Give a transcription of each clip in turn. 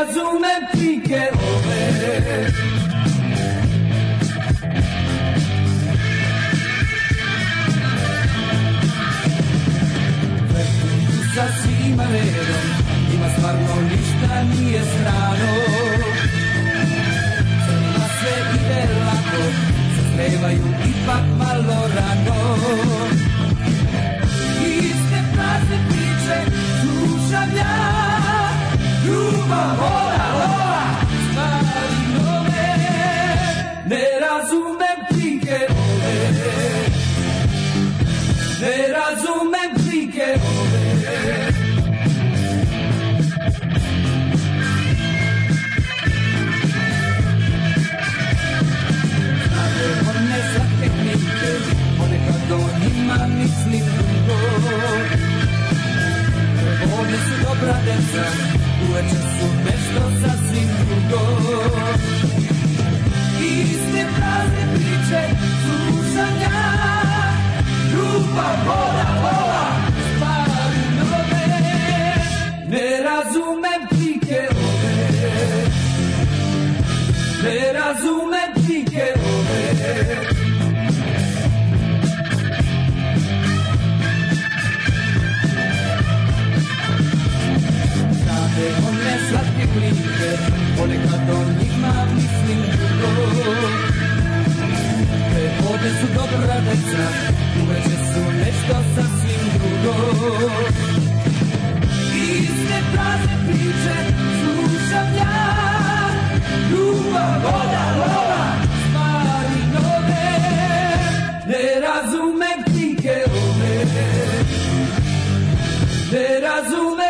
razumem pike ove sa svima redom Ima stvarno ništa nije strano Crnima sve ide lako Zastrevaju ipak malo rano Ljubav, vola, vola, stvari nove Ne razumem prike ove Ne razumem prike ove One svake knjige, ponekad o njima mislim drugo Oni su dobra deca, uveče su nešto sasvim drugo Iste prazne priče slušanja Grupa voda, vola, spavali nove Ne razumem pike ove Ne razumem lice One slatke plitke Ponekad o njima mislim dugo Te vode su dobra deca Uveče su nešto sasvim drugo Iste prazne priče Slušam ja Ljubav, voda, lova Stvari nove Ne razumem tinke ove Ne razumem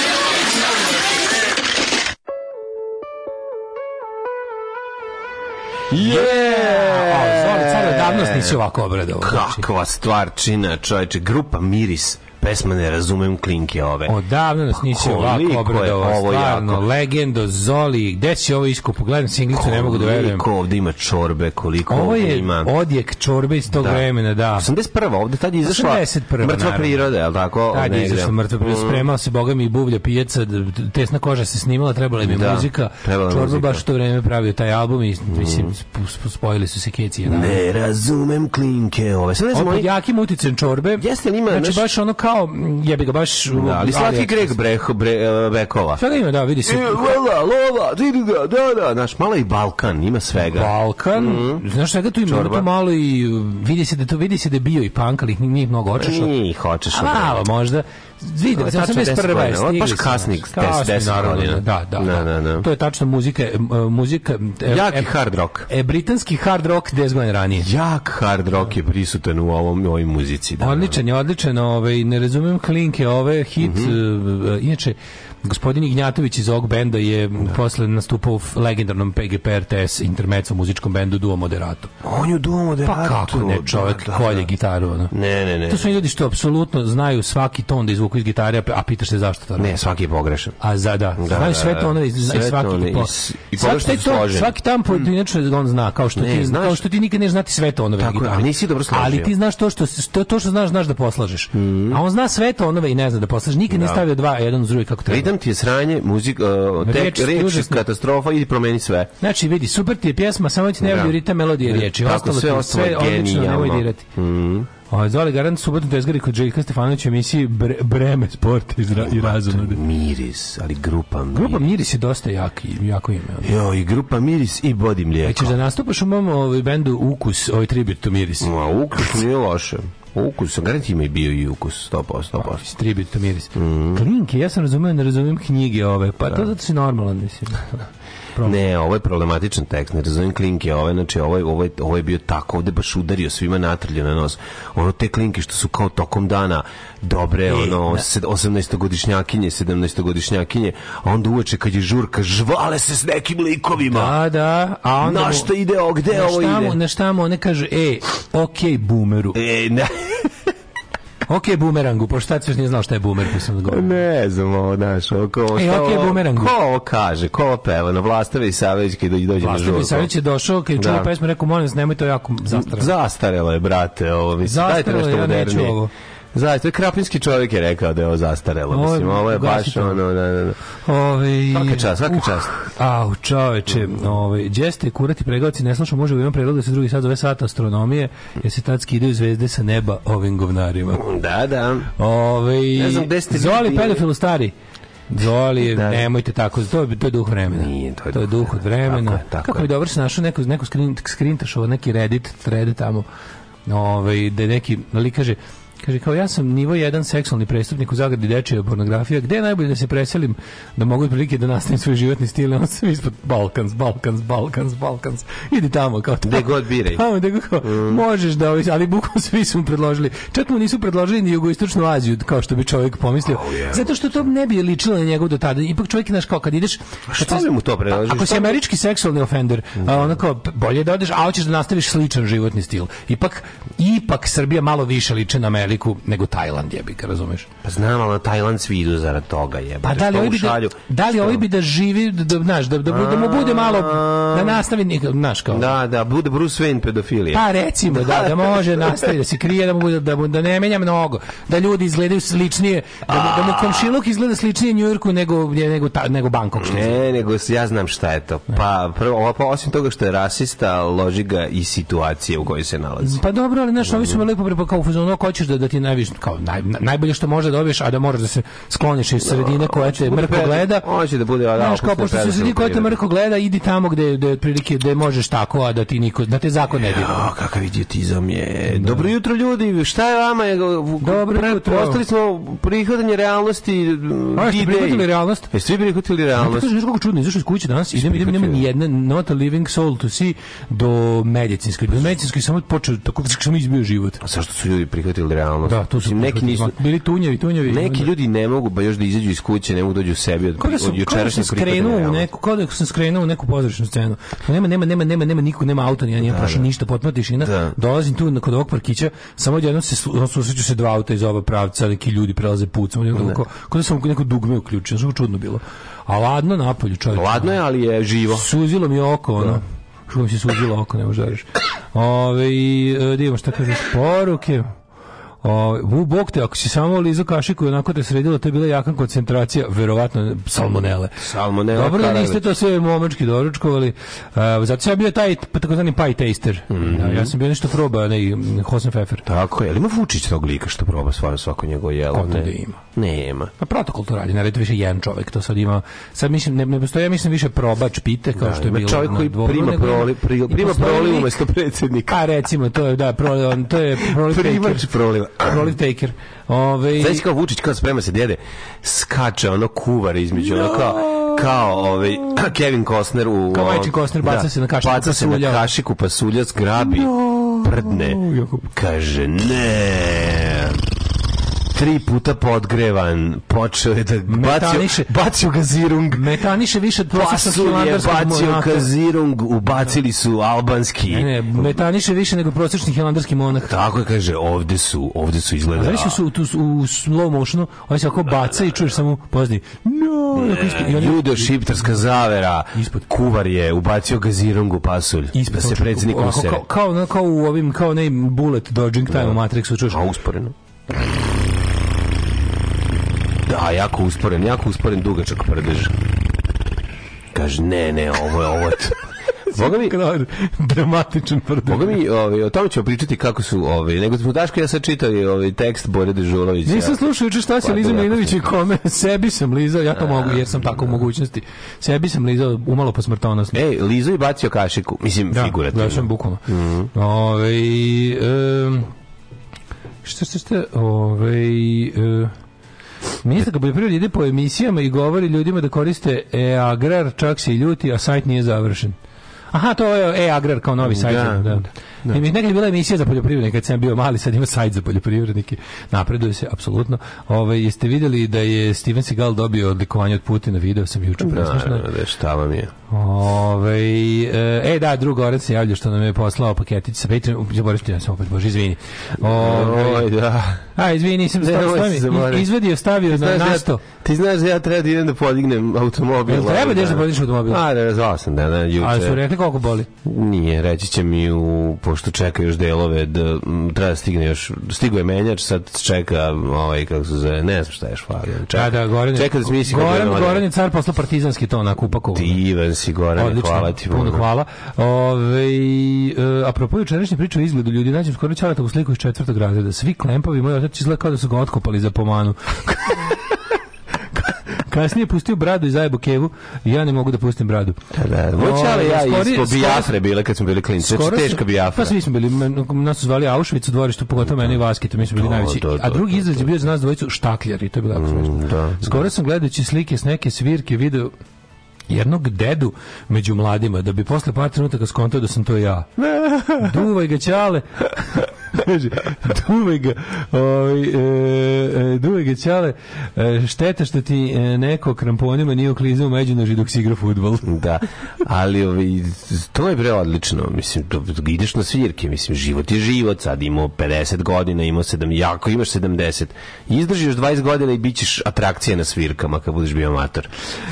Yeah! Zoli, car davno nisi ovako obradovao. Kakva stvar čina, čovječe, grupa Miris pesma ne razumem klinke ove. Odavno nas pa nisi pa, ovako obradovao, stvarno, jako. legendo, Zoli, gde si ovo iskupo? Gledam singlicu, ne mogu da verujem. Koliko ovde ima čorbe, koliko ovo je ima. odjek čorbe iz tog da. vremena, da. 81. ovde tad je izašla 81. mrtva naravno. priroda, je li tako? Tad je izašla mrtva priroda, mm. spremao se, boga mi, buvlja pijaca, tesna koža se snimala, trebala im je da, muzika. Čorba baš to vreme pravio taj album i, mm. mislim, mm. spojili su se kecije. Da. Ne razumem klinke ove. Sad ne znam, on pod jakim uticem čorbe. Jeste, li ima znači, baš ono kao kao jebi ga baš da, ali slatki greh breh bre, e, bekova. Sve da ima, da, vidi se. lova vidi da, da, da, naš malo i Balkan, ima svega. Balkan, mm -hmm. znaš svega tu ima, tu malo i vidi se da to vidi se da je bio i punk, ali nije mnogo hoćeš. Nije hoćeš. Malo možda. 2000, 1981. Baš kasnik, 10 godina. Da, da, na, na, na. To je tačno muzika, muzika... E, Jak e, hard rock. E, britanski hard rock 10 godina ranije. Jak hard rock je prisutan u ovom, ovoj muzici. Da, da, da, odličan je, odličan. Ovaj, ne razumijem klinke, ove hit, mm -hmm. uh, inače, Gospodin Ignjatović iz ovog benda je da. posle nastupao u legendarnom PGP RTS intermezzo muzičkom bendu Duo Moderato. On je Duo pa Moderato. Pa kako ne, da, čovjek da, da, kolje gitaru. Ono. Ne, ne, ne. To su ljudi što apsolutno znaju svaki ton da izvuku iz gitare, a pitaš se zašto to Ne, svaki je pogrešan. A za da. da znaju da, sve to da. ono i svaki tone, po, i, i svaki, to, svaki tam mm. pojedinačno mm. on zna, kao što ne, ti znaš, kao što ti nikad ne znati sve to onove Tako, ali nisi dobro složio. Ali ti znaš to što to, to što znaš znaš da poslažeš. Mm. A on zna sve to onove i ne zna da poslažeš. Nikad ne stavio dva, jedan uz drugi kako treba. Adam ti je sranje, muzik, uh, tek, reč, katastrofa i promeni sve. Znači, vidi, super ti je pjesma, samo ti ne da. volio ritam, melodije, da, riječi. Ostalo sve, ostalo sve odlično, nemoj dirati. Mm. O, Zoli Garant subotu tezgari kod Željka Stefanovića emisiji bre, Breme sporta izra, i razumode. Miris, ali grupa Miris. Grupa Miris je dosta jak, jako ime. Ono. Jo, i grupa Miris i Bodi mlijeko. Hoćeš da nastupaš u mom ovaj, bendu Ukus, ovaj tribut to Miris? Ma, Ukus nije loše. O ukusu, garanti ima da i bio i ukus, 100%. 100%. Distribute miris. Mm. Klinke, ja sam razumio, ne razumijem knjige ove, pa da. to zato si normalan, mislim. Problem. Ne, ovo je problematičan tekst, ne razumem klinke, ovo, znači, ovo, je, ovo, je, ovo je bio tako, ovde baš udario svima natrlju na nos. Ono, te klinke što su kao tokom dana dobre, e, ono, 18-godišnjakinje, da. 17-godišnjakinje, a onda uveče kad je žurka, žvale se s nekim likovima. Da, da. A onda na šta ide, o, gde ovo ide? Na šta mu, one kažu, e, okej, okay, boomeru. E, ne. Ok, bumerangu, pošto šta još nije znao šta je bumer, pa sam govorio. Ne znam, ovo, znaš, ovo, ko, e, šta, okay, bumerangu. ko ovo kaže, ko ovo peva, na Vlastavi Savić kada dođe Vlastavi na žurku. Vlastavi Savić je došao, kada je čuo da. pesmu, rekao, molim vas, nemoj to jako zastarelo. Zastarelo je, brate, ovo, mislim, zastarelo, dajte nešto ja modernije. Neću ovo. Zaista, krapinski čovjek je rekao da je ovo zastarelo. Ovo, Mislim, ovo je baš to. ono... Da, da, da. Ove, svaka čast, svaka uh, čast. Au, čoveče, ove, džeste, kurati pregaoci, ne slušam, može u jednom predlogu da se drugi sad zove sat astronomije, jer se tad skidaju zvezde sa neba ovim govnarima. Da, da. Ove, ne znam gde ste... Zoli pedofilu stari. Zoli, da. nemojte tako, to je, to je duh vremena. Nije, to je, to je duh, od vremena. Tako je, tako Kako je, je dobro se našao neko, neko skrintaš, neki Reddit, thread tamo, ove, da neki, ali kaže, Kaže, kao ja sam nivo jedan seksualni prestupnik u zagradi dečije dečija pornografije, gde je najbolje da se preselim da mogu prilike da nastavim svoj životni stil, on sam ispod Balkans, Balkans, Balkans, Balkans, idi tamo, kao tamo. Gde god biraj. Tamo, gde god, mm. možeš da, ali bukvalno svi su mu predložili. Čak mu nisu predložili ni jugoistočnu Aziju, kao što bi čovjek pomislio. Oh, yeah, Zato što to ne bi ličilo na njegov do tada. Ipak čovjek, znaš, kao kad ideš... Kad šta se, mu to predložiš? Ako si američki seksualni ofender, mm. a, onako, bolje da odeš, a hoćeš da nastaviš sličan životni stil. Ipak, ipak Srbija malo više liče na Ameriku veliku nego Tajland jebi ga, razumeš? Pa znam, ali na Tajland svi idu zarad toga jebi. Pa da li hoće da, da, li hoće da živi, da-, da, znaš, da, da, da, mu bude malo, da nastavi, znaš kao. Da, da, bude Bruce Wayne pedofilija. Pa recimo, da, da može nastavi, da se krije, da, mu, da, da ne menja mnogo, da ljudi izgledaju sličnije, da, mu, da mu komšiluk izgleda sličnije Njujorku nego, nego, ta, nego Bangkok. Ne, nego ja znam šta je to. Pa, prvo, pa osim toga što je rasista, loži ga i situacije u kojoj se nalazi. Pa dobro, ali znaš, ovi su me lepo prepakao, kao hoćeš da da ti najviše kao naj, najbolje što možeš da dobiješ, a da moraš da se skloniš iz sredine koja te da mrko gleda. Hoće da bude, da, znači kao pošto se sredi koja te mrko gleda, idi tamo gde gde otprilike gde možeš tako, a da ti niko da te zakon ne dira. Ja, kakav idiotizam je. Da. Dobro jutro ljudi, šta je vama? Dobro jutro. Ostali smo prihvatanje realnosti. Pa ste prihvatili realnost? Jeste vi prihvatili realnost? Znaš kako čudno, izašao iz kuće danas, idem, idem, nema ni jedna not a living soul to see do medicinskoj. Do medicinskoj samo počeo tako kako sam izbio život. A zašto su ljudi prihvatili realnost? realnost. Da, tu su neki nisu bili tunjevi, tunjevi. Neki ljudi ne mogu ba još da izađu iz kuće, ne mogu da dođu sebi od Koga da sam, od da jučerašnjeg skrenuo u neku, kao da sam skrenuo u neku pozorišnu scenu. Pa nema nema nema nema nema niko, nema auta, ni ja prošao ništa, potpuna tišina. Da. Dolazim tu kod ovog parkića, samo odjednom se susreću se dva auta iz oba pravca, neki ljudi prelaze put, samo jedno kao, kao da sam neko dugme uključio, što čudno bilo. A ladno napolju, čovjek. Ladno je, ali je živo. Suzilo mi oko, ono. Da. Što mi se suzilo oko, ne možeš da Ove, e, da vidimo šta kažeš, poruke. O, u bok te, ako si samo lizao kašiku i onako te sredilo, to je bila jaka koncentracija, verovatno, salmonele. Salmonele. Dobro da niste to sve momački doručkovali. Uh, zato sam ja bio taj takozvani pie taster. Mm -hmm. ja sam bio nešto proba, ne, Hosenpfeffer. Tako je, ali ima Vučić tog lika što proba stvarno svako njegovo jelo? Ne, da ima. Ne ima. Pa protokol to radi, naravno više jedan čovjek, to sad ima. Sad mislim, ne, ne postoje, ja mislim, više probač pite, kao da, što je bilo. Čovjek koji dvoru, prima proli, pri, prima proli umjesto predsjednika. A recimo, to je, da, proli, on, to je proli Primač proliva. Rolling Taker. Ove... Sveći kao Vučić, kao sprema se djede, skače ono kuvar između, no. kao, kao ovaj Kevin Costner u kao Majči Costner da, baca da, se na kašiku baca pa se na kašiku pasulja zgrabi no. prdne kaže ne tri puta podgrevan, počeo je da metaniše, bacio, gazirung. Metaniše više od prosječnog hilandarskog bacio gazirung, ubacili su albanski. Ne, ne, metaniše više nego prosječni hilandarski monah. Tako je, kaže, ovde su, ovde su izgleda. Znači su tu, u, slow motionu, ovaj se ovako baca i čuješ samo pozni. No, ne, oni... Ljudo šiptarska zavera, ispod. kuvar je ubacio gazirung u pasulj. Ispod, da se predsjednikom sere. Kao, kao, kao, u ovim, kao ne bullet dodging time u da. Matrixu, čuješ. A usporeno. Da, jako usporen, jako usporen dugačak prdež. Kaže, ne, ne, ovo je ovo. Boga mi, dramatičan prdež. Boga mi, ovaj, o tome ćemo pričati kako su, ovaj, nego smo Daško ja sad čitali ovaj, tekst Bore Dežulović. Nisam slušao juče šta se Liza Milinović i kome, sebi sam lizao, ja to mogu jer sam tako u da. mogućnosti. Sebi sam lizao umalo po smrtonosno. Ej, lizo i bacio kašiku, mislim da, figurativno. Da, sam bukvalno. Mm -hmm. Ove, ovaj, um, šta, šta, šta, ove, ovaj, uh, Ministar da poljoprivrede ide po emisijama i govori ljudima da koriste e agrar, čak se i ljuti, a sajt nije završen. Aha, to je e agrar kao novi da, sajt. Da. da. Ne. Da. Nekad je bila emisija za poljoprivrednike kad sam bio mali, sad ima sajt za poljoprivrednike. Napreduje se apsolutno. Ovaj jeste videli da je Steven Seagal dobio odlikovanje od Putina, video sam juče da, presmešno. Da, da, šta vam je? Ove, ovaj, e da, drugo Oren se javlja što nam je poslao paketić sa Patreon, ja sam opet, bože, izvini. Ove, ovaj, da. A, izvini, sam stavio, izvedio, stavio na nasto. ti znaš da ja treba da idem da podignem automobil. Jel treba da ideš da podigneš automobil? A, da, zvao sam da, da, juče. A su rekli koliko boli? Nije, reći će mi u pošto čeka još delove, da, treba da stigne još, stigo je menjač, sad čeka, ovaj, kako se zove, ne znam šta je švagan. Čeka, da, da, Goran, čeka da smisli Goran, Goran, Goran je car posle partizanski to na kupakovu. Divan si, Goran, Odlično, hvala ti. Puno hvala. ovaj e, apropo jučerašnje priče o izgledu ljudi, nađem skoro čaratak u sliku iz četvrtog razreda. Svi klempovi moj otac izgleda kao da su ga otkopali za pomanu. Kasnije pustio bradu i zajebu kevu. Ja ne mogu da pustim bradu. Da, Voćale da. ovaj, ja ispod Bijafre bile kad smo bili klinci. Znači teška Bijafra. Pa svi smo bili, nas su zvali Auschwitz u dvorištu, pogotovo mene i to mi smo bili najveći. A drugi izraz je bio za nas dvojicu štakljari, to je bilo jako mm, smiješno. Da, skoro da. sam gledajući slike s neke svirke video jednog dedu među mladima, da bi posle par trenutaka skontao da sam to ja. Duvaj ga, čale. duvaj ga, Oj, ovaj, e, e, duvaj ga čale, e, šteta što ti e, neko kramponima nije oklizao noži dok si igra futbol. da, ali ovaj, to je bre odlično, mislim, to, ideš na svirke, mislim, život je život, sad imao 50 godina, imao 7, jako imaš 70, izdržiš 20 godina i bit ćeš atrakcija na svirkama kad budeš bio amator.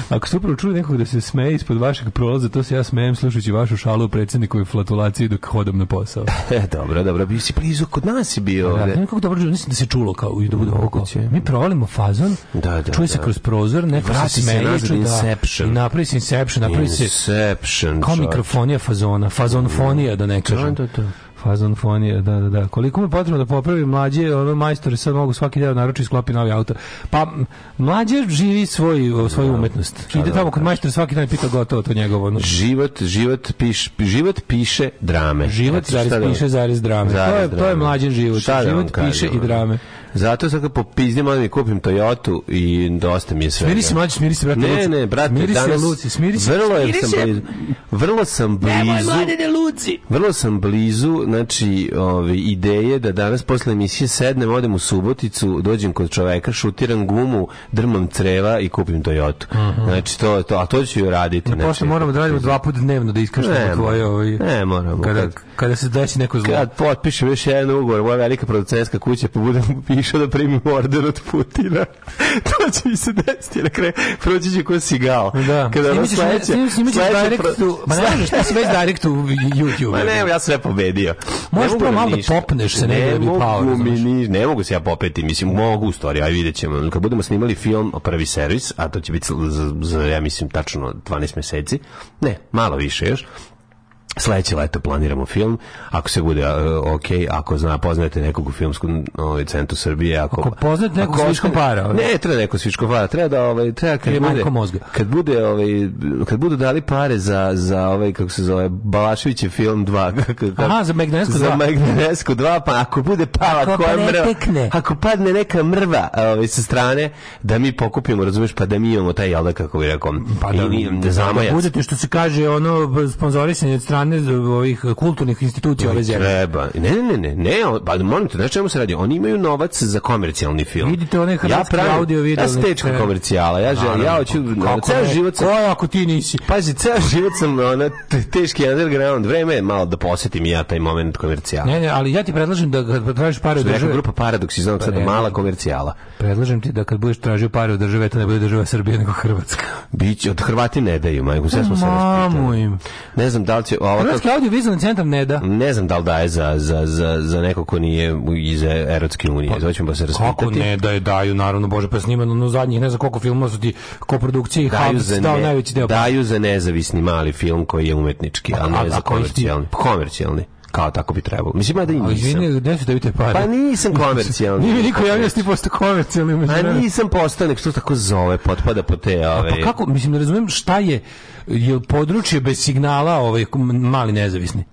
Ako ste upravo čuli nekog da se smeje ispod vašeg prolaza, to se ja smejem slušajući vašu šalu o predsednikovoj flatulaciji dok hodam na posao. E, dobro, dobro, bi si blizu, kod nas je bio. Da, nekako da, dobro, mislim da se čulo kao i da bude oko. Mi provalimo fazon, da, da, čuje se da. kroz prozor, neko se smeje, čuje da, i napravi se Inception, napravi se Inception, kao mikrofonija fazona, fazonfonija da ne kažem. Da, da, da. Fazon fonija, da, da, da. Koliko mu je potrebno da popravi mlađe, ono majstori sad mogu svaki deo naručiti i sklopi novi auto. Pa mlađe živi svoj, svoju da. umetnost. Ide da, tamo da. kod majstora svaki dan pita gotovo to njegovo. Ono. Život, život, piš, život piše drame. Život zarez, piše zarez drame. Zarez to je, drame. to je mlađe život. Šta život piše i drame. Zato sad kad popizdim, onda mi kupim Toyotu i dosta mi je sve. Smiri se, mlađe, smiri se, brate. Ne, ne, brate, smiri danas... Se, Luci, smiri se, vrlo, smiri sam blizu, vrlo sam blizu... Nemoj, mladene, Luci! Vrlo sam blizu, znači, ove, ideje da danas posle emisije sednem, odem u Suboticu, dođem kod čoveka, šutiram gumu, drmam creva i kupim Toyotu. Uh mhm. -huh. Znači, to, to, a to ću joj raditi. Ne, znači, posle moramo da radimo dva puta dnevno da iskašljamo tvoje... Ovaj, ne, moramo. Kada, kad, kada se desi neko zlo. Kad potpišem još jedan ugovor, moja velika producentska kuća, pobudem pa išao da primi order od Putina. to će mi se desiti. Na kraju proći će ko si gao. Da. Kada ono sledeće... Imaćeš direktu... Ma ne možeš, ti si već direktu u YouTube. Ma ne, ja sam sve pobedio. Možeš prvo malo da popneš se ne, da ne, mogu mi ne mogu se ja popeti, mislim, mogu u stvari, aj vidjet ćemo. Kad budemo snimali film o prvi servis, a to će biti, za, za, ja mislim, tačno 12 meseci, ne, malo više još, Sledeće leto planiramo film, ako se bude uh, e, ok, ako zna, poznajete nekog u filmskom ovaj, centru Srbije, ako... Ako poznajete nekog svičkom para. Ovaj. Ne, treba nekog svičkom para, treba da, ovaj, treba kad, kad bude, mozga. kad bude, ovaj, kad budu dali pare za, za ovaj, kako se zove, Balašević film 2. Aha, za Magnesku 2. Za Magnesku 2, pa ako bude pala ako koja pa mrva, ako padne neka mrva ovaj, sa strane, da mi pokupimo, razumeš, pa da mi imamo taj, jel da, kako bi rekao, pa da, i, da, da, da, budete, što se kaže, ono, sponzorisanje od strane 12 ovih kulturnih institucija ove zemlje. Treba. Ne, ne, ne, ne, pa molim te, znaš čemu se radi? Oni imaju novac za komercijalni film. Vidite one hrvatski ja audio video. Ja sam tečka komercijala, ja želim, ja hoću, ceo život sam... Koja ako ti nisi? Pazi, ceo život sam ona, teški underground, vreme je malo da posetim ja taj moment komercijala. Ne, ne, ali ja ti predlažem da kad tražiš pare od države... grupa Paradoks iz Novog pa Sada, mala komercijala. Predlažem ti da kad budeš tražio pare od države, to ne bude država Srbije nego Hrvatska. Biće, od Hrvati ne daju, majku, sve smo se raspitali. Ne znam da li će, hvala. Hrvatski audiovizualni centar ne da. Ne znam da li daje za, za, za, za neko ko nije iz Erotske unije. Pa, Zvaćemo da se raspitati. Kako ne da daju, naravno, Bože, pa snimano no zadnjih, ne znam koliko filmova su ti koprodukcije i za dao ne, najveći deo. Daju za nezavisni mali film koji je umetnički, a, a ne a, za komercijalni. Ti... Komercijalni kao tako bi trebalo. Mislim, da i nisam. izvini, gde su tebi da te pare? Pa nisam komercijalni. Nije mi niko javio da sti posto komercijalni. Pa nisam postao, nek što tako zove, potpada po te ove. A pa ovaj. kako, mislim, ne razumijem šta je, je područje bez signala ovaj, mali nezavisni?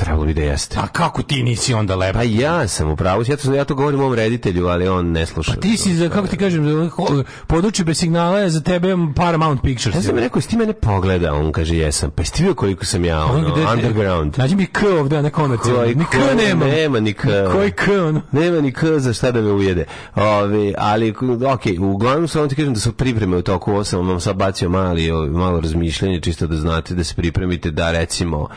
Trebalo bi da jeste. A kako ti nisi onda lepo? Pa ja sam u pravu, ja to, ja to govorim mom reditelju, ali on ne sluša. Pa ti si, za, kako ti kažem, za, područje bez signala je za tebe Paramount Pictures. Ja sam mi rekao, jesi ti mene pogleda? On kaže, jesam. Pa jesi ti koliko sam ja, pa ono, gde, underground? Nađi mi K ovde, na ne konac. Ni K nema. Nema ni K. Koji K, ono? Nema ni K za šta da me ujede. Ove, ali, okej, uglavnom sam ti kažem da su pripreme u toku, ovo sam vam sad bacio mali, malo razmišljanje, čisto da znate da se pripremite da recimo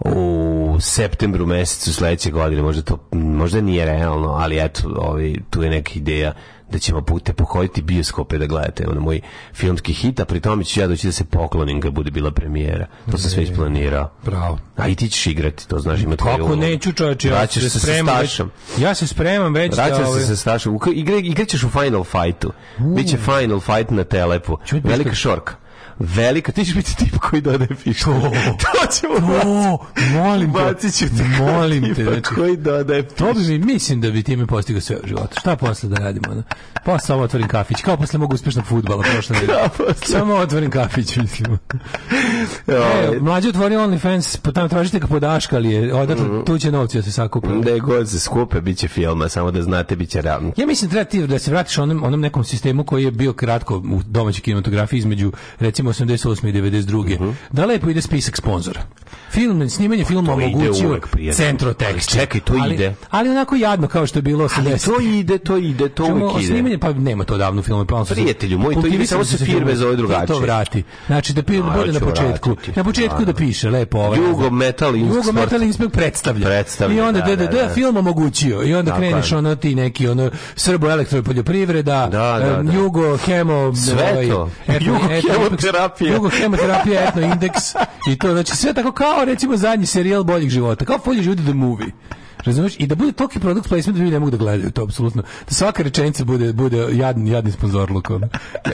u septembru mesecu sledeće godine, možda to možda nije realno, ali eto, ovi, ovaj, tu je neka ideja da ćemo pute pohoditi bioskope da gledate ono moj filmski hit, a pri tome ću ja doći da se poklonim kad bude bila premijera. To sam sve isplanirao. Bravo. A i ti ćeš igrati, to znaš, ima tvoje Kako ulogu. neću, čovječe, ja se, se spremam. Već, ja se spremam već. Da, Vraćaš da, ove... se ovaj- sa Stašom. Igra, igraćeš u Final Fightu. Uh. Biće Final Fight na telepu. Velika šorka velika, ti ćeš biti tip koji dodaje pištolj. To, to ćemo to, molim te. ću te molim te, znači, koji dodaje pištolj. To bi mi, mislim da bi time postigao sve u životu. Šta posle da radimo? Da? Posle ovo otvorim kafić, kao posle mogu uspešnog futbala. Prošle, Samo otvorim kafić, mislim. e, mlađi otvori OnlyFans, pa tamo tražite ga podaška, ali je odatle, mm. tu će novci da se sakupe. Da je god se skupe, bit će filma, samo da znate, bit će ravno. Ja mislim da treba ti da se vratiš onom, onom nekom sistemu koji je bio kratko u domaćoj kinematografiji između recimo 88. i 92. Uh -huh. Da lepo ide spisak sponzora. Film, snimanje pa filma omogućuje centro tekst. Čekaj, to ide. Ali onako jadno kao što je bilo 80. Ali to ide, to ide, to uvijek ide. Snimanje, pa nema to davno filmu. Pa Prijatelju moj, to ide samo se firme za zove drugače. To vrati. Znači, da pije, bude na početku. Na početku da piše, lepo ovaj. Jugo Metal Inspect. Jugo Metal Inspect predstavlja. predstavlja. I onda DDD da, da, da. film omogućio. I onda kreneš ono ti neki, ono, Srbo elektro poljoprivreda, Jugo, Hemo, sve ovaj, to. Jugo, Hemo, hemoterapija. Drugo hemoterapija, etno indeks i to znači sve tako kao recimo zadnji serijal boljih života, kao Folje ljudi the Movie. Razumeš? I da bude toki product placement da ljudi ne mogu da gledaju to apsolutno. Da svaka rečenica bude bude jadni jadni sponzorluk.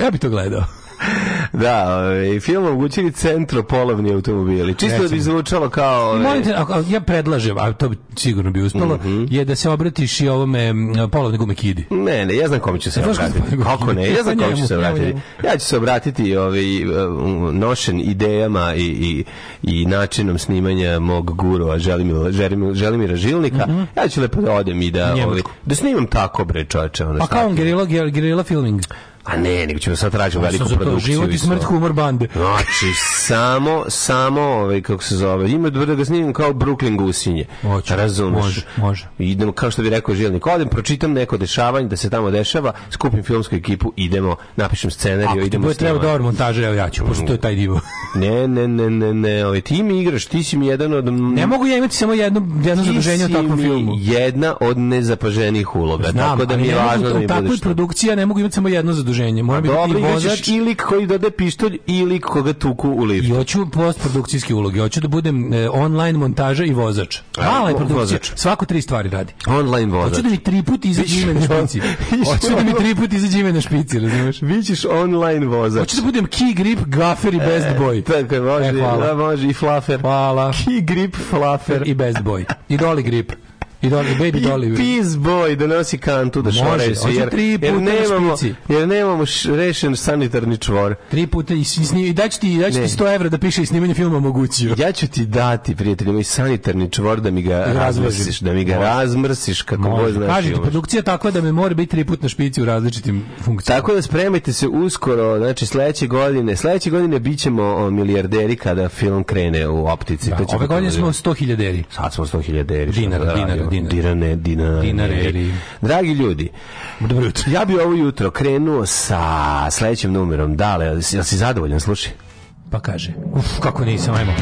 Ja bih to gledao. Da, i ovaj, film omogućili centropolovni automobili. Čisto Recimo. da bi zvučalo kao... Ovaj, molim te, ako, ja predlažem, a to bi sigurno bi uspjelo, mm -hmm. je da se obratiš i ovome polovne gume kidi. Ne, ne, ja znam kome ću se obratiti. Kako ne, ja znam kome ću se obratiti. Ja ću se obratiti ovaj, nošen idejama i, i, i načinom snimanja mog želim, želim, želim Žilnika, -hmm. Ja ću lepo da odem i da, ovaj, da snimam tako bre čoveče. Ono, pa kao on gerila, gerila filming. A ne, nego ćemo da sad tražiti veliku za produkciju. Život i smrt humor bande. Znači, samo, samo, ovaj, kako se zove, ima da ga snimim kao Brooklyn gusinje. Oči, Razumeš? Može, može. Idemo, kao što bi rekao Žilnik, odem, pročitam neko dešavanje da se tamo dešava, skupim filmsku ekipu, idemo, napišem scenariju, Ako idemo. Ako treba dobar montaž, evo ja ću, pošto je taj divo. ne, ne, ne, ne, ne, ovaj, ti mi igraš, ti si mi jedan od... Ne mogu ja imati samo jedno, jedno zadrženje u takvom filmu. jedna od nezapaženih uloga, Znam, tako da mi je važno da mi budeš. Znam, ali ne mogu, da u takvoj produkciji ja ne mogu imati samo jedno zadrženje optuženje. Mora biti i vozač i lik koji dode pištolj i lik koga tuku u liftu. I hoću postprodukcijske uloge. Hoću da budem e, online montaža i vozač. E, Mala je produkcija. Svako tri stvari radi. Online vozač. Hoću da mi tri puta izađe ime na špici. Hoću da mi tri puta izađe ime na špici, razumeš? Bićeš online vozač. Hoću da budem key grip, gaffer i e, best boy. E, tako je, može, e, da, može i fluffer. Hvala. Key grip, fluffer i best boy. I doli grip. I Dolly, Baby Dolly. I Peace Boy da nosi kantu da šore se. Jer, tri puta jer nemamo, jer nemamo rešen sanitarni čvor. Tri puta i, sni, i daću ti, daću ti 100 evra da piše i snimanje filma mogućio. Ja ću ti dati, prijatelju, i sanitarni čvor da mi ga da razmrsiš. Da mi ga Može. razmrsiš kako god znaš. Kažete, produkcija tako da me mora biti tri puta na špici u različitim funkcijama. Tako da spremajte se uskoro, znači sledeće godine. Sledeće godine bićemo milijarderi kada film krene u optici. Da, ove godine da smo 100 hiljaderi. Sad smo 100 hiljaderi. Dinara, da dinara, Dinare. Dinane, dinareri. Dragi ljudi, Dobro jutro. ja bi ovo jutro krenuo sa sledećim numerom. Dale, jel si zadovoljan, slušaj? Pa kaže. Uf, kako nisam, ajmo.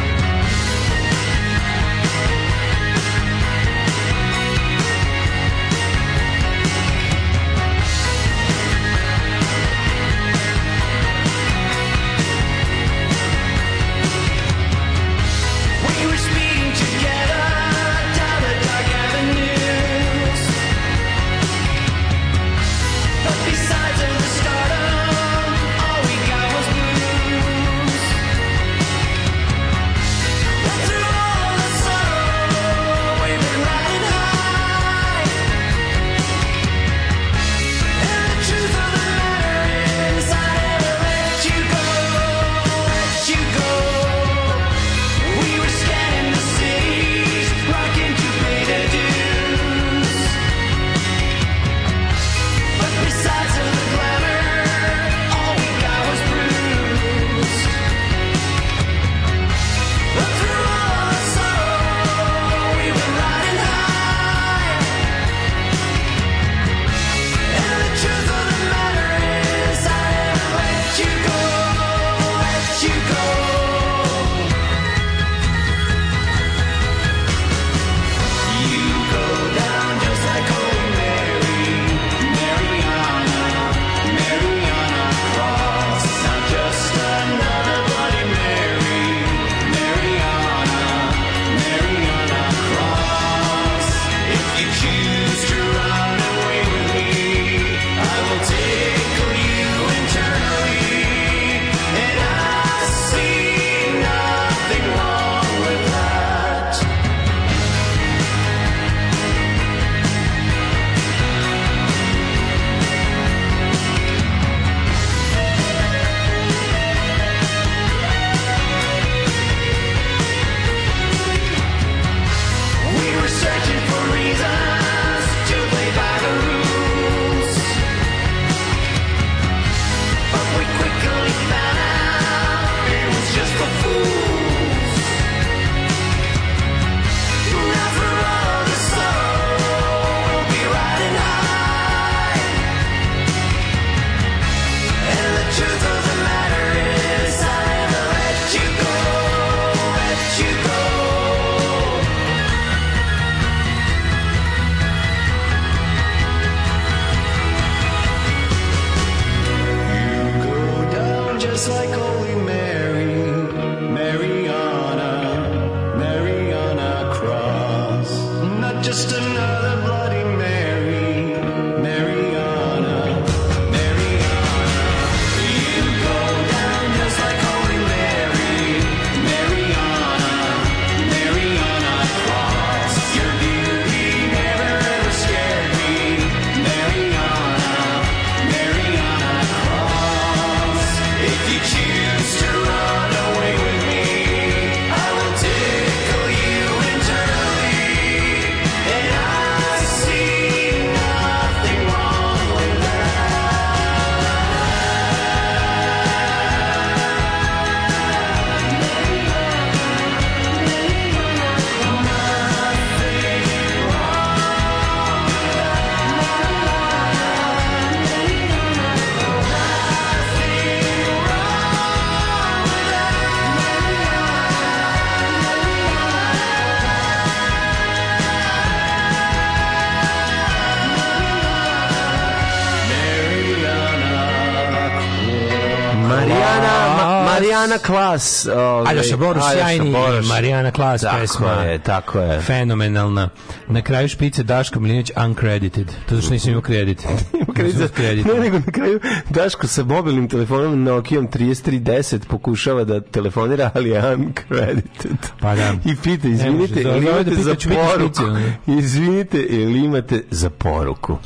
Marijana Klas. Ovaj, Aljoša Boruš, sjajni. Marijana Klas tako pesma. Je, tako je. Fenomenalna. Na kraju špice Daško Milinić uncredited. To zašto nisam imao kredit. imao kredit. Ne, nego na kraju Daško sa mobilnim telefonom Nokiom 3310 pokušava da telefonira, ali je uncredited. Pa da. I pita, izvinite, ili imate za poruku? Izvinite, ili imate za poruku?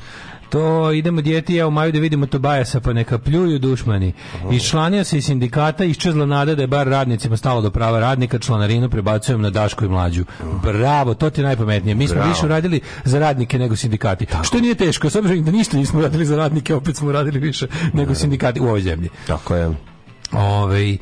To idemo djeti ja u maju da vidimo Tobajasa pa neka pljuju dušmani. Uh -huh. se iz sindikata, iščezla nada da je bar radnicima stalo do prava radnika, članarinu prebacujem na Dašku i mlađu. Bravo, to ti je najpametnije. Mi Bravo. smo više uradili za radnike nego sindikati. Tako. Što nije teško, s obzirom da ništa nismo radili za radnike, opet smo radili više nego sindikati u ovoj zemlji. Tako je. Ove, ovaj,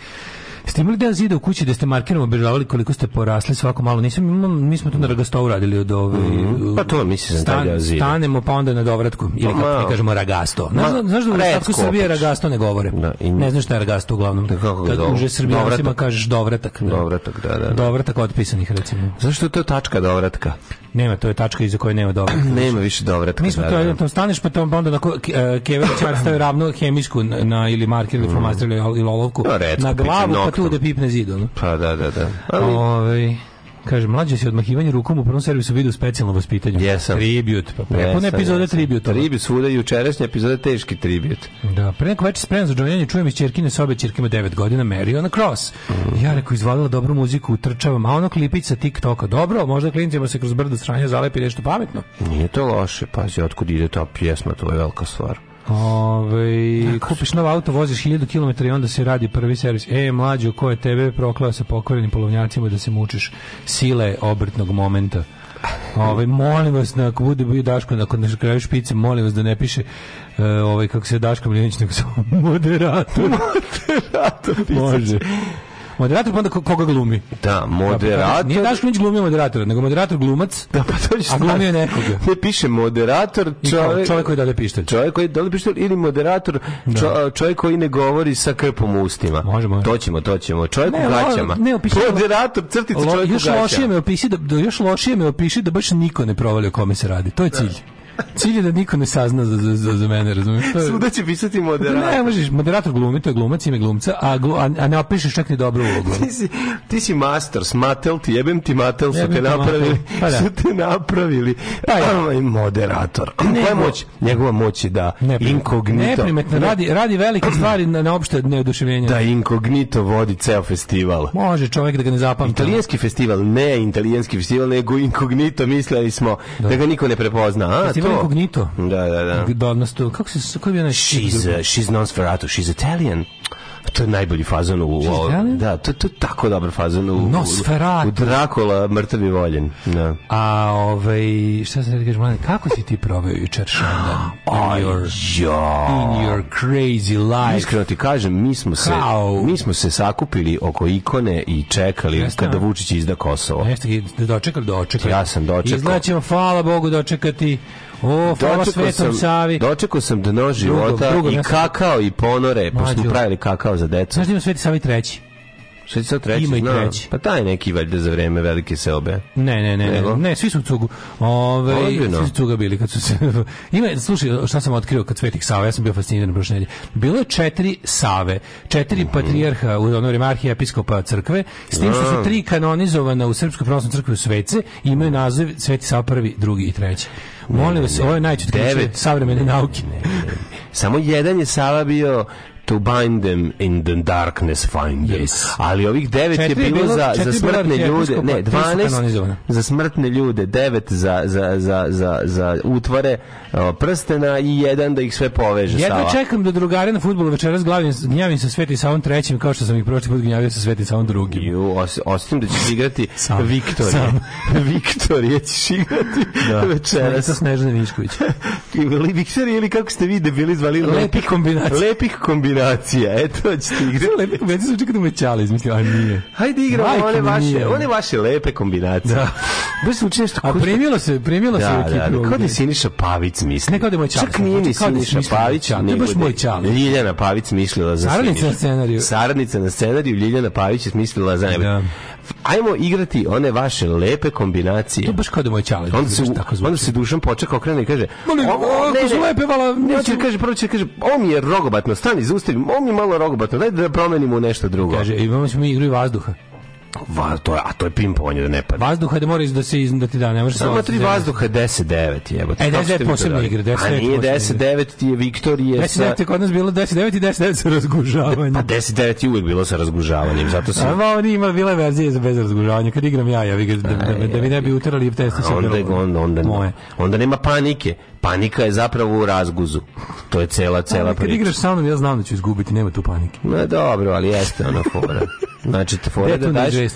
Ste imali deo zida u kući da ste markirom obeležavali koliko ste porasli svako malo? Nisam, imam, mi smo tu na Ragastovu radili od ove... Mm -hmm. Pa to mislim stan, da zida. Stanemo pa onda na dovratku. Ili kako mi kažemo Ragasto. Znaš, da- znaš da u Restatku Srbije Ragasto ne govore. Da, im... Ne znaš šta je Ragasto uglavnom. Da, kako Kad uže Srbijancima kažeš dovratak. Da. Dovratak, da, da, da. Dovratak otpisanih recimo. Zašto je to tačka dovratka? Nema, to je tačka iza koje nema dovratka. nema više dovratka. Mi smo da, da. to, da, da. staneš pa tamo onda onako Kevin e, Čar stavio ravno hemijsku na, ili marker ili mm. flomaster ili olovku no, pa na glavu pa tu da pipne zidu. Pa da, da, da. Ali... Ove, ovaj, Kaže, mlađe se odmahivanje rukom u prvom servisu vidu u specijalnom vaspitanju. Jesam. Tribut. Pa prepuna epizode tribute. Tribut svuda i jučerašnja epizoda teški tribut. Da, pre neko večer spremno za džonjanje čujem iz Čerkine sobe, Čerka ima 9 godina, Mary on cross. Mm. Ja rekoh izvalila dobru muziku, utrčavam, a ono klipić sa TikToka. Dobro, možda klincima se kroz brdo sranja zalepi nešto pametno. Nije to loše, pazi, otkud ide ta pjesma, to je velika stvar. Ove, da, kupiš nov auto, voziš 1000 km i onda se radi prvi servis. E, mlađo, ko je tebe proklao sa pokvarenim polovnjacima da se mučiš sile obrtnog momenta? Ovaj molim vas na ako bude bio Daško nakon na kraju špice, molim vas da ne piše ovaj kako se Daško Miljanić nego samo moderator. moderator. Može. Moderator pa onda koga glumi? Da, pa, pa, pa, moderator. Nije Daško Nić glumio moderatora, nego moderator glumac. Da, pa to je A glumio nekoga. Ne piše moderator, čovjek, čovjek koji dalje pištelj. Čovjek koji dalje pištelj ili moderator, da. čovjek koji ne govori sa krpom ustima. Može, može. To ćemo, to ćemo. Čovjek u gaćama. Ne, opiši, moderator, crtica čovjek još u gaćama. Lošije me opiši da-, da, još lošije me opiši da baš niko ne provalio kome se radi. To je da. cilj. Da. Cilj je da niko ne sazna za, za, za, za mene, razumiješ? Je... Suda će pisati moderator. Ne, možeš, moderator glumi, to je glumac, ime glumca, a, glu, a, a ne opišeš čak ni dobro ulogu. ti, si, ti si master, smatel ti, jebem ti matel, su te napravili. Pa da. Su te napravili. Pa ja. Ovaj moderator. Koja moć? Njegova moć je da Neprimet, inkognito... Neprimetno, radi, radi velike stvari na, na opšte neoduševljenje. Da inkognito vodi ceo festival. Može čovek da ga ne zapamti. Italijanski festival, ne italijanski festival, nego inkognito mislili smo da, da ga niko ne prepozna. A, to. Incognito. Da, da, da. Odnosno, da, kako se, koji je onaj? She's, uh, she's non-sferato, she's Italian. To je najbolji fazan u... u da, to, to je tako dobar fazan u... Nosferatu. U Dracula, mrtav i voljen. Da. A, ovaj, šta se da kažem, mlade, kako si ti proveo jučer šanda? In your, ja. in your crazy life. Iskreno ti kažem, mi smo se, How? mi smo se sakupili oko ikone i čekali Jeste, kada Vučić izda Kosovo. Jeste, da dočekali, dočekali. Ja sam dočekao. Izgledat ćemo, hvala Bogu, dočekati O, hvala svetom Savi. Dočekao sam dno života drugo, drugo, i kakao i ponore, pošto smo pravili kakao za decu. Znaš da ima sveti Savi treći? Šta će sad treći? Ima i treći. Pa taj neki valjda za vreme velike seobe. Ne, ne, ne, ne, ne, svi su u cugu. Ove, ovaj, Odbjeno. svi su cuga bili kad su se... Ima, slušaj, šta sam otkrio kad Svetih Sava, ja sam bio fasciniran prošle nedelje. Bilo je četiri Save, četiri mm -hmm. patrijarha u ono vreme arhijepiskopa crkve, s tim što su tri kanonizovana u Srpskoj pravoslavnoj crkvi u Svece, imaju naziv Sveti Sava prvi, drugi i treći. Molim vas, ovo je najčutkriče savremene nauke. Ne, ne, ne. Samo jedan je Sava bio to bind them in the darkness find them. Yes. Ali ovih devet četiri je bilo, za, za smrtne ljude, ne, 12 za smrtne ljude, devet za, za, za, za, za utvare prstena i jedan da ih sve poveže. Jedva Sava. čekam da drugare na futbolu večeras glavim, gnjavim sa Sveti Savom trećim, kao što sam ih prošli put gnjavio sa Sveti Savom drugim. Ju, os, osim da ćeš igrati sam, Viktorije. Sam. Viktorije ćeš igrati da. večeras. Sa Snežana Višković. ili Viktorije ili kako ste vi debili zvali? Lepih kombinacija. Lepih kombinacija kombinacija. Eto, hoćete igrati. Sve lepe kombinacije su čekati umećali, da izmislio, a nije. Hajde igramo Majko one vaše, nije. one vaše lepe kombinacije. Da. Baš zvuči nešto A primilo se, primilo da, se u ekipu. Da, da, kao da je Siniša Pavić misli. Ne kao da je moj čali. Čak nije znači, ni Siniša Pavić. To je baš moj čali. Ljiljana Pavić mislila za Saradnica na scenariju. Saradnica na scenariju, Ljiljana Pavić je smislila za nebe ajmo igrati one vaše lepe kombinacije. To baš kao da moj čale. Onda, da se, tako onda se Dušan počeka, okrene i kaže, Moli, o, ovo, ne, ne, lepe, vala, ne, neću... kaže, prvo će kaže, ovo mi je rogobatno, stani, zaustavim, ovo mi je malo rogobatno, daj da promenimo nešto drugo. Kaže, imamo ćemo igru i vazduha. Va, to je, a to je pimpovanje da ne pada. Vazduha da moraš da se iz, da ti da, ne možeš Samo da- tri vazduha 10 9 jebote. E 10 posebno igra, 10 A nije 10 9 ti je Viktorije. 10 9 je kod nas bilo 10 9 i 10 9 sa razgužavanjem. Pa 10 9 je uvek bilo sa razgužavanjem, zato se. Sam... A oni ima bila verzije za bez razgužavanja, kad igram ja, ja da, da, da, da mi ne bi uterali testa se. Onda onda onda, onda nema panike panika je zapravo u razguzu. To je cela, da, cela priča. Kad igraš sa mnom, ja znam da ću izgubiti, nema tu panike. No dobro, ali jeste ona fora. Znači, fora da daješ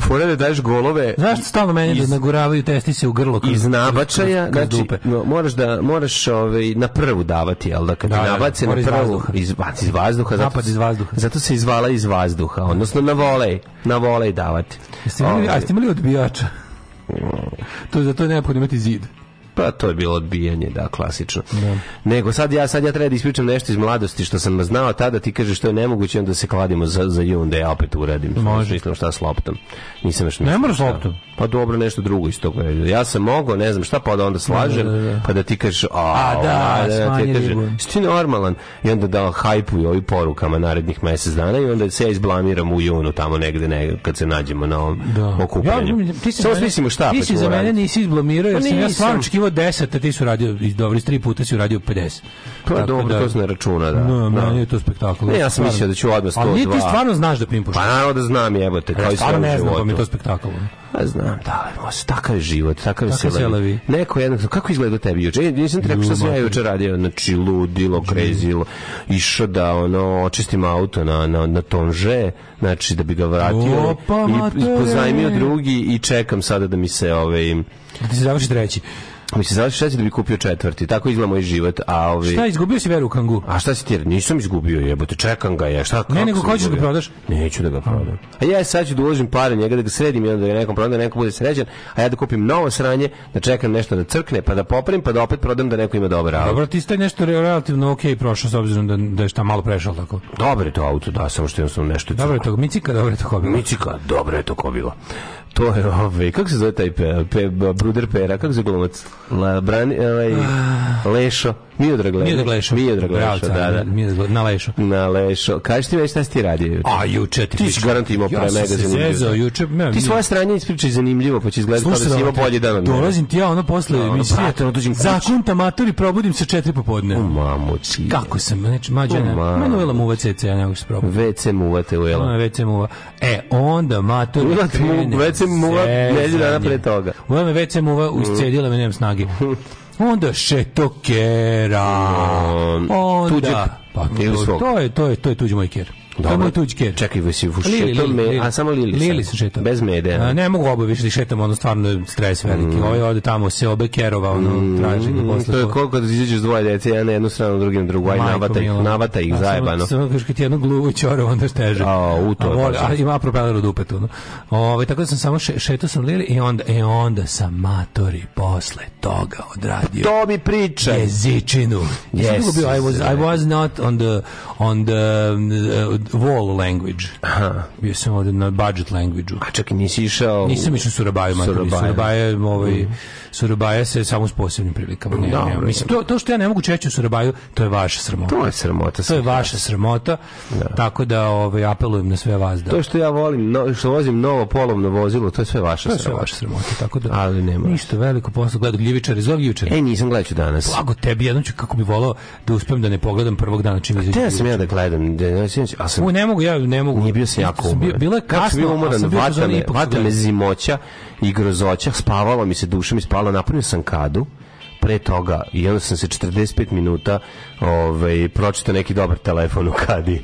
Fora da daješ golove. Zašto stalno meni iz, da naguravaju testise u grlo kroz, iz nabačaja, kroz, kroz, znači no, moraš da moraš ovaj na prvu davati, al da kad da, da, da nabace na prvu iz vazduha, iz, iz vazduha Napad iz vazduha. Zato se izvala iz vazduha, odnosno na volej, na volej davati. Jeste imali, ovaj. imali odbijača? Mm. To zato to je neophodno imati zid. Pa to je bilo odbijanje, da, klasično. Da. Nego sad ja sad ja treba da ispričam nešto iz mladosti što sam znao tada, ti kažeš što je nemoguće, onda se kladimo za za Jun da ja opet uradim. Može. Mislim šta s loptom. Nisam baš Ne moraš loptom. Pa dobro, nešto drugo iz toga. Ja sam mogao, ne znam šta, pa da onda slažem, da da, da, da, pa da ti kažeš, a, a da, da, da, ti kažeš, ti normalan? I onda da hajpuju ovi porukama narednih mjesec dana i onda se ja izblamiram u junu tamo negde, negde kad se nađemo na ovom da. okupljanju. Ja, ti si, Samo smislimo šta. Ti si za mene nisi izblamirao, pa jer sam ja stvarno očekivao uradio 10, a ti si uradio, dobri, tri puta si uradio 50. To je Tako dobro, da, to se ne računa, da. No, da. meni je to spektakl. Ne, ja sam mislio da ću odmah 102. Ali ti stvarno znaš da pimpuš. Pa naravno da znam, jebote, kao i sve u životu. ne znam, pa mi je to spektakl. Ja pa znam, da, može, takav je život, takav je selavi. Neko jednog, kako izgleda tebi juče? Ja e, nisam ti rekao šta sam ja juče radio, znači ludilo, krezilo, išao da ono, očistim auto na, na, na tonže, znači da bi ga vratio Opa, i, i pozajmio drugi i čekam sada da mi se ove... Ovaj, da ti se završi treći. Mi se šta si da bi kupio četvrti, tako izgleda moj život. A ovi... Šta, izgubio si veru u kangu? A šta si ti, nisam izgubio jebote, čekam ga ja, šta, Ne, nego hoćeš ga da prodaš? Neću da ga prodam. A ja sad ću da uložim pare njega da ga sredim, jedan da ga nekom prodam, da neko bude sređen, a ja da kupim novo sranje, da čekam nešto da crkne, pa da popravim, pa da opet prodam da neko ima dobar auto. Dobro, ti ste nešto relativno okej okay prošao, s obzirom da, da je šta malo prešao tako. Dobro je to auto, da, samo što jednostavno nešto Dobro je to, micika, dobro je to kobilo. Micika, dobro je to kobilo. To je, ove, ovaj, kako se zove taj pe, pe, Bruder Pera, kako se glumac? La, brani, ovaj, ah. Lešo. Miodrag Lešo. Miodrag Lešo. Miodrag Lešo, da, da. Miodrag, na Lešo. Na Lešo. Kaži ti već šta si ti radio A, juče ti Ti si garant imao pre mega zanimljivo. Ja sam se zezao juče. Me, ti svoje stranje ispričaj zanimljivo, pa će izgledati kao da si imao bolji dan. Dolazim ti ja ono posle da, emisije. Brate, ono dođem Zakunta matori, probudim se četiri popodne. U mamu ti. Kako sam, znači, mađana. Mene uvela muva CC, ja nego što probam. VC muva te uvela. VC muva. E, onda matori. Uvela ti muva, VC dana pre toga. Uvela me VC muva, uscedila me, nemam snage. onda šetokera, ehm, onda... Tuđak. Pa, to, to, je, to, je, to je tuđi moj ker. Dobro. Tamo je tuđker. Čekaj, vesi u šetom, a samo Lili, lili se šetom. Bez mede. A, ne mogu oba više da šetam, ono stvarno stres veliki. Mm. Ovaj ode tamo se obe kerova, ono, mm. traži ga da posle. To je koliko kada izađeš dvoje dece, ja na jednu stranu, drugi drugu, aj navata, ih, navata ih zajebano. Samo kažeš kad ti jedno gluvu čoro, onda šteže. A, u to. A, voli, a ima propeler u dupetu. No. Ove, ovaj, tako da sam samo še, šetao sam Lili i onda, e onda sam matori posle toga odradio. To mi priča. Jezičinu. Yes. yes. I, was, I was not on the, on the, um, uh, wall language. Aha. Bio sam ovdje na budget language-u. A čak i nisi išao... Nisam išao u Surabaju, Surabaju. Surabaju, ovaj, mm. Surabaju se samo s posebnim prilikama. Ne, Dobre, ne, mislim, to, to što ja ne mogu čeći u Surabaju, to je vaša sramota. To je sramota. To je vaša sramota, da. tako da ovaj, apelujem na sve vas. Da. To što ja volim, no, što vozim novo polovno vozilo, to je sve vaša to je sramota. sve vaša sramota, tako da... Ali nema. Ništa veliko posla, gledam Gljivičar, zove Gljivičar. E, nisam gledao danas. Blago tebi, jednom ću kako bi volao da uspem da ne pogledam prvog dana čim izađe. Ja sam ja da gledam, da, sam. U, ne mogu, ja ne mogu. Nije bio sam jako umoran. Bilo je kasno, bio umoran, sam bio vata, me, vata me zimoća i grozoća, spavalo mi se, duša mi spala, napunio sam kadu pre toga i onda sam se 45 minuta ovaj, pročitao neki dobar telefon u kadi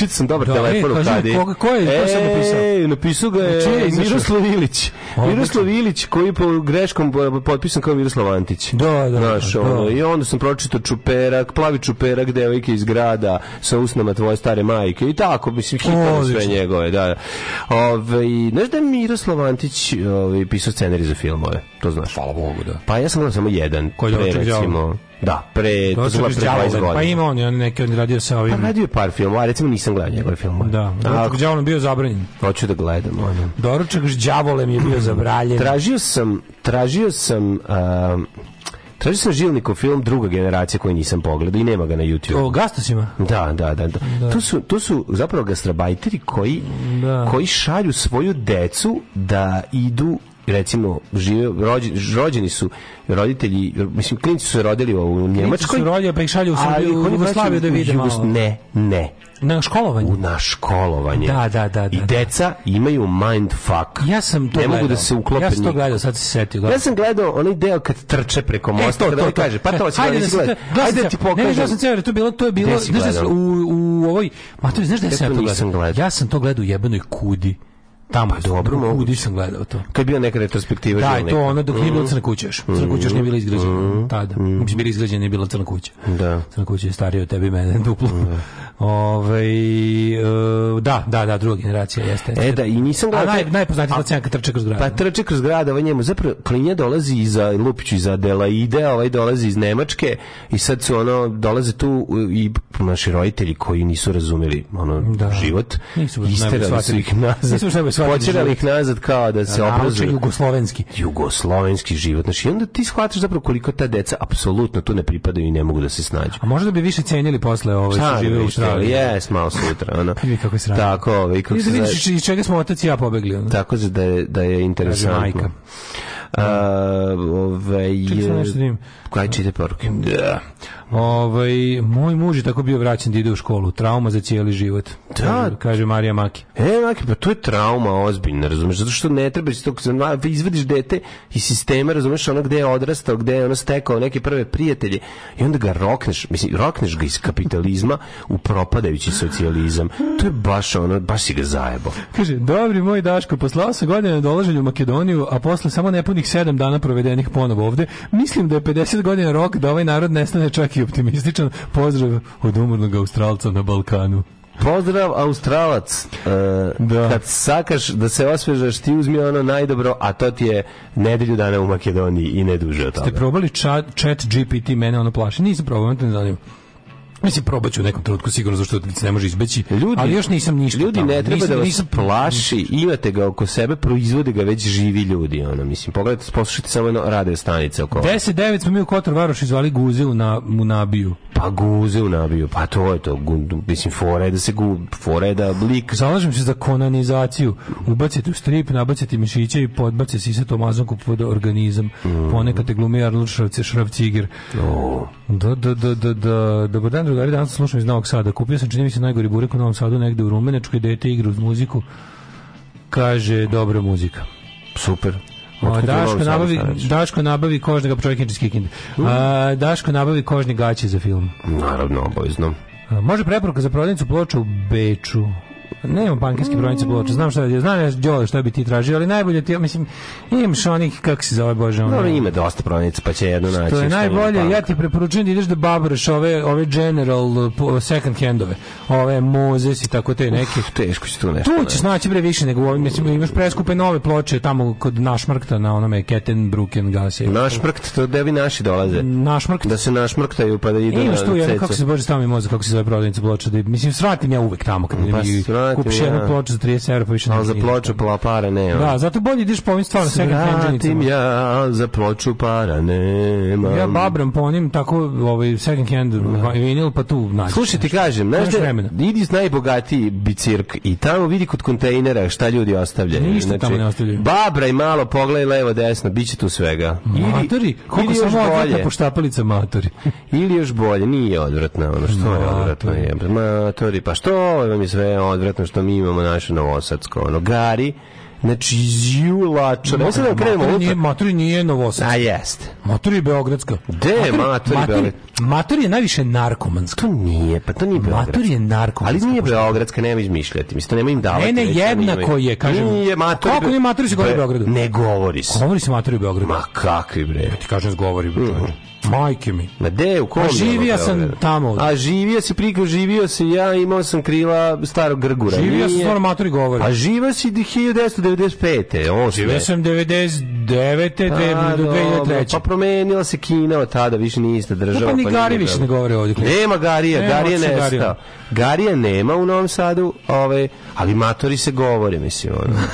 čit sam dobar da, e, telefon e, kaži, koga, ko je, ko e, sam napisao? napisao ga je znači, e, Miroslav Ilić. Miroslav Ilić koji po greškom potpisan kao Miroslav Antić. Da, da. da Naš, da. Ono, I onda sam pročitao Čuperak, plavi Čuperak, devojke iz grada sa usnama tvoje stare majke i tako, mislim, hitalo sve njegove. Da, da. Ove, znaš da je Miroslav Antić ove, ovaj, pisao scenarij za filmove? To znaš. Hvala Bogu, da. Pa ja sam gledao samo jedan. Koji je recimo, Da, pre to, to bila pre 20 pa godina. Pa ima on, on neki on radio sa ovim. Pa radio je par filmova, recimo nisam gledao njegove filmove. Da, Doručak s đavolom bio zabranjen. Hoću da gledam. Ono. Doručak s đavolem je bio zabranjen. Tražio sam, tražio sam um, Tražio sam Žilnikov film druga generacija koji nisam pogledao i nema ga na YouTube. O gastosima? Da, da, da, da. da. To, su, to su zapravo gastrobajteri koji, da. koji šalju svoju decu da idu recimo žive rođeni, rođeni su roditelji mislim klinci su se rodili u Njemačkoj su rodili pa ih šalju u Srbiju u Jugoslaviju da vide malo ne ne na školovanje. U na školovanje. Da, da, da, da. I da. deca imaju mind fuck Ja sam to Ne gledao. mogu da se uklope. Ja sam to gledao, sad se setio. Da. Ja sam gledao onaj deo kad trče preko e, mosta, e, to, da to, to, kaže, pa to se vidi gleda. Ajde ti pokažem. Ne, ja sam ceo, to bilo, to je bilo, znaš, u u ovoj, ma to znaš da ja to gledao. Ja sam to gledao u jebenoj kudi. Tamo je pa dobro, mogu. Gdje sam gledao to? Kad bio neka retrospektiva. Da, to ono dok nije bila mm. crna kuća još. Crna kuća još nije mm. bila izgrađena. Mm. Tada. Mislim, bila izgrađena nije bila crna kuća. Da. Crna kuća je starija od tebe i mene duplo. Da. Ove, ovaj, eh, da, da, da, druga generacija jeste. E da, i nisam gledao... A naj, najpoznatija stacija kad trče kroz grada. Pa trče kroz grada, ovaj njemu. Zapravo, Klinja dolazi iz Lupiću, iz Adelaide, ovaj dolazi iz Nemačke i sad su ono, dolaze tu eh, i naši roditelji koji nisu razumeli ono, da. život. Nisu, isterali su ih nazad. Nisu Počerali ih nazad kao da se obrazuju. jugoslovenski. Jugoslovenski život. Znači, onda ti shvataš zapravo koliko ta deca apsolutno tu ne pripadaju i ne mogu da se snađu. A možda bi više cenili posle ove što žive u Australiji. Jes, malo sutra. ona kako je Tako, i ovaj, kako se vidiš iz čega smo otac ja pobegli. Ono. Tako da je, da je interesantno. Majka. Uh, ovaj, Čekaj, nešto da Kaj čite poruke? Da. Ovaj, moj muž je tako bio vraćan da ide u školu. Trauma za cijeli život. Da. Kaže Marija Maki. E, Maki, pa to je trauma ozbiljna, razumeš? Zato što ne trebaš se tog izvadiš dete iz sistema, razumeš, ono gde je odrastao, gde je ono stekao neke prve prijatelje i onda ga rokneš, mislim, rokneš ga iz kapitalizma u propadajući socijalizam. To je baš ono, baš si ga zajebo. Kaže, dobri moj Daško, poslao sam godine dolaženju u Makedoniju, a posle samo nepunih sedam dana provedenih ponovo ovde, mislim da je 50 60 godina rok da ovaj narod nestane čak i optimističan. Pozdrav od umornog Australca na Balkanu. Pozdrav Australac. E, da. Kad sakaš da se osvežaš, ti uzmi ono najdobro, a to ti je nedelju dana u Makedoniji i ne duže od toga. Ste probali chat, chat GPT, mene ono plaši. Nisam probao, to ne zanima. Mislim probaću u nekom trenutku sigurno zašto se ne može izbeći. Ljudi, ali još nisam ništa. Ljudi ne treba nisam, da vas nisam plaši, imate ga oko sebe, proizvode ga već živi ljudi, ono mislim. Pogledajte, poslušajte samo jedno rade stanice oko. 10 9 smo mi u Kotor Varoš izvali guze u na u nabiju. Pa guze u nabiju, pa to je to, mislim fora je da se gu, fora je da blik. Zalažem se za konanizaciju. Ubacite u strip, nabacite mišiće i podbace si sa tomazonku pod organizam. Mm. Ponekad te glumi Arnold Šravciger. Oh. Da, da, da, da, da, da, dan, da, drugari danas slušam iz Novog Sada. Kupio sam čini mi se najgori burek u Novom Sadu negde u Rumenečkoj dete igra uz muziku. Kaže dobra muzika. Super. O, da Daško nabavi, Daško, nabavi kožne ga čovjek kikinde. A, Daško nabavi kožne gaće za film. Naravno, obavezno. Može preporuka za prodavnicu ploča u Beču. Nema bankarske brojnice ploča. Znam šta je, znam Đole šta bi ti tražio, ali najbolje ti, mislim, imaš onih, kako se zove, Bože, ono... Dobro, ima dosta brojnica, pa će jedno naći. To je najbolje, ja ti preporučujem da ideš da babraš ove, ove general second handove, ove Mozes i tako te neke. Uf, teško će tu nešto. Tu ćeš naći bre više nego ovim, mislim, imaš preskupe nove ploče tamo kod Našmrkta na onome Kettenbruken gase. Našmrkt, to da bi naši dolaze. Našmrkt. Da se našmrktaju pa da idu Imaš tu, na, kako se Bože, stavio mi mozak, kako se zove prodavnica ploča, da, mislim, svratim ja uvek tamo. Kad pa, platio. Kupiš jednu ploču za 30 evra, pa više ne. za ploču pla, para nema. Da, zato bolje ideš po ovim stvarno second hand dženicama. ja, za ploču para nema. Ja babram po onim tako ovaj second hand da. vinil, pa tu nađeš. Slušaj, ti kažem, znaš da idi s najbogatiji bicirk i tamo vidi kod kontejnera šta ljudi ostavljaju. Ništa znači, tamo ne ostavljaju. Babra i malo, pogledaj levo, desno, bit će tu svega. Matori? Koliko sam odvratna poštapalica matori? Ili još bolje, nije odvratno, ono što je odvratno. Je. Matori, pa što vam je sve odvratno? nevjerojatno što mi imamo naše novosadsko. Ono, gari, Znači, zjulača. Motor, Mislim da krenemo motor nije, motor nije Novosadska. A jest. Motor je Beogradska. Gde je Matori Beogradska? Mator je najviše narkomanska. To nije, pa to nije Beogradska. Mator je narkomanska. Ali nije Beogradska, nema izmišljati. Mislim, nema im davati. Ne, ne, jednako je, kažem. Nije Matori. Koliko nije Matori se govori u Beogradu? Ne govori se. Govori se Matori u Beogradu. Ma kakvi bre. Ja ti kažem, govori. Mm. Majke mi. Ma de, u kom? A živio sam tamo. A živio si priko živio si ja, imao sam krila starog grgura. Živio sam stvarno matori govori. A živio si 1995. Osme. Živio sam 99. A, do 2003. Pa promenila se Kina od tada, više nije ista država. No, pa ni pa Gari više ne govore ovdje. Nema Garija, nema, Garija nestao. Garija. nema u Novom Sadu, ove, ali matori se govore, mislim. Ono.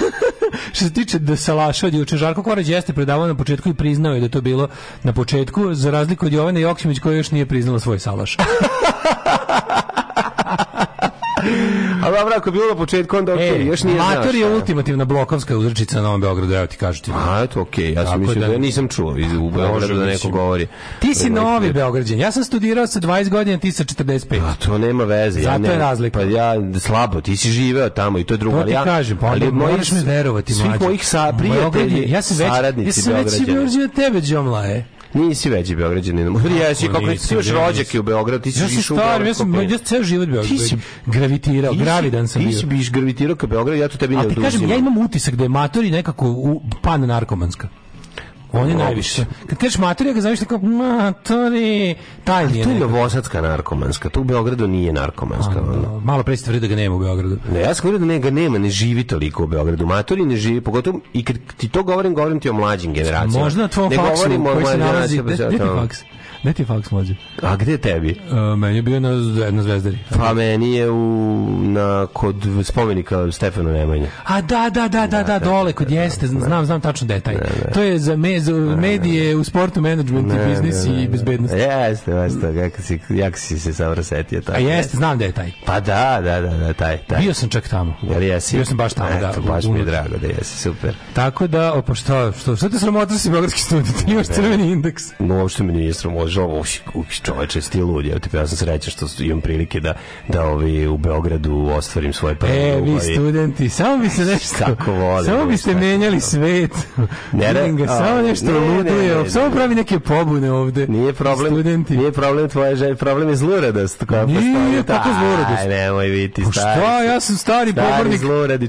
što se tiče da Salaša od juče, Žarko Korać jeste predavao na početku i priznao je da to bilo na početku, za razliku od Jovana Joksimić koja još nije priznala svoj Salaš. A dobro, ako bilo na početku, onda okej, okay, e, još nije znaš. Mater je ultimativna blokovska uzrečica na Novom Beogradu, evo ti kažu ti. A, eto, okej, ja sam mislim da, da nisam čuo iz u Beogradu da neko govori. Ti si ovaj, novi Beograđan, ja sam studirao sa 20 godina, ti sa 45. A to nema veze. Zato ja ne, je razlika. Pa ja, slabo, ti si živeo tamo i to je drugo. To ti ja, kažem, pa ali moraš mi verovati, mlađe. Svih mojih sa, prijatelji, ja sam već, saradnici Beograđana. Ja sam već živeo tebe, Đomlaje. Nisi veći Beograđanin. Možda jesi, kako ti još rođak u Beograd, ti si ja išao u Beograd. Ja sam, ja ceo život Beograd. Ti si gravitirao, ti gravidan sam ti bio. Ti si biš gravitirao ka Beograd, ja to tebi ne oduzimam. A ti kažem, ja imam utisak da je matori nekako u, pan narkomanska. Oni najviše. Kad kažeš materija, ga zoveš kao matori, taj nije. Tu je Novosadska narkomanska, tu u Beogradu nije narkomanska. A, malo pre ste da ga nema u Beogradu. Ne, ja skoro da ne, ga nema, ne živi toliko u Beogradu. Matori ne živi, pogotovo, i kad ti to govorim, govorim ti o mlađim generacijama. Možda tvoj faksu koji se nalazi, gde, gde ti faks? Ne ti faks mlađe. A gde tebi? E, meni je bio na, na Zvezdari. Pa meni je u, na, kod spomenika Stefanu Nemanje. A da, da, da, da, da, da, da dole, kod da, jeste, znam, znam tačno detalj. To je za, me, za medije u sportu, management i biznis i bezbednost. Jeste, jeste, jak si, jak si se sam rasetio. Tako. A jeste, znam da je taj. Pa da, da, da, da taj, taj. Bio sam čak tamo. Jel jesi? Bio sam baš tamo, da. Baš mi je drago da jesi, super. Tako da, opa, šta, što, što te sramota si Beogradski student? Imaš crveni indeks. No, uopšte mi nije sramota državu, uš, čoveče, sti lud, ja sam sreća što imam prilike da, da ovi u Beogradu ostvarim svoje pravo. E, vi studenti, samo bi se nešto, tako volim, samo bi biste menjali svet, ne, ne, samo nešto luduje, samo pravi neke pobune ovde. Nije problem, studenti. nije problem tvoje želje, problem je zluradost. Koja nije, kako zluradost? Aj, nemoj biti, pa stari. Šta, ja sam stari, stari pobornik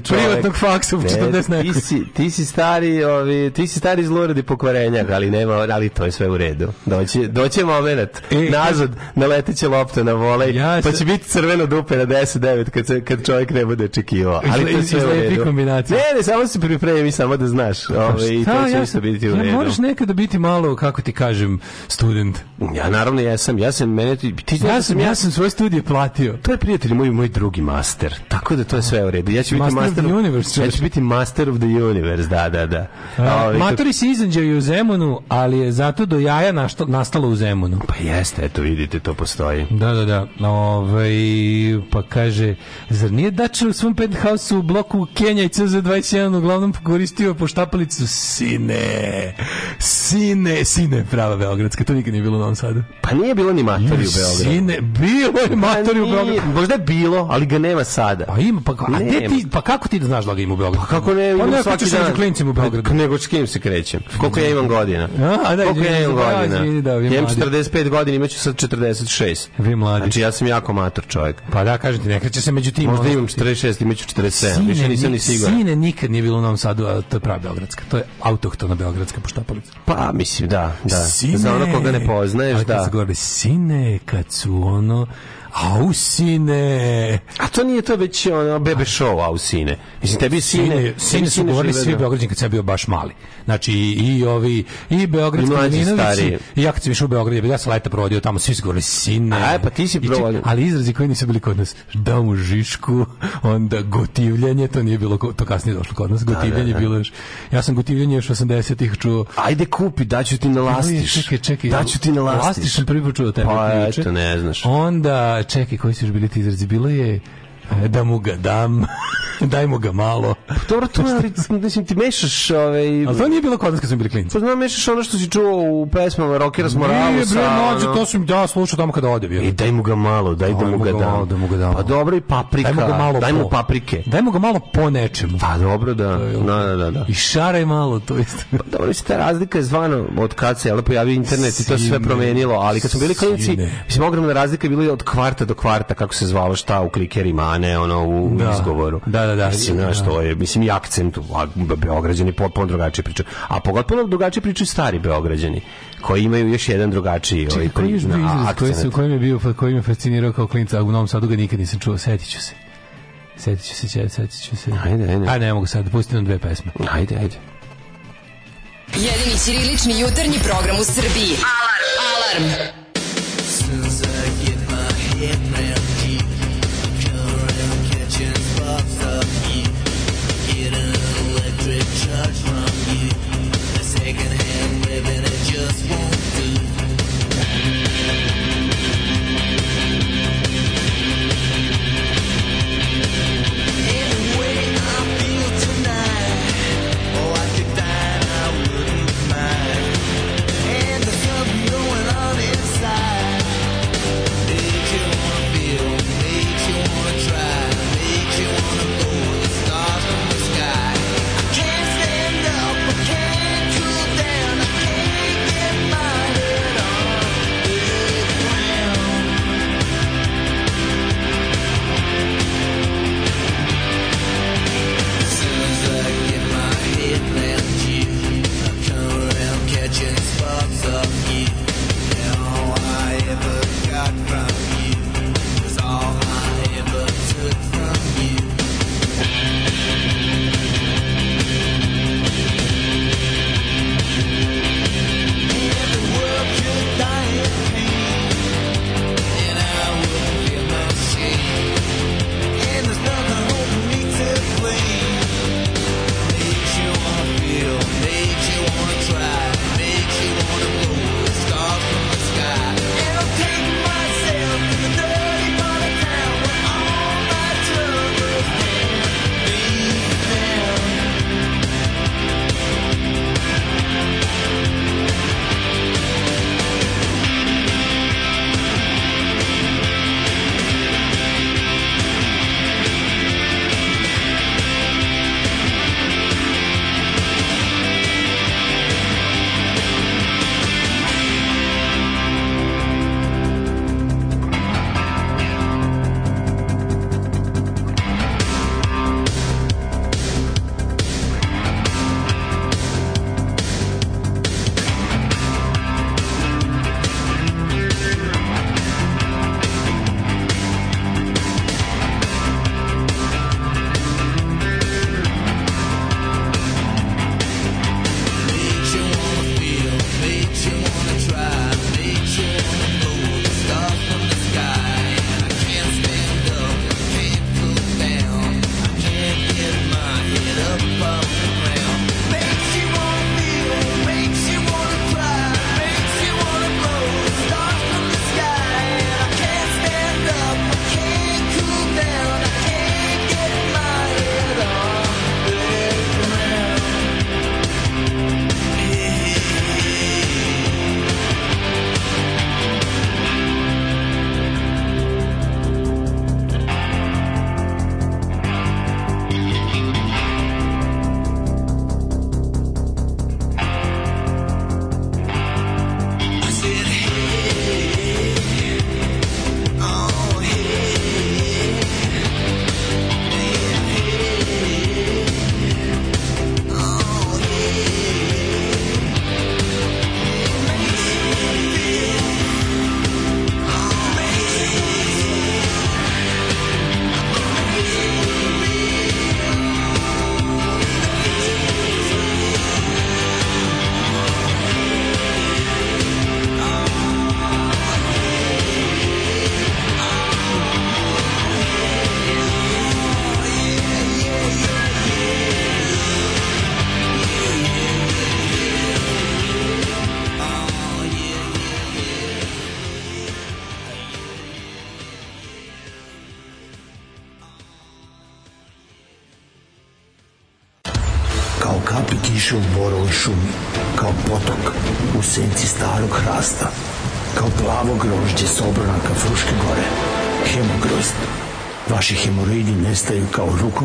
privatnog faksa u 40 ne, ti si, ti si stari, ovi, ti si stari zluradi pokvarenjak, ali nema, ali to je sve u redu. Doći, doći doće moment e, e, nazad na leteće lopte na volej, ja pa će biti crveno dupe na 10-9 kad, se, kad čovjek ne bude očekivao. Ali to sve u redu. Kombinacija. Ne, ne, samo se pripremi, samo da znaš. Pa Ove, ovaj, I to će ja isto biti u redu. Ja moraš nekada biti malo, kako ti kažem, student. Ja naravno jesam, ja sam mene ti, ti ja, da sam, ja sam svoje studije platio. To je prijatelj moj moj drugi master. Tako da to je sve u redu. Ja ću master biti master of the universe. Ja ću biti master of the universe, da, da, da. Ove, ovaj, Matori se izanđaju u Zemunu, ali je zato do jaja našto, nastalo u Zemunu. Pa jeste, eto vidite, to postoji. Da, da, da. Ove, ovaj, pa kaže, zar nije Dačar u svom penthouse u bloku Kenja i CZ21 uglavnom koristio poštapalicu? Sine! Sine! Sine, prava Beogradska, to nikad nije bilo u Novom Sadu. Pa nije bilo ni matori u Beogradu. Sine, bilo je matori pa u Beogradu. Možda je bilo, ali ga nema sada. Pa ima, pa, a te ti, pa kako ti da znaš da ga ima u Beogradu? Pa kako ne, pa ne, svaki da dan. Pa klincima u Beogradu. Pa nego s kim se krećem. Koliko ja imam godina. A, a da, Koliko ja imam da, godina. Da, 45 godina, imaću sad 46. Vi mladi. Znači ja sam jako mator čovjek. Pa da, kažem ti, ne kreće se među tim. Možda imam 46, imaću 47, sine, više nisam ni siguran. Sine nikad nije bilo u Novom Sadu, a to je prava Beogradska. To je autohtona Beogradska poštapalica. Pa, mislim, da, da. Sine, Za ono koga ne poznaješ, da. Kad se govori, sine, kad su ono Ausine. A to nije to već ono bebe show Ausine. Mislim tebi sine, sine, sine su govorili svi da- beograđani kad sam bio baš mali. Znači i, i ovi i beogradski Milinovići i ja kad sam išao u Beograd, ja sam leta provodio tamo, svi su govorili sine. A e, pa ti si provodio. Ali izrazi koji nisu bili kod nas, da mu žišku, onda gotivljanje, to nije bilo to kasnije došlo kod nas, da, gotivljanje da, bilo još. Ja sam gotivljanje još 80-ih čuo. Ajde kupi, daću ti na lastiš. Čekaj, čekaj. Daću ti na lastiš. Lastiš sam prvi počuo tebe. Pa eto, ne znaš. Onda čekaj, koji su još bili ti izrazi? Bilo je da mu ga dam, daj mu ga malo. Pa dobro, to ali, mislim, ti mešaš... Ovaj... A to nije bilo kod nas kad smo bili klinci. Pa znam, mešaš ono što si čuo u pesmama Rockera s Moralu. Nije, bre, nođe, to sam ja da, slušao tamo kada ode bio. I e, daj mu ga malo, daj, da daj da mu ga, ga dam. da mu ga dam. Pa dobro, i paprika. Daj mu ga malo daj mu po. paprike. Daj mu ga malo po nečemu. Pa dobro, da. Da, da, da, da. I šaraj malo, to isto. Pa dobro, ta razlika je zvano od kad se pojavio internet Sine. i to se sve promenilo, ali kad smo bili klinci, mislim, ogromna razlika je bila od kvarta do kvarta, kako se zvalo šta u klikerima, ne ono u da. izgovoru. Da, da, da. Mislim, da, što je, mislim i akcent, a Beograđani potpuno drugačije pričaju. A pogotovo drugačije pričaju stari Beograđani, koji imaju još jedan drugačiji Čekaj, ovaj, koji, na, koji, su, koji je bio, koji me fascinirao kao klinca, a u Novom Sadu ga nikad nisam čuo, setit ću se. Setit ću se, setit ću se. Ajde, ajde. Ajde, ne mogu sad, pusti nam dve pesme. Ajde, ajde. Jedini ćirilični jutarnji program u Srbiji. Alarm! Alarm!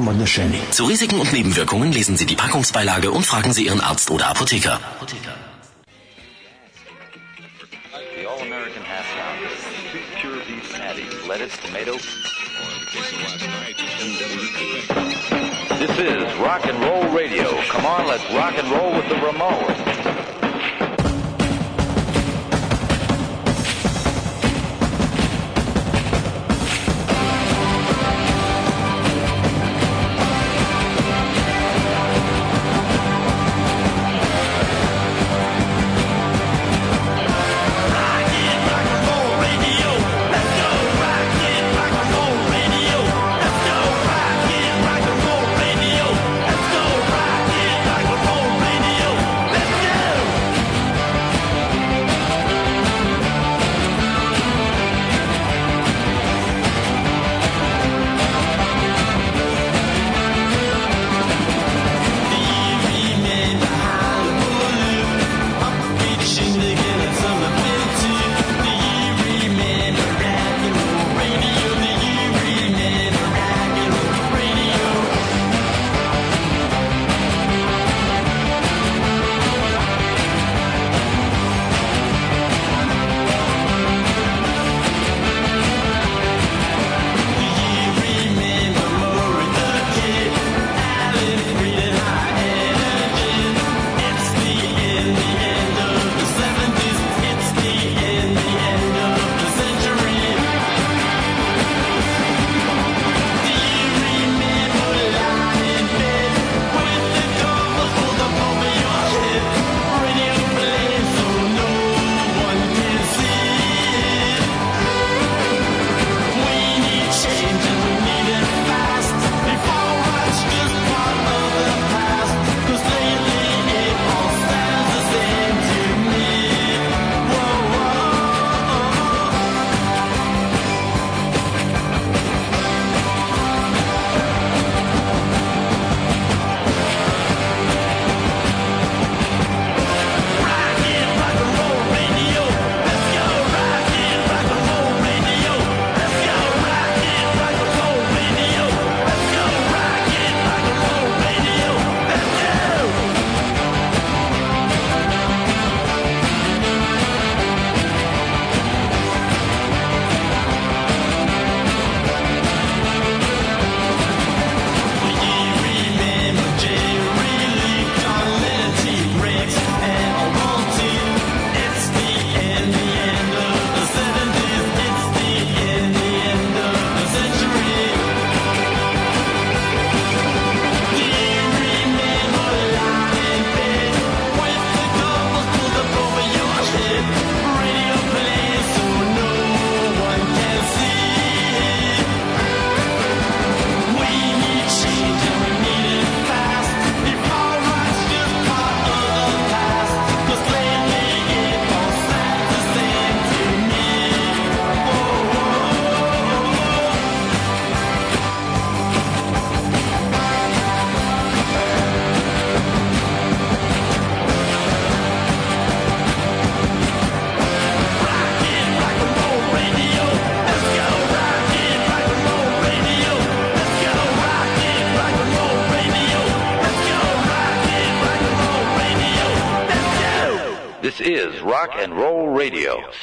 Modnescheni. Zu Risiken und Nebenwirkungen lesen Sie die Packungsbeilage und fragen Sie Ihren Arzt oder Apotheker. This is rock and roll radio. Come on, let's rock and roll with the Ramones.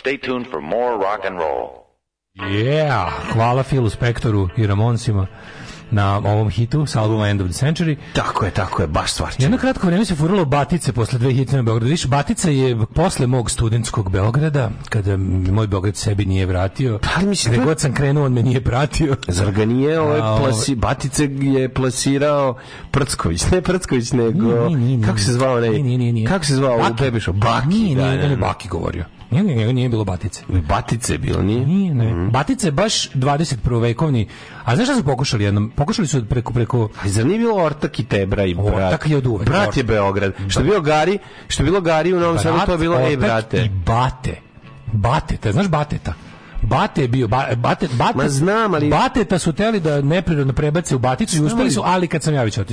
Stay tuned for more rock and roll. Yeah, hvala Philu Spectoru i Ramonsima na ovom hitu s albuma End of the Century. Tako je, tako je, baš stvarno. Jedno kratko vrijeme se furalo Batice posle dve hitne na Beogradu. Viš, Batica je posle mog studentskog Beograda, kada moj Beograd sebi nije vratio. Pa, mislim, Gde god sam krenuo, on me nije pratio. Zar ga nije ovaj plasi, Batice je plasirao Prcković, ne Prcković, nego... Nije, nije, nije, kako se zvao ne? Kako se zvao Baki. u Bebišu? Baki, nije, da, ne, da, ne, da. Baki govorio njega, njega nije bilo batice. Batice je bilo, nije? Nije, ne. Mm. Batice je baš 21. vekovni. A znaš šta su pokušali jednom? Pokušali su preko... preko... A zar nije bilo ortak i tebra i brat? Ortak je od uvek. Brat je Beograd. Da. Što je bilo Gari, što je bilo Gari u Novom Sadu, to je bilo, ej, brate. i bate. Bateta, znaš Bateta? Bate je bio, Bate, Bate, Ma znam, ali... Bateta su teli da neprirodno prebace u Baticu i uspeli su, ali kad sam ja otišao.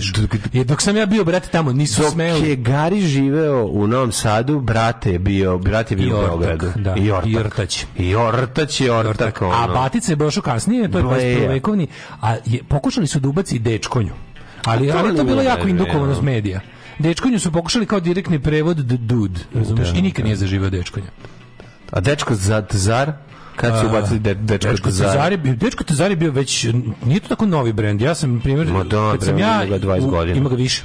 Jer dok sam ja bio, brate, tamo nisu dok smeli. je Gari živeo u Novom Sadu, brate je bio, brate je bio I u Beogradu. Da. I Ortak. I Ortać. I Ortać je Ortak. ortak ono. A Batica je došao kasnije, to je baš vekovni. A je, pokušali su da ubaci dečkonju. Ali, to ali to bilo jako indukovano s medija. Dečkonju su pokušali kao direktni prevod dud, razumiješ? Da, I nikad da. nije zaživio dečkonja. A dečko za zar? Kad su ubacili de, Dečko, dečko Tezari? Dečko Tezari bio već, nije to tako novi brend. Ja sam, primjer, Madonna, kad sam ja, ima ga 20 godina. Ima ga više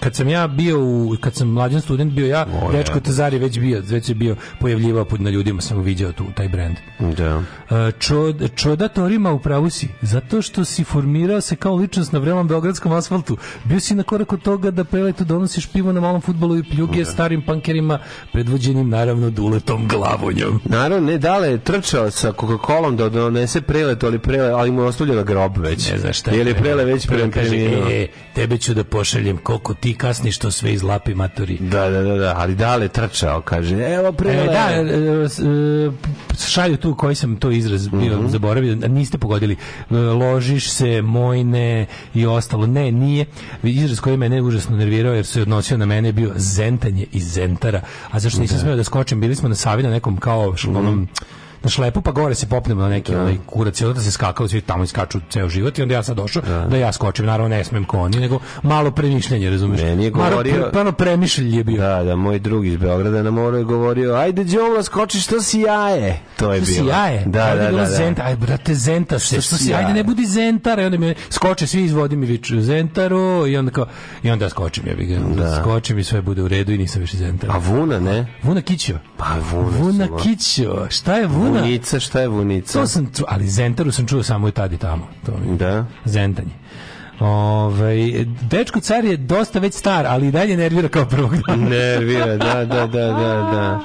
kad sam ja bio u, kad sam mlađan student bio ja, Dečko Tazar je već bio, već je bio pojavljivao pod na ljudima, sam viđao tu taj brend. Da. E, čo čoda Torima u pravu si, zato što si formirao se kao ličnost na vrelom beogradskom asfaltu. Bio si na korak od toga da preletu donosiš pivo na malom futbolu i pljuge da. starim pankerima, predvođenim naravno duletom glavonjom. Naravno, ne dale trčao sa kokakolom da donese prelet, ali, prele, ali mu je ostavljeno grob već. Ne znaš šta je. Jer je prele već prele, prele, prele, prele, prele, prele, prele, prele, ti kasni što sve izlapi maturi. Da, da, da, da, ali dale trčao, kaže. Evo prele. E, da, e, e, e, šalju tu koji sam to izraz bio mm -hmm. zaboravio, niste pogodili. Ložiš se, mojne i ostalo. Ne, nije. Izraz koji mene užasno nervirao jer se odnosio na mene je bio zentanje iz zentara. A zašto nisam da. smio da skočim? Bili smo na Savi na nekom kao šlonom mhm. mm -hmm na šlepu, pa gore se popnemo na neki da. onaj kurac i onda se skakao, svi tamo iskaču ceo život i onda ja sad došao da. da ja skočim, naravno ne smem ko oni, nego malo premišljanje, razumeš Meni je govorio... Malo pre, je bio. Da, da, moj drug iz Beograda na moru je govorio, ajde Đomla, skoči što si jaje. To je što bilo. Si jaje? Da, ajde, da, da, da. Zenta, aj brate, zenta se, što, što si ajde ne budi zentar, i onda mi skoče svi izvodi mi viču zentaro i onda kao, i onda skočim, ja bih ga, da. skočim i sve bude u redu i nisam više zentar. A Vuna, ne? Vuna kičio Pa Vuna. Vuna Kićo. Šta je Vuna, Vunica, šta je Vunica? To sam, ali Zentaru sam čuo samo i tad i tamo. To je. Da? Zentanje. Ove, ovaj, dečko car je dosta već star, ali i dalje nervira kao prvog dana. nervira, da, da, da, da, da.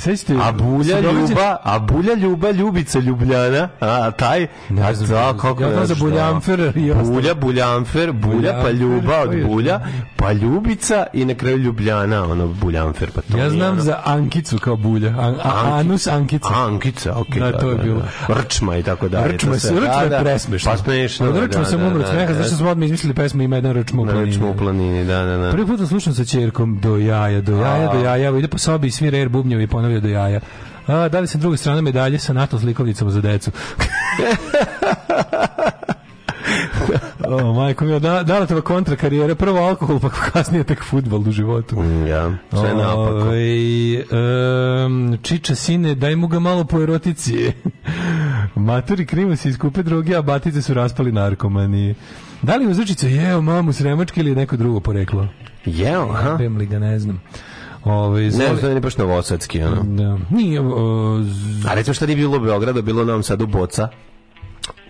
Sećate, a bulja ljuba, a bulja ljuba ljubica ljubljana, a taj, ne znam, a da, kako ja za buljamfer i ostalo. Bulja, buljamfer, bulja, buljamfer, pa ljuba od pa bulja, pa ljubica i na kraju ljubljana, ono buljamfer, pa to Ja znam ono. za Ankicu kao bulja, An, a, anus Ankica. Ankica, okej, okay, da, da, to je da, bilo. Da. Rčma i tako dalje. Rčma, se, rčma je presmešno. Pa smešno, da, da, da, da, umro od da, smeha, da. zašto smo odmah izmislili pesmu ima jedan račun u planini. u planini, da, da, da. Prvi put da slušam sa ćerkom do jaja, do jaja, do jaja, ide po sobi i svira air bubnjevi i ponavlja do jaja. A, da dali sam druga strana medalje sa NATO slikovnicama za decu. o, majko mi, da, da tva kontra karijera, prvo alkohol, pa kasnije tek futbal u životu. Mm, ja, sve naopako. Um, ovaj, čiča sine, daj mu ga malo po erotici. Maturi krimu se iskupe droge, a batice su raspali narkomani. Da li uzrečica jeo mamu sremačke ili neko drugo poreklo? Jeo, aha. Pem li ga, ne znam. Ove, ovaj, zoli... Ne, to nije baš novosadski, ono. Da. Nije, o, z... A recimo šta nije bilo u Beogradu, bilo nam sad u Boca.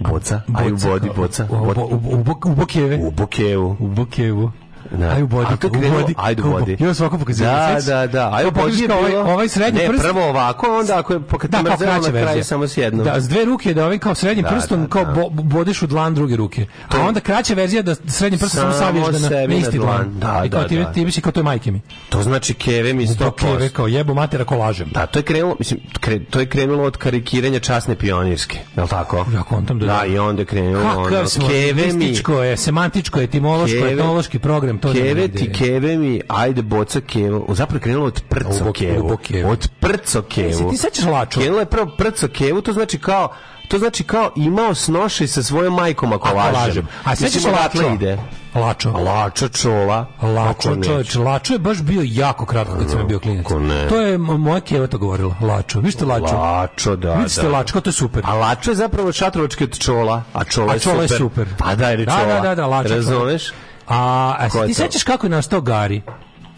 Boca, boca, aj u vodi, boca. U, bo, u, u, u Bokevu. U Bokevu. U Bokevu. Da. Aj u bodi, kako vodi, ajde u bodi. Još ovako pokazuje. Da, da, da. Aj u bodi ovaj, ovaj srednji prst. Ne, prvo ovako, onda ako je pokazuje pa da, kao na kraju samo s jednom. Da, s dve ruke da ovaj kao srednjim da, prstom da, da. kao bo, bodeš u dlan druge ruke. A onda kraća verzija da srednji prst samo saviješ da na, na isti dlan. Da, da, I kao da, ti, da. ti biši kao to je majke mi. To znači keve mi 100%. Keve kao jebo matera kolažem. Da, to je krenulo, mislim, kre, to je krenulo od karikiranja časne pionirske, je l' tako? Ja kontam da. Da, i onda krenulo ono keve mi. je, semantičko, je, etimološko, etnološki program keve ti keve mi, ajde boca kevo. Zapravo krenulo od prco kevo. Od prco e, kevo. E, ti sećaš lačo? Krenulo je prvo prco kevo, to znači kao to znači kao imao snoši sa svojom majkom ako lažem. A sećaš lačo? Ide. Lačo. Lačo čola. Lačo čoveč. Znači, lačo je baš bio jako kratko kad sam bio klinac. To je moja keva to govorila. Lačo. Vi ste lačo. Lačo, da. Vi ste da, da. lačko, to je super. A lačo je zapravo šatrovački od čola. A čola, a čola je super. Je super. Pa da, je čola. Da, da, da, lačo. Razumeš? A, a se ti sećaš kako je nastao Gari?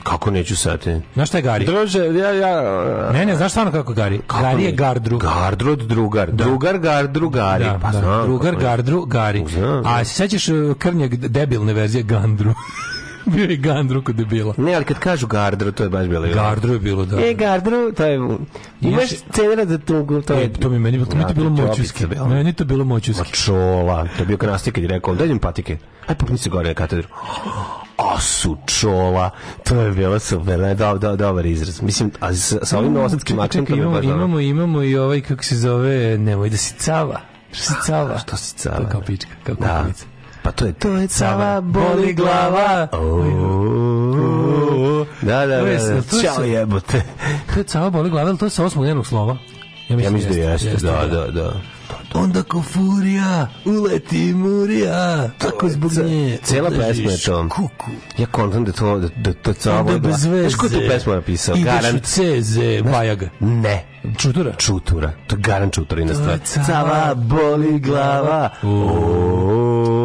Kako neću sati? Znaš šta je Gari? Druže, ja, ja... Uh, ne, ne, znaš stvarno kako Gari? Kako Gari je Gardru. Gardru od drugar. Da. Drugar Gardru Gari. Da, pa da. Znam, drugar Gardru Gari. Znam, a se sećaš eh, krnjeg debilne verzije Gandru? bio je Gandru kod debila. Ne, ali kad kažu Gardru, to je baš bilo. Gardru je bilo, da. E, Gardru, to je... Imaš cenera za tugu, to e, je... to mi meni, to mi je bilo moćuski. Meni to bilo moćuski. Mačola, to je bio kanastik kad je rekao, daj patike, aj pa pokni se gore na katedru. A su čola, to je bilo super, da, da, dobar izraz. Mislim, a sa, sa ovim mm, novosadskim akcentom je baš Imamo, imamo i ovaj, kako se zove, nemoj da si cava. Šta si cava? Što si cava? To je kao da. pička, kao da. kukavica. Pa to je... To je cava, boli glava. Da, da, da. da. Ćao jebote. To je cava, boli glava, ali to je sa osmog jednog slova. Ja mislim, ja mislim da jeste, jeste, da, da, da, da. Onda ko furija, uleti murija, tako zbog nje. Cela pesma je to. Kuku. Ja kontam da to, da, da to cava boli glava. Znaš ko je tu pesmu napisao? Ideš u ceze, bajaga. Ne. Čutura? Čutura. To je garan čutura, ina stvar. Cava boli glava. Oooo.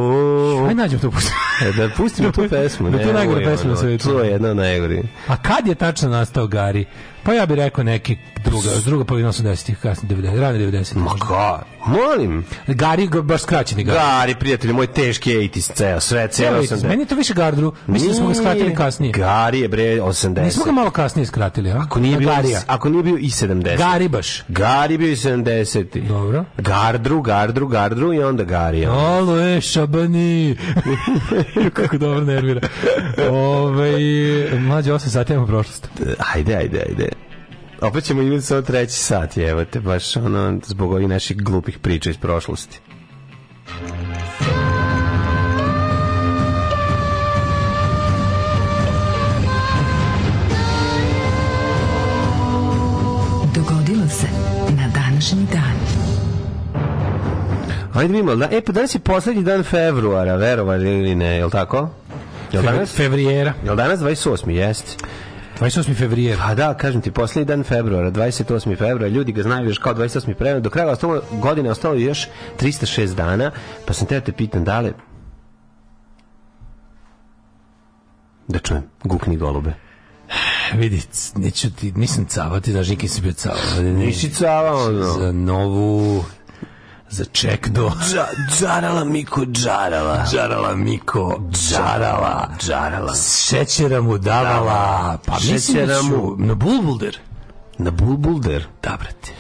Aj nađemo tu pustu. da pustimo tu da pesmu. da to je najgore pesma na svetu. To je jedna najgori. A kad je tačno nastao Gari? Pa ja bih rekao neki druga, druga polovina 80-ih, kasni 90, rane 90. ih Ma ka, molim. Gari, baš skraćeni Gari. Gari, prijatelj, moj teški 80 ceo, sve ceo 80. Meni je to više Gardru, mislim da smo ga skratili kasnije. Gari je bre 80. Mi smo ga malo kasnije skratili, a? Ako nije, bio, ako nije bio i 70. Gari baš. Gari bio i 70. Dobro. Gardru, Gardru, Gardru i onda Gari. Alo, e, šabani. Kako dobro nervira. Ove, ovaj, mlađe 8 sati imamo prošlost. Ajde, ajde, ajde opet ćemo imati samo treći sat, evo te, baš ono, zbog ovih naših glupih priča iz prošlosti. Dogodilo se na današnji dan. Ajde vidimo, da, e, pa danas je poslednji dan februara, verovali ili ne, je li tako? Jel danas? Fevrijera. Jel danas 28. jest? 28. februar. Pa da, kažem ti, poslednji dan februara, 28. februara, ljudi ga znaju još kao 28. februara, do kraja ostalo, godine ostalo još 306 dana, pa sam te te pitan, da li... Da čujem, gukni golube vidi, neću ti, nisam cavao, ti znaš, nikad si bio cavao. Nisi cavao, no. Za novu začeknuo. Dža, džarala Miko džarala. Džarala Miko džarala. Džarala. Šećera mu davala. Da, pa da šećera mu. Na bulbulder. Na bulbulder. Da, brate.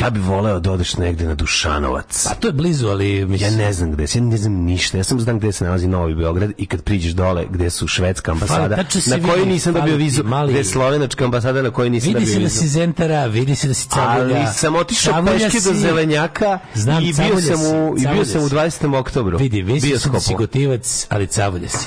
Ja bih voleo da odeš negde na Dušanovac. Pa to je blizu, ali mislim... Ja ne znam gde ja ne znam ništa. Ja sam znam gde se nalazi Novi Beograd i kad priđeš dole gde su švedska ambasada, Fali, znači da na kojoj vidi, nisam dobio vizu, mali... gde je slovenačka ambasada na kojoj nisam vidi dobio vizu. Vidi se da si Zentara, vidi se da si Cavulja. Ali sam otišao peške si... do Zelenjaka znam, i bio, sam u, i bio sam u 20. oktobru. Vidi, vidi se da si gotivac, ali Cavulja si.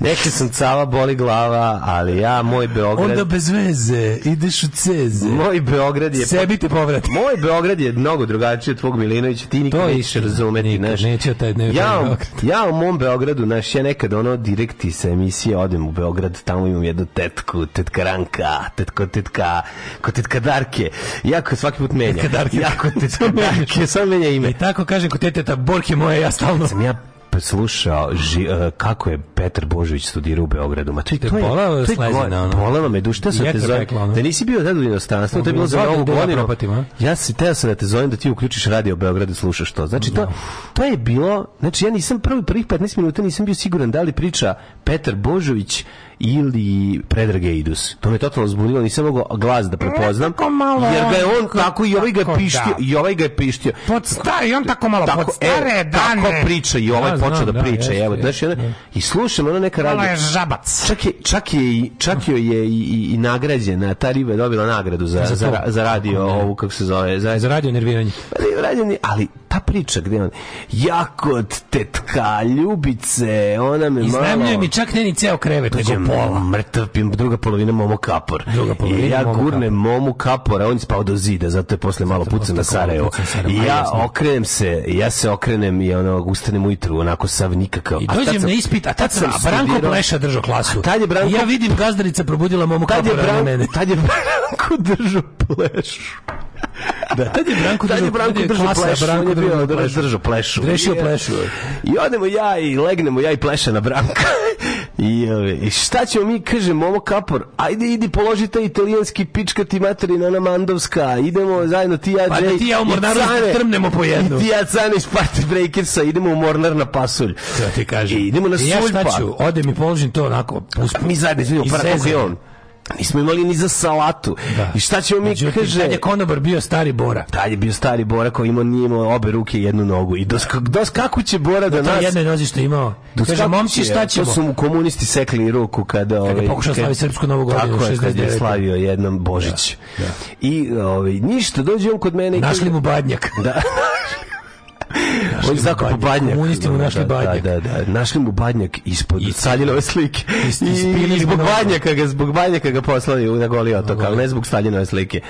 Rekli sam cava boli glava, ali ja, moj Beograd... Onda bez veze, ideš u ceze. Moj Beograd je... Sebi te povrati. Moj Beograd je mnogo drugačiji od tvog Milinovića, ti nikad to nećeš razumeti. Nikad, naš. neću taj dnev ja, ja u mom Beogradu, naš, ja nekad ono direkti sa emisije odem u Beograd, tamo imam jednu tetku, tetka Ranka, tetko, tetka, ko tetka Darke. Jako svaki put menja. Tetka Darke. Ja tetka Darke, sam menja ime. I tako kažem, ko teteta Borke moje, ja stalno... Sam ja slušao ži, uh, kako je Petar Božović studirao u Beogradu. Ma to je, to je, bolava to je slezina, bolava me duša, sam te zovem. Da nisi bio tad u inostranstvu, to je bilo za novu godinu. Ja si teo sam da te zovem da ti uključiš radio u Beogradu i slušaš to. Znači, to, to je bilo, znači ja nisam prvi, prvih 15 minuta nisam bio siguran da li priča Petar Božović ili Predrag To me totalno zbunilo, nisam mogao glas da prepoznam. Malo, jer ga je on tako i ovaj ga je pištio. Da. I ovaj ga je pištio. Pod stari, on tako malo tako, pod stare evo, dane. Tako priča i ovaj ja, da, počeo da, da priča. Jeste, evo, znaš, jeste, da. I slušam, ona neka radi. Ona je žabac. Čak je, čak je, čak joj je i, i, i nagrađena. Ta riba je dobila nagradu za, za, za, za radio, ovu, kako se zove. Za, za radio nerviranje. Pa, za Radio, ali ta priča gde on jakot tetka ljubice ona me malo mi čak ne ni ceo krevet nego pola mrtav druga polovina momo kapor druga polovina I ja momo gurnem kapor. momu kapora on je spao do zida zato je posle malo puca na Sarajevo i ja okrenem se ja se okrenem i ono ustanem ujutru onako sav nikakav I a dođem sam, na ispit a tad, sam, Branko studirao, Pleša držao klasu a tad je Branko, ja vidim gazdarica probudila momu kapora tad je Branko, tad je Branko držao plešu da, tad je Branko držao, tad Branko držao plešu, Branko on je bio držao plešu. Rešio plešu. I odemo ja i legnemo ja i pleša na Branka. I, ovaj, I šta ćemo mi, kaže Momo Kapor, ajde idi položi taj italijanski pička ti materi na Namandovska, idemo zajedno ti ja, pa, da ti ja u Mornaru cane, da trmnemo po jednu. I ti ja Cane iz Party Breakersa, idemo u Mornar na pasulj. Šta ti kaže? I idemo na I ja šta pa- ću, ode mi položim to onako. Pus, pa mi zajedno izvinimo, pa, on. Nismo imali ni za salatu. Da. I šta ćemo mi Međutim, kaže? Tad je konobar bio stari Bora. Tad je bio stari Bora koji ima nije imao obe ruke i jednu nogu. I dos, da. dos kako će Bora da, da nas... jednoj nozi što imao. Dos, kaže, momci, šta ćemo? To su mu komunisti sekli ruku kada... Ovaj, je pokušao slavi srpsku novu godinu. Tako je, kad je slavio jednom Božić. Da, da. I ovaj, ništa, dođe on kod mene... Našli i... mu badnjak. Da. Našli on je zakon badnjak. Komunisti mu da, našli da, da, badnjak. Da, da, da. Našli mu badnjak ispod I Staljinove slike. I, i, i zbog badnjaka ga, zbog badnjaka ga poslali na goli otok, ali ne zbog Staljinove slike.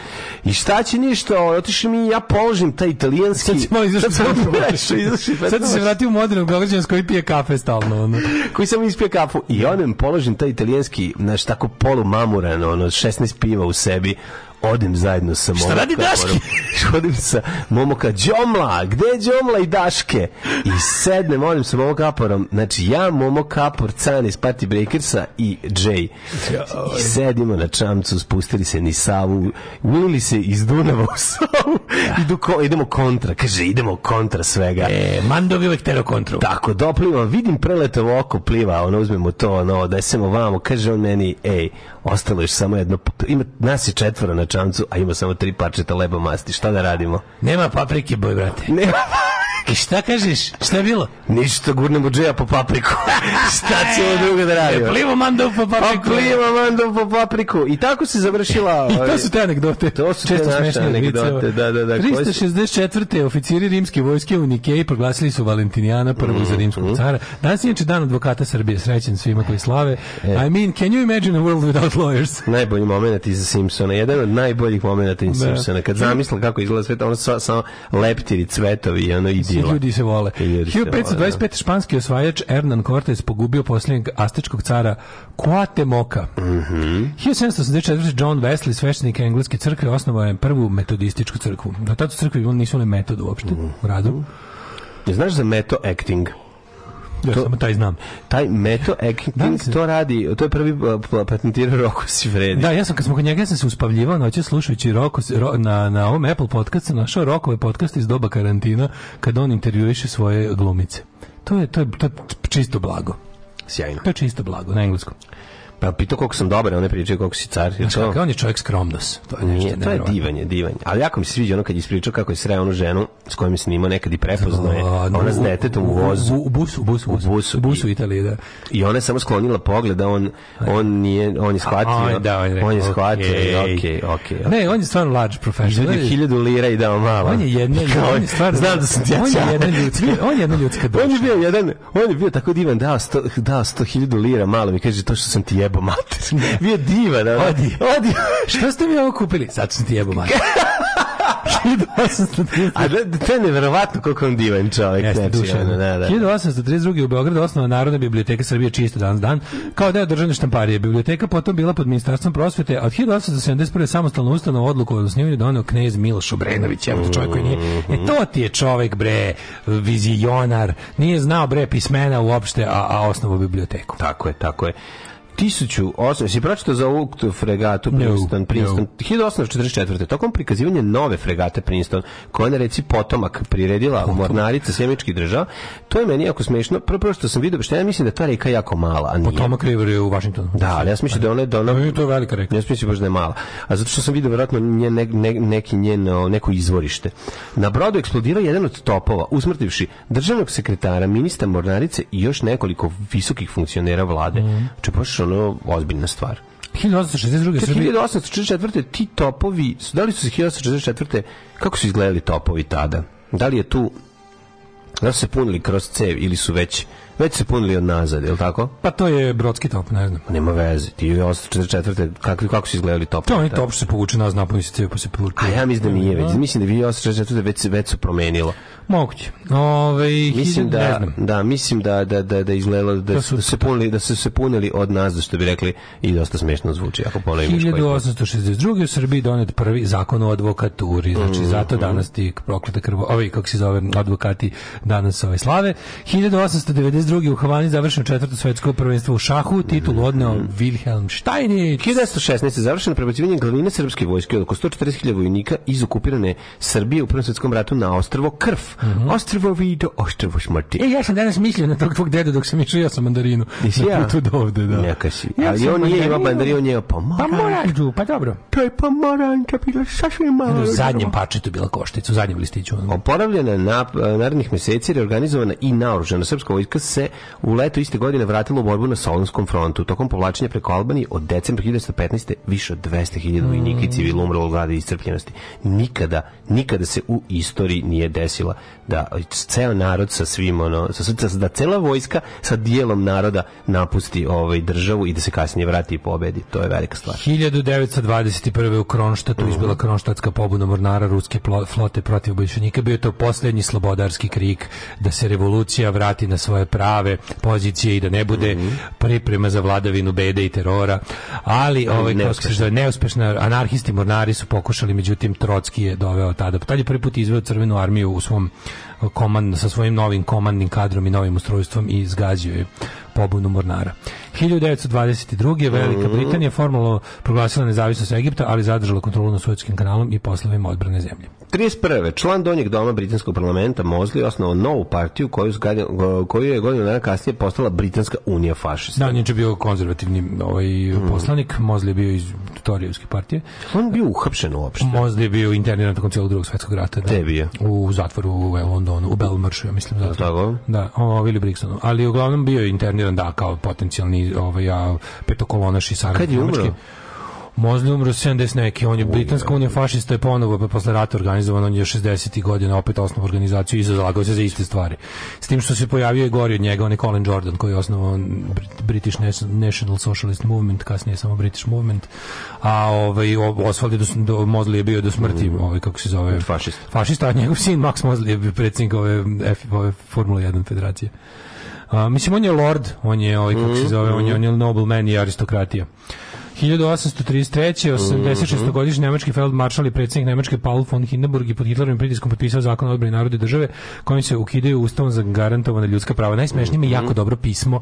I šta će ništa, otišli mi ja položim taj italijanski... Sad ćemo izašli. Sad, sad, sad se vratio u modernu Beograđan koji pije kafe stalno. Ono. koji samo ispije kafu. I onem položim taj italijanski, znaš, tako polumamurano, ono, 16 piva u sebi odim zajedno sa Momoka. Šta radi Daški? Odem sa Momoka. Đomla, gde je Đomla i Daške? I sednem, odem sa Momo Kaporom. Znači, ja, Momo Kapor, Can iz Party Breakersa i Jay. I sedimo na čamcu, spustili se ni Savu, ulili se iz Dunava u Savu. Idu ko, idemo kontra, kaže, idemo kontra svega. E, Mando bi uvek tero kontru. Tako, doplivam, vidim preletovo oko pliva, ono, uzmemo to, ono, desemo vamo, kaže on meni, ej, ostalo još samo jedno ima nas je četvora na čamcu a ima samo tri parčeta leba masti šta da radimo nema paprike boj brate nema I šta kažeš? Šta je bilo? Ništa, da gurnemo džeja po papriku. šta ćemo drugo da radio? Je plivo mandov po papriku. Pa, plivo mandov po papriku. I tako se završila... I to ovaj, su te anegdote. To su Često te naše anegdote. Da, da, da. 364. oficiri rimske vojske u Nikeji proglasili su Valentinijana prvog mm, za mhm. rimskog mm. cara. Danas je dan advokata Srbije. Srećen svima koji slave. E. I mean, can you imagine a world without lawyers? Najbolji moment iz Simpsona. Jedan od najboljih momenta iz da. Simpsona. Kad zamislim kako izgleda sve to, ono samo leptiri, cvetovi, i ono idiot ti ljudi se vole. 1525. Da. španski osvajač Hernan Cortes pogubio posljednjeg astečkog cara Kuatemoka. Mm -hmm. 1784. John Wesley, sveštenik engleske crkve, osnovao je prvu metodističku crkvu. Do tada crkve nisu imali metod uopšte mm -hmm. u radu. Ne mhm. znaš za meto acting? Ja to, samo taj znam. Taj Meto Ekins to radi, to je prvi pa, pa, patentirao Roko vredi. Da, ja sam kad smo kod njega ja sam se uspavljivao noće slušajući Roko ro, na na ovom Apple podcast sam našao Rokove podcast iz doba karantina kad on intervjuiše svoje glumice. To je to je, to je čisto blago. Sjajno. To je čisto blago na engleskom. Pa pitao koliko sam dobar, one pričaju koliko si car. Znači, to... on je čovjek skromnos. To je nešto Nije, to je divanje, divanje. Ali jako mi se sviđa ono kad je ispričao kako je sreo onu ženu s kojom je snimao nekad i prepoznao je. Ona s detetom u vozu. U, busu, u busu, u busu. U busu, busu Italije, da. I ona je samo sklonila pogleda, on, on, nije, on je shvatio. On, da, on je, rekao, on je shvatio, okay, e, okay, okay, okay. Ne, on je stvarno large professional. Izvedio hiljadu lira i dao malo. On je jedna, on je stvarno... Znam da sam ti ja On je jedna ljudska, on je jedna ljudska duša. On je bio jedan, on je bio tako divan, dao sto, dao sto hiljadu lira malo mi kaže to što sam ti je jebo mater. Vi je divan. Odi. Odi. Što ste mi ovo kupili? Sad sam ti jebo mater. A da, da, to je nevjerovatno koliko on divan čovjek. Jeste, znači, duša. Ono, da, da. 1832. Da. u Beogradu osnovna Narodna biblioteka Srbije čisto dan dan. Kao deo državne štamparije. Biblioteka potom bila pod ministarstvom prosvete, a od 1871. samostalno ustavno odluku o osnivanju donio knez Miloš Obrenović. Evo to čovjek koji nije... E to ti je čovjek, bre, vizionar. Nije znao, bre, pismena uopšte, a, a osnovu biblioteku. Tako je, tako je. 1800, si pročitao za ovu fregatu Princeton, no, Princeton, no. 1844. Tokom prikazivanja nove fregate Princeton, koja je reci potomak priredila Potom. mornarica sjemičkih država, to je meni jako smešno. Prvo, prvo što sam vidio, što ja mislim da ta reka jako mala, a nije. Potomak River je u Washingtonu. Da, ali ja sam mislio da ona da je da ona... No, to je velika reka. Ja sam mislio da je mala. A zato što sam vidio vjerojatno nje, ne, ne, neki njeno, neko izvorište. Na brodu eksplodirao jedan od topova, usmrtivši državnog sekretara, ministra mornarice i još nekoliko visokih funkcionera vlade. Mm. Če baš ono ozbiljna stvar. 1862. Srbiji... 1844. ti topovi, da li su se 1844. kako su izgledali topovi tada? Da li je tu da li su se punili kroz cev ili su već Već se punili od nazad, je li tako? Pa to je brodski top, ne znam. Pa nema veze. Ti je 844. Kako, kako su izgledali top? To oni top što se povuče nazad, napolje se pa se purke. A ja mislim da nije već. Mislim da vi 844. već se već su promenilo. Moguće. Ove, mislim da, da, mislim da da da da izgledalo da, da su da se punili da su se punili od nazad što bi rekli i dosta smešno zvuči ako ponovim 1862. u Srbiji donet prvi zakon o advokaturi. Znači mm, zato mm. danas ti prokleta krvo, ovaj kako se zove advokati danas ove slave. 1890 1992. u Havani završeno četvrto svetsko prvenstvo u šahu, titul odneo mhm. Wilhelm Steinić. 1916. završeno prebacivanje glavine srpske vojske od oko 140.000 vojnika iz okupirane Srbije u Prvom svetskom ratu na ostrvo Krv. Mm -hmm. Ostrvo Vido, ostrvo Šmrti. E, ja sam danas mislio na tog tvog deda dok sam išao, ja sam mandarinu. Jesi ja? Na do ovde, da. Neka si. Ja Ali on nije imao mandarinu, on je imao pomoranđu. Pa pomoranđu, pa dobro. To je pomoranđa, bila sasvim malo. U zadnjem pačetu bila koštica, u zadnjem listiću. Oporavljena na, narednih meseci, reorganizovana i naoružana srpska vojska se u letu iste godine vratilo u borbu na Solunskom frontu. Tokom povlačenja preko Albanije od decembra 1915. više od 200.000 mm. vojnika i civila umrlo od glada i iscrpljenosti. Nikada, nikada se u istoriji nije desila da ceo narod sa svim ono, sa, da cela vojska sa dijelom naroda napusti ovaj državu i da se kasnije vrati i pobedi. To je velika stvar. 1921. u Kronštatu mm izbila Kronštatska pobuna mornara ruske flote protiv bolševnika. Bio to poslednji slobodarski krik da se revolucija vrati na svoje pravo prave pozicije i da ne bude mm -hmm. priprema za vladavinu bede i terora. Ali ovaj neuspešna. neuspešna anarhisti mornari su pokušali, međutim Trotski je doveo tada. Tad je prvi put izveo crvenu armiju u svom komand, sa svojim novim komandnim kadrom i novim ustrojstvom i izgazio je pobunu mornara. 1922. Velika mhm. Britanija formalno proglasila nezavisnost Egipta, ali zadržala kontrolu nad Suetskim kanalom i poslovima odbrane zemlje. 31. član donjeg doma britanskog parlamenta Mozli osnovao novu partiju koju, zgadi, koju je godinu dana kasnije postala Britanska unija fašista. Da, on je bio konzervativni ovaj mm. poslanik, Mozli je bio iz Torijevske partije. On bio uhapšen uopšte. Mozli je bio interniran tokom cijelog drugog svetskog rata. Da, bio? U zatvoru u Londonu, u Belmaršu, ja mislim. Da, Tako? Da, o Willy Brixonu. Ali uglavnom bio je interniran, da, kao potencijalni i ovaj, a, petokolonaš i saradnik. umro? Možda umro 70 neki, on je britanska unija fašista je ponovo pa posle rata organizovan, on je 60. godina opet osnovu organizaciju i zalagao se za iste stvari. S tim što se pojavio je gori od njega, on je Colin Jordan koji je osnovao British National Socialist Movement, kasnije samo British Movement, a ovaj, Oswald je do, do Mozli je bio do smrti, mm. ovaj, kako se zove, fašista. Fašista, a njegov sin Max Mozli je bio predsjednik ove, F, ove Formula 1 federacije. A, mislim, on je lord, on je, ovaj, kako se mhm, zove, on je, mhm. on je nobleman i aristokratija. 1833. 86-godišnji nemački feldmaršal i predsednik Nemačke Paul von Hindenburg i pod Hitlerovim pritiskom potpisao zakon o odbrani naroda države kojim se ukidaju ustavom za garantovane ljudska prava. Najsmešnije je jako mhm. dobro pismo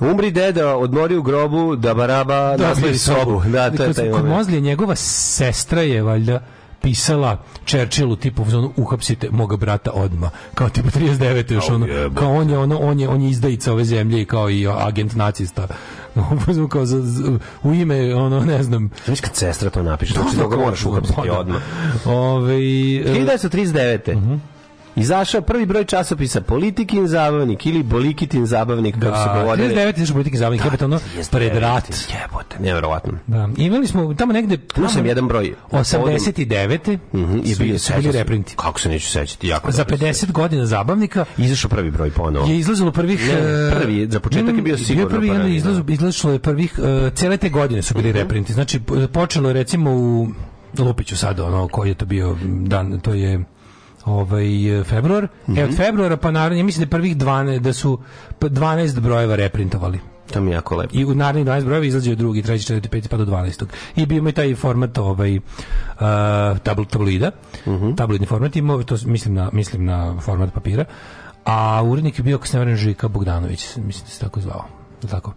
Uh, Umri deda, odmori u grobu, da baraba da nastavi sobu. Da, to je taj kod, kod Mozli njegova sestra je, valjda, pisala Churchillu tipu zonu uhapsite moga brata odma kao tipa 39 još oh, ono kao on je ono on je on je izdajica ove zemlje kao i agent nacista kao za, za, u ime ono ne znam znači kad sestra to napiše znači da ga moraš da, uhapsiti odma ovaj 1939 uh -huh. Izašao prvi broj časopisa Politikin zabavnik ili Bolikitin zabavnik, kako se govori. 39. izašao Politikin zabavnik, da, jebote, ono, pred rat. Jebote, nevjerovatno. Da, imali smo tamo negde... Tu sam jedan broj. 89. Mhm, i bili su bili reprinti. Kako se neću sećati, jako. Za 50 godina zabavnika izašao prvi broj ponovo. Je izlazilo prvih ne, e, prvi za početak je bio mm, sigurno. Bio prvi, prvi izlazu, da. izlazilo je prvih uh, cele te godine su bili mhm. reprinti. Znači počelo recimo u Lupiću sad ono koji je to bio dan to je ovaj februar. Mm -hmm. E od mhm. februara pa naravno mislim da prvih 12 da su 12 brojeva reprintovali. To mi jako lepo. I u narednih 12 brojeva izlazi drugi, treći, četvrti, peti pa do 12. I bio i taj format ovaj uh, tabl tabloida. Mm -hmm. Tabloidni format ima to mislim na mislim na format papira. A urednik je bio kako se ne Žika Bogdanović, mislim da se tako zvao tako.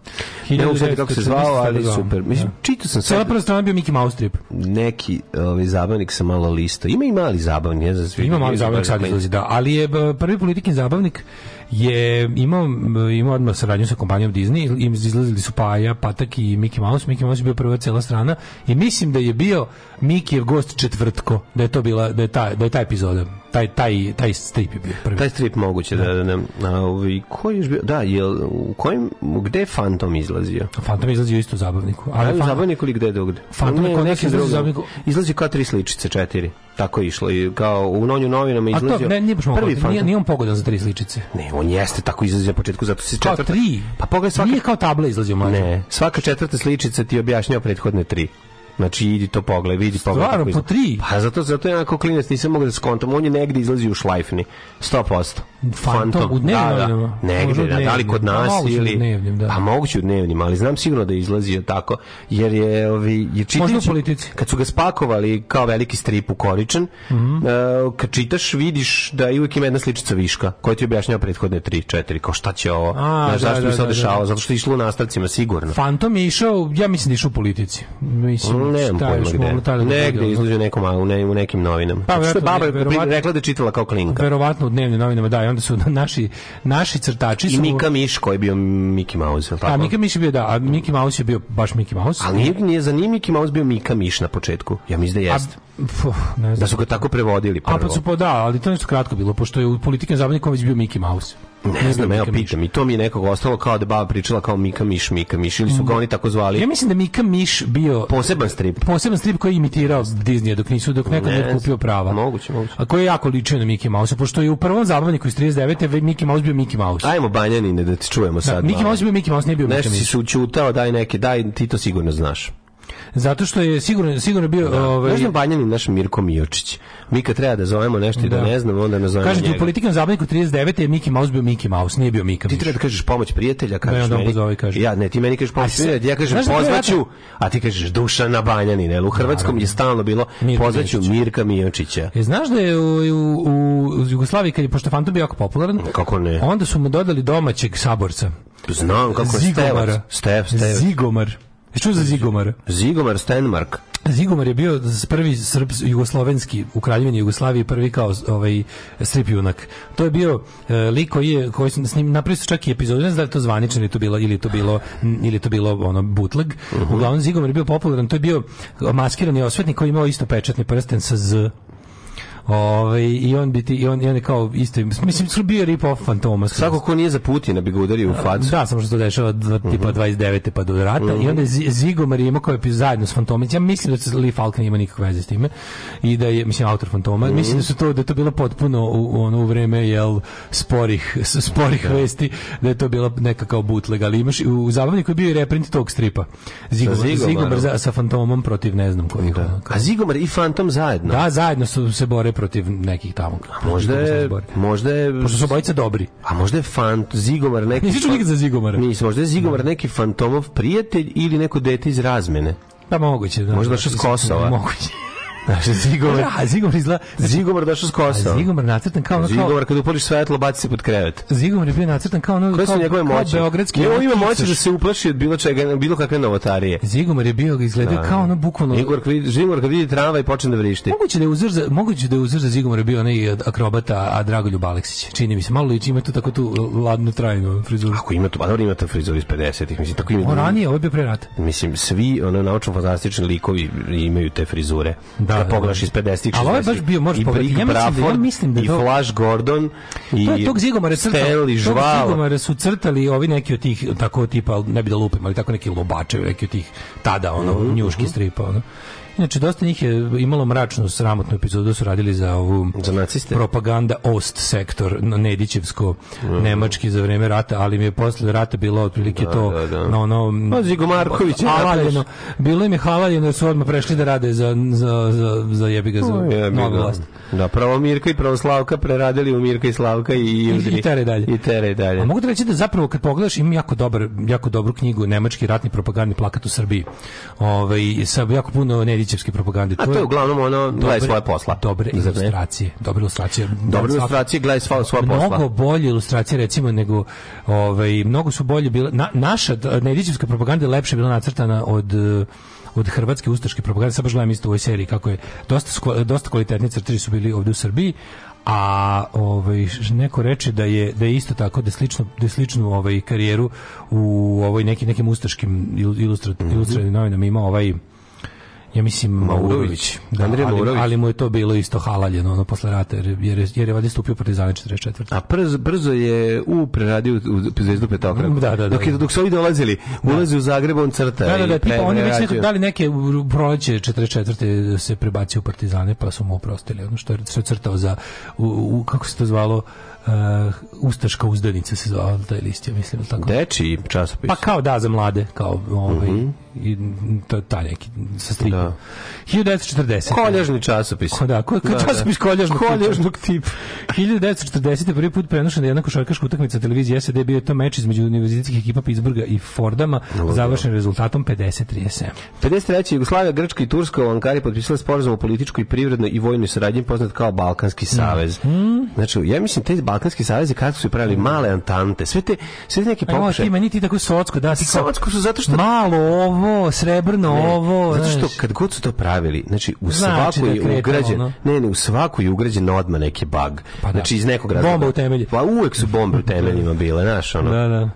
Ne mogu kako se zvao, ali da. super. Mislim, da. čitao sam sve. Cela prva strana bio Mickey Mouse strip. Neki ovaj, zabavnik sa malo lista. Ima i mali zabavnik, ne znam. Svi, Ima mali zabavnik, sad izlazi, da. Ali je prvi politikin zabavnik je imao imao odmah saradnju sa kompanijom Disney, im izlazili su Paja, Patak i Mickey Mouse. Mickey Mouse je bio prva cela strana i mislim da je bio Miki Mikijev gost četvrtko, da je to bila, da je ta, da je ta epizoda, taj, taj, taj strip je bio prvi. Taj strip moguće, da, da, da, da ovi, koji je bio, da, jel, u kojem, gde je Fantom izlazio? Fantom izlazio isto u zabavniku. Ali da, u zabavniku ili gde drugde? Fantom je kod nekim drugim. Zabavniku. Izlazi kao tri sličice, četiri. Tako je išlo, i kao u nonju novinama izlazio. A to, ne, nije baš prvi fantom. Nije, nije on pogodan za tri sličice. Ne, on jeste tako izlazio na početku, zato se četvrta. Kao tri? Pa pogledaj svaka... Nije kao tabla izlazio, manje. Ne, svaka četvrta sličica ti objašnjava prethodne tri. Znači, idi to pogledaj, vidi pogledaj. Stvarno, po tri? Pa zato, zato ja onako klinac nisam mogao da skontam. On je negde izlazi u šlajfni. 100%. Fantom, Fantom u dnevnim da, da, negdje, da, da li kod nas pa, ili... Dnevnim, da. Pa moguće u dnevnim, ali znam sigurno da izlazi tako, jer je, ovi, je čitajući, politici. kad su ga spakovali kao veliki strip u Koričan, mm -hmm. uh, kad čitaš, vidiš da i uvijek ima jedna sličica viška, koja ti objašnjava prethodne 3-4, kao šta će ovo, A, znaš, da, zašto da, bi se odešavalo, da, da, da. zato što je išlo u nastavcima, sigurno. Fantom je išao, ja mislim da je išao u politici. Mislim, mm, ne, šta pojma gde. izlazi izlazio nekom, u, u nekim novinama. Pa, što je baba rekla da čitala kao klinka. Verovatno u dnevnim novinama, da, onda su naši, naši crtači su... I Mika Miš koji je bio Mickey Mouse, je tako? A Mika Miš je bio, da, a Mickey Mouse je bio baš Mickey Mouse. Ali nije, nije za nije Mickey Mouse bio Mika Miš na početku, ja mislim da jeste. ne znam. Da su ga tako prevodili prvo. A pa su, pa da, ali to nešto kratko bilo, pošto je u politikan zabavnikom već bio Mickey Mouse. Ne znam, evo pitam. I to mi je nekog ostalo kao da baba pričala kao Mika Miš, Mika Miš ili su ga mm. oni tako zvali. Ja mislim da Mika Miš bio poseban strip. Poseban strip koji je imitirao Disney dok nisu dok neko ne kupio prava. Moguće, moguće. A koji je jako ličio na Mickey Mouse, pošto je u prvom zabavniku iz 39. Mickey Mouse bio Mickey Mouse. Ajmo Banjanine da te čujemo da, sad. Mickey Mouse bio Mickey Mouse, nije bio Mickey Mouse. Nešto si se učutao, daj neke, daj, ti to sigurno znaš. Zato što je sigurno sigurno bio da. ovaj Možda Banjanin naš Mirko Mijočić. Mi kad treba da zovemo nešto i da, da ne znamo, onda nazovemo. Kaže ti u političkom zabavniku 39 je Miki Mouse bio Miki Mouse, nije bio Mika. Ti treba da kažeš pomoć prijatelja, da, kažeš ne, meni. Ovaj kaže. Ja ne, ti meni kažeš pomoć a, prijatelja, ja kažem da pozvaću, a ti kažeš Dušana na ne, U hrvatskom je stalno bilo pozvaću Mirka Mijočića. E, znaš da je u, u, u Jugoslaviji kad je pošto Fantom bio jako popularan, kako ne? Onda su mu dodali domaćeg saborca. Znam kako je Stevac. Stev, Zigomar. Jesi za Zigomara? Zigomar Stenmark. Zigomar je bio prvi srp, jugoslovenski u Kraljevini Jugoslaviji prvi kao ovaj strip junak. To je bio uh, lik koji je koji su s njim napravili čak i epizodu, ne znam da li to zvanično ili to bilo ili to bilo ili to bilo ono bootleg. Uh mhm. -huh. Uglavnom Zigomar je bio popularan, to je bio maskirani osvetnik koji je imao isto pečatni prsten sa Z Ovaj i on bi ti i on je kao isto mislim su bio rip off fantoma. Svako ko nije za Putina bi ga udario u facu. Da, samo što to dešava dva, tipa 29. Mhm. pa do rata mm -hmm. i onda mhm. Zigomar ima koji je zajedno s Fantomić. Ja mislim da se Lee Falcon ima nikakve veze s time i da je mislim autor Fantoma. Mm -hmm. Mislim da su to da je to bilo potpuno u, ono u vreme jel sporih sporih da. vesti da je to bila neka kao bootleg, ali imaš u zabavniku je bio i reprint tog stripa. Zigomar, Zigomar, Zigomar za, sa Fantomom protiv ne znam kojih. Da. Ono, A Zigomar i Fantom zajedno. Da, zajedno su se bore protiv nekih tamo. možda je, možda je... Pošto su obojice dobri. A možda je fan, Zigomar neki... Nisi čuo nikad za Zigomara. Nisi, možda je Zigomar no. Da. neki fantomov prijatelj ili neko dete iz razmene. Da, moguće. Da, možda što da, s Kosova. Moguće. Znaš, Zigomar, da, Zigomar izla... Zigomar došao s kosom. Zigomar nacrtan kao ono kao... Zigomar kad upališ svetlo, baci se pod krevet. Zigomar je bio nacrtan kao ono... Koje su njegove moći? Beogradski... Ne, on ima moć da se uplaši od bilo čega, bilo kakve novotarije. Zigomar je bio, izgledao da. kao ono bukvalno... Igor, vidi Zigomar kad vidi trava i počne da vrišti. Moguće da je uzrza, moguće da je uzrza za je bio neki akrobata, a Dragoljub Aleksić. Čini mi se, malo liči, ima tu tako tu ladnu trajnu frizuru. Ako ima tu, pa dobro ima tu frizuru iz 50-ih, mislim, tako ima... On ranije, ovo je bio pre rata. Mislim, svi ono, naučno fantastični likovi imaju te frizure. Da, Da, da, kad da, pogledaš iz 50-ih, Ali ovo ovaj je baš bio, možeš pogledati. Ja mislim, Braford, da, ja mislim da to... I Flash Gordon, i to, tog Zigomara Stel, žval. Tog Zigomara su crtali ovi neki od tih, tako tipa, ne bi da lupim, ali tako neki lobačevi, neki od tih tada, ono, mm -hmm. njuški mhm. stripa, ono. Inače, dosta njih je imalo mračnu, sramotnu epizodu, da su radili za ovu za naciste. propaganda Ost sektor, Nedićevsko-nemački mhm. za vreme rata, ali mi je posle rata bilo otprilike da, to da, da. na ono... Pa, Zigo Marković je Bilo im je havaljeno jer su odmah prešli da rade za, za, za, za jebiga za o, jebiga. novu vlast. Da, pravo Mirka i pravo Slavka preradili u Mirka i Slavka i Udri. I, i tere dalje. I tere dalje. A mogu da reći da zapravo kad pogledaš imam jako, dobar, jako dobru knjigu Nemački ratni propagandni plakat u Srbiji. Ove, ovaj, sa jako puno Nedić Tadićevske propagande. A to je uglavnom ono, gledaj svoje posla. Dobre ilustracije. Dobre ilustracije. Dobre ilustracije, gledaj svoje posla. Mnogo bolje ilustracije, recimo, nego ovaj, mnogo su bolje bile. Na, naša Nedićevska propaganda je lepše bila nacrtana od od hrvatske ustaške propagande, sad baš gledam isto u ovoj seriji kako je, dosta, dosta kvalitetni crtari su bili ovde u Srbiji, a ovaj neko reče da je da je isto tako da slično da sličnu ovaj karijeru u ovoj neki nekim ustaškim ilustrat, mm -hmm. ilustrat novinama ima ovaj ja mislim Maurović, da, Andrej ali, ali, mu je to bilo isto halaljeno ono posle rata jer jer, je, jer je valjda stupio partizan 44. A brzo, brzo je u preradio u Zvezdu Petokraku. Da, da, da, dok, je, da. dok su ovi dolazili, da. ulazi u Zagreb on crta. Da, da, da, tipa, oni već nekako dali neke proleće 44. se prebacio u partizane pa su mu oprostili ono što je crtao za u, u kako se to zvalo uh, Ustaška uzdanica se zvala taj list, ja mislim, tako. Deči časopis. Pa kao da za mlade, kao ovaj mm -hmm. i ta, neki sa stripom. Da. 1940. Koljažni časopis. Ko, da, ko, da, da, časopis da. kolježnog, koljažnog tipa. 1940. prvi put prenošena jedna košarkaška utakmica televizije SED bio je to meč između univerzitetskih ekipa Pittsburgha i Fordama, no, završen da. rezultatom 50-37. 53. Jugoslavija, Grčka i Turska u Ankari potpisala sporazum o političkoj, privrednoj i vojnoj saradnji poznat kao Balkanski savez. Mm. Znači, ja mislim, te balkanski savez i kako su pravili male antante. Sve te sve te neke pokušaje. Ima ti tako socsko, da, ti socsko su zato što malo ovo, srebrno ne, ovo, zato što kad god su to pravili, znači u znači svakoj da ugrađen, ne, ne, u svakoj ugrađen odma neki bug. Pa da. Znači iz nekog razloga. Bomba u temelju. Pa uvek su bombe u temeljima bile, znaš, ono. Da, da.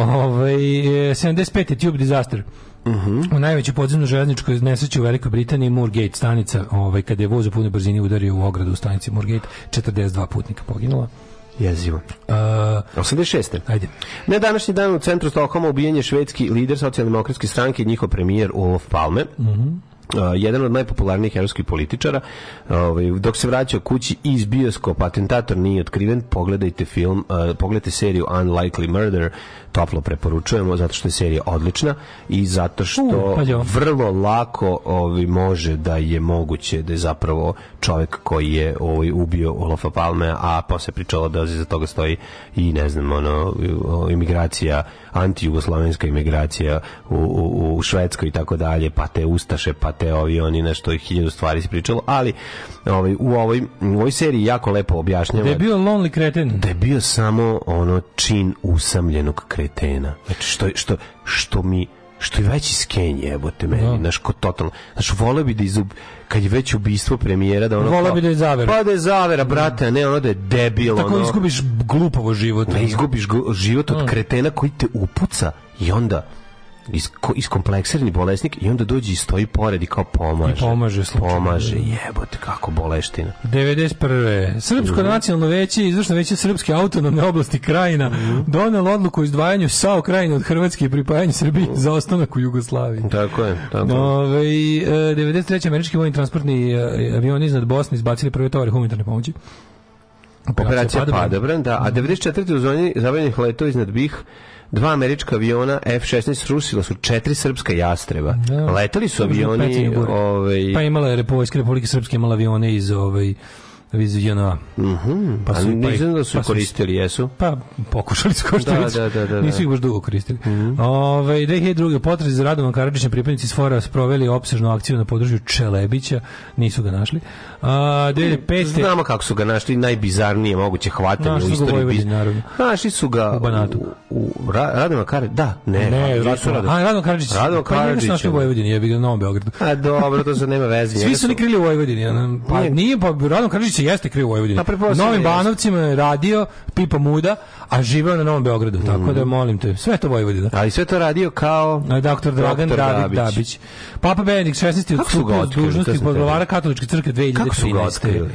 Ovaj 75. Eh, tube disaster. Uh U najvećoj podzemnoj železničkoj nesreću u Velikoj Britaniji Moorgate stanica, ovaj kada je voz u punoj brzini udario u ogradu u stanici Moorgate, 42 putnika poginulo. Jezivo. Uh, 86. Ajde. Na današnji dan u centru Stokholma ubijen je švedski lider socijaldemokratske stranke i njihov premijer Olof Palme. Mhm. Mm jedan od najpopularnijih evropskih političara. Ovaj dok se vraćao kući iz bioskopa, atentator nije otkriven. Pogledajte film, uh, pogledajte seriju Unlikely Murder, toplo preporučujemo zato što je serija odlična i zato što U, pa vrlo lako ovaj može da je moguće da je zapravo čovjek koji je ovaj ubio Olafa Palme, a posle pričalo da za toga stoji i ne znam ono imigracija antijugoslavenska imigracija u, u, u Švedskoj i tako dalje, pa te ustaše, pa te ovi, oni nešto i hiljadu stvari se pričalo, ali ovaj, u, ovoj, u ovoj seriji jako lepo objašnjava. Da je bio lonely kreten. Da je bio samo ono čin usamljenog kretena. Znači što, što, što mi što je veći skenj jebote meni, da. znaš, ko totalno, znaš, vole bi da izub, kad je već ubistvo premijera, da ono... Vole bi da je zavera. Pa da je zavera, brate, a ne ono da je debil, Tako ono, izgubiš glupovo život. Da, izgubiš život od da. kretena koji te upuca i onda isko, iskompleksirani bolesnik i onda dođe i stoji pored i kao pomaže. I pomaže slučajno. Pomaže, jebote, kako boleština. 91. Srpsko mm. nacionalno veće i izvršno veće Srpske autonomne oblasti Krajina mm. donelo odluku o izdvajanju SAO Krajina od Hrvatske i pripajanju Srbiji mm. za ostanak u Jugoslaviji. Tako je. Tako. Ove, 93. E, američki vojni transportni e, avioni iznad Bosne izbacili prve tovare humanitarne pomoći. Operacija, Operacija Padobran, da, a 94. Mhm. u zoni zabranjenih letova iznad Bih dva američka aviona F-16 srušila su četiri srpska jastreba. Da. Letali su avioni... Ovaj... Pa imala je Republike Srpske, imala avione iz ovaj, iz JNA. Mhm. Mm pa su, pa, nisam da su pa koristili, jesu? Pa pokušali su koristiti. Da, da, da, da. Nisu ih da. baš dugo koristili. Mm -hmm. Ove, 2002. potres za Radovan Karadžićem pripadnici Sfora sproveli opsežnu akciju na području Čelebića. Nisu ga našli. A, 2005. Znamo kako su ga našli, najbizarnije moguće hvatanje našli u istoriji. Našli su ga naravno. Našli su ga u, Banatu. U, u Ra Radovan Karadžić, da, ne. ne Radovan, a, Radovan Karadžić. Radovan Karadžić. Pa njega su našli u Vojvodini, ja ga na Novom Beogradu. A dobro, to se nema veze. Svi su ni krili u Vojvodini. Pa, nije, pa Radovan Karadžić Znači, jeste kriv u Vojvodini. Pa Novim Banovcima je radio Pipa Muda, a živeo na Novom Beogradu. Mm. Tako mhm. da molim te, sve to Vojvodina. Ali sve to radio kao doktor Dragan doktor David Dabić. Dabić. Papa Benedikt 16. odstupio od dužnosti podglavara Katoličke crkve 2013. Kako su ga otkrili?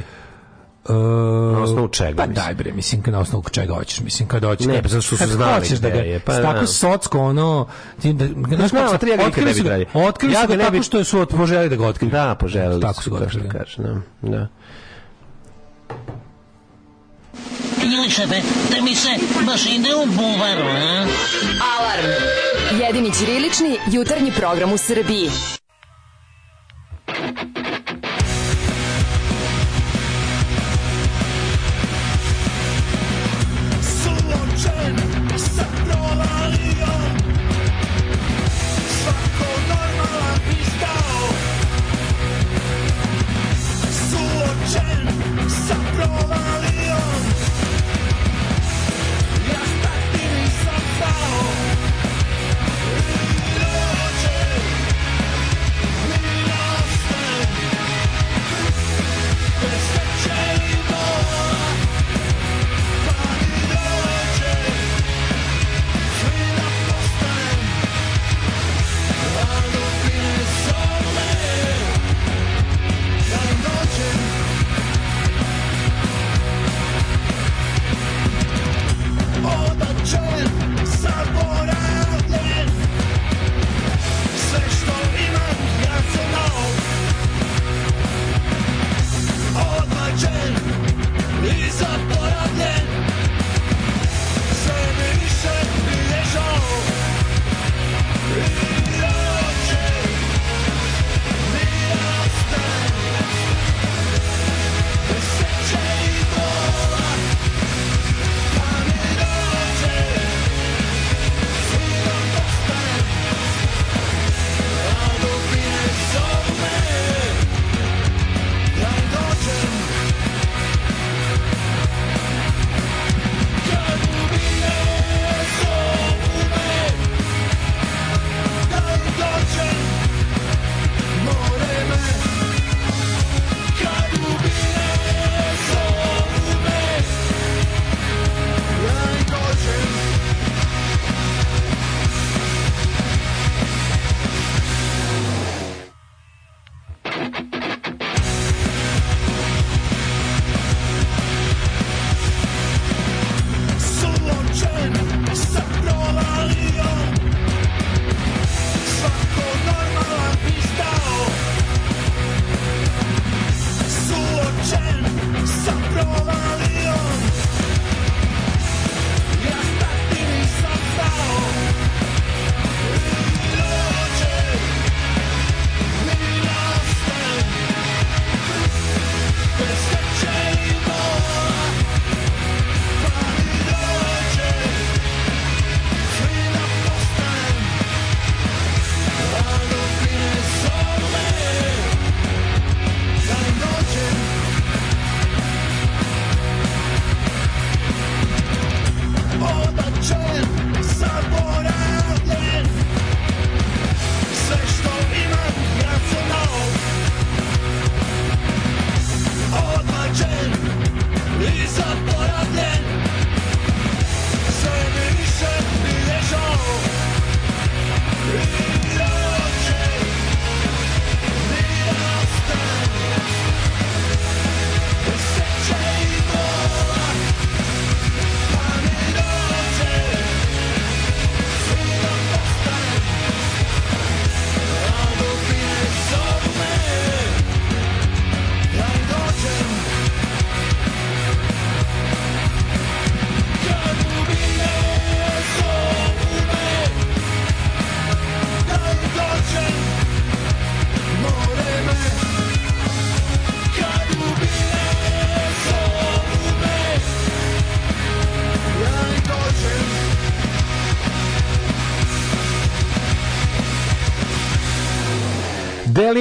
Uh, na osnovu čega? Pa mislim. daj bre, mislim na osnovu čega hoćeš, mislim kad hoćeš. Ne, pa zato su znali hoćeš da ga je, pa tako da. socko ono, ti da znaš kako tri ga ne bi dalje. Otkrili ja su ga tako bi... što su poželeli da ga otkriju. Da, poželeli. Tako su ga otkrili, kaže, da. da. Priliče me, da mi se baš ide u buvaru, a? Alarm! Jedini ćirilični jutarnji program u Srbiji.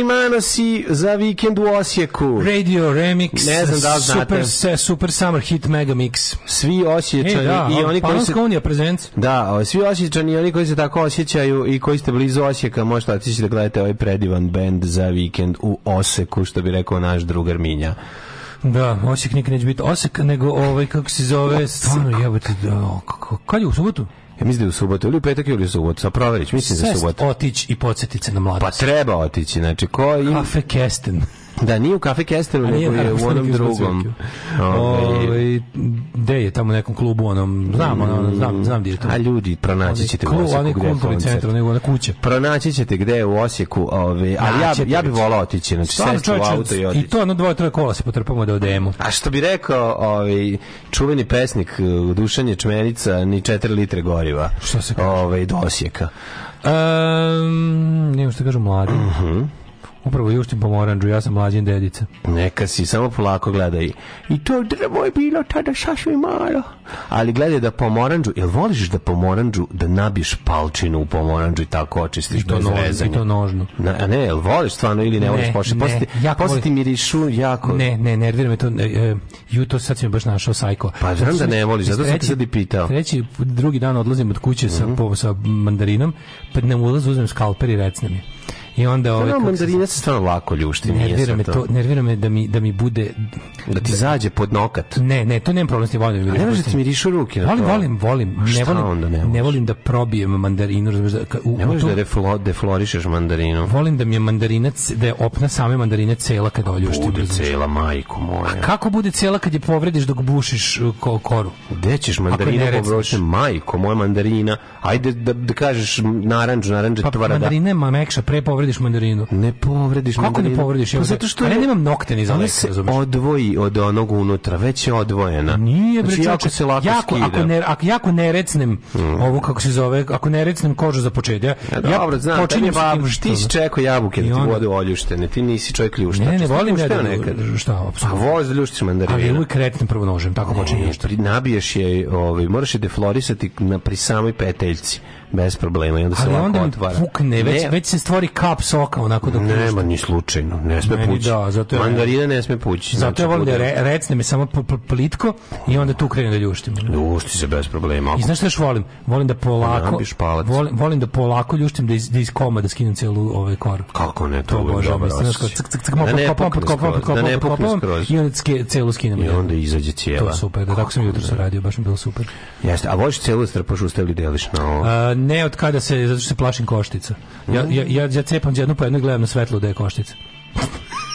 Marimano si za vikend u Osijeku. Radio Remix. Ne znam da li znate. Super, super Summer Hit Mega Mix. Svi osjećani e, da, i oni koji se... Unija prezent. Da, svi osjećani i oni koji se tako osjećaju i koji ste blizu Osijeka, možete otići da gledate ovaj predivan bend za vikend u Oseku, što bi rekao naš drugar Minja. Da, Osijek nikad neće biti Osijek, nego ovaj, kako se zove, stvarno jebate, da, kako, kad je u subotu? Ja mislim da u subotu, ili u petak ili u subotu, sa proverić, mislim da je subotu. otići i podsjetit se na mladost. Pa treba otići, znači ko im... Kafe Kesten. Da, nije u kafe Kesteru, nego da, je u onom drugom. Ove, ovaj, ovaj, de je tamo nekom klubu, onom, znam, ono, znam, znam gde je to. A ljudi, pronaći ćete u Osijeku gdje je koncert. nego na kuće. Pronaći ćete gde je u Osijeku, ovaj, ali ja, ja bih volao otići, znači sesti u auto i otići. I to na dvoje, troje kola se potrpamo da odemo. A što bi rekao ovaj, čuveni pesnik eh, Dušanje Čmenica, ni 4 L goriva. Što se kaže? Ove, ovaj, do Osijeka. Um, ne što da kažem mladi. Mhm. Upravo juštim pomoranđu, ja sam mlađen dedica. Neka si, samo polako gledaj. I to drvo je bilo tada šašvi malo. Ali gledaj da pomoranđu, jel voliš da pomoranđu, da nabiješ palčinu u pomoranđu i tako očistiš I to bez nožno, rezanja? I to nožno. Na, a ne, jel voliš stvarno ili ne, ne voliš pošli? posti, jako posle ti mirišu jako... Ne, ne, nervira me to. E, e ju, to sad si mi baš našao sajko. Pa znam da ne voliš, zato sam ti sad i pitao. Treći, drugi dan odlazim od kuće mm -hmm. sa, mhm. po, sa mandarinom, pa ne ulazu uzmem skalper i recnem je. I onda ove no, mandarina se stvarno lako ljušti, nervira me to. to, nervira me da mi da mi bude da ti da, zađe pod nokat. Ne, ne, to nemam problem s tim, volim. Ne možeš ti rišu ruke. Volim, volim, volim, ne volim, ne, ne, volim da probijem mandarinu, razumeš da u, ne možeš da deflorišeš mandarinu. Volim da mi je mandarinac da je opna same mandarine cela kad oljuštim. Bude cela majko moja. A kako bude cela kad je povrediš dok bušiš uh, ko, koru? Gde ćeš mandarinu povroće majko moja mandarina? Ajde da, da kažeš narandžu, narandža pa, tvrda. Mandarina je mekša, pre povredi povrediš mandarinu. Ne povrediš Kako mandarinu? Kako ne povrediš? Pa zato što... A ja nemam nokte ni za lek, se odvoji od onog unutra, već je odvojena. Nije, znači, jako čoče, se lako jako, skida. Ako, ne, ako jako ne recnem mm. ovu, kako se zove, ako ne recnem kožu za početak, ja, ja dobro, znam, počinjem da babuš, ti si čekao jabuke da ti bude oljuštene, ti nisi čovjek ljuštač. Ne, ne, volim ja da Šta, apsolutno. A voliš da ljuštiš mandarinu. Ali uvijek recnem prvo nožem, tako počinje ljuštati. Nabiješ je, ovaj, moraš je deflorisati na, pri samoj peteljci bez problema i onda se lako otvara. Fukne, već, ne. već se stvori kap soka onako dok Nema ni slučajno, ne sme Meni pući. Da, zato je, Mandarina ne sme pući. Zato znači, ja volim da re, recne me samo plitko i onda tu krenem da ljuštim. Ljušti se bez problema. Ako... I znaš što još volim? Volim da polako, volim, volim da polako ljuštim da iz, da iz koma da skinem celu ovaj koru. Kako ne, to, to uvijek dobro osjećaj. Cik, cik, cik, da ne pukne skroz. Da ne pukne skroz. I onda celu skinem. I onda izađe cijela. To je super, da tako sam jutro se radio, baš mi bilo super. Jeste, a voliš celu strpaš ustavili deliš na ovo? ne od kada se, zato što se plašim koštica. Ja, ja, ja, cepam jednu po pa jednu gledam na svetlo da je koštica.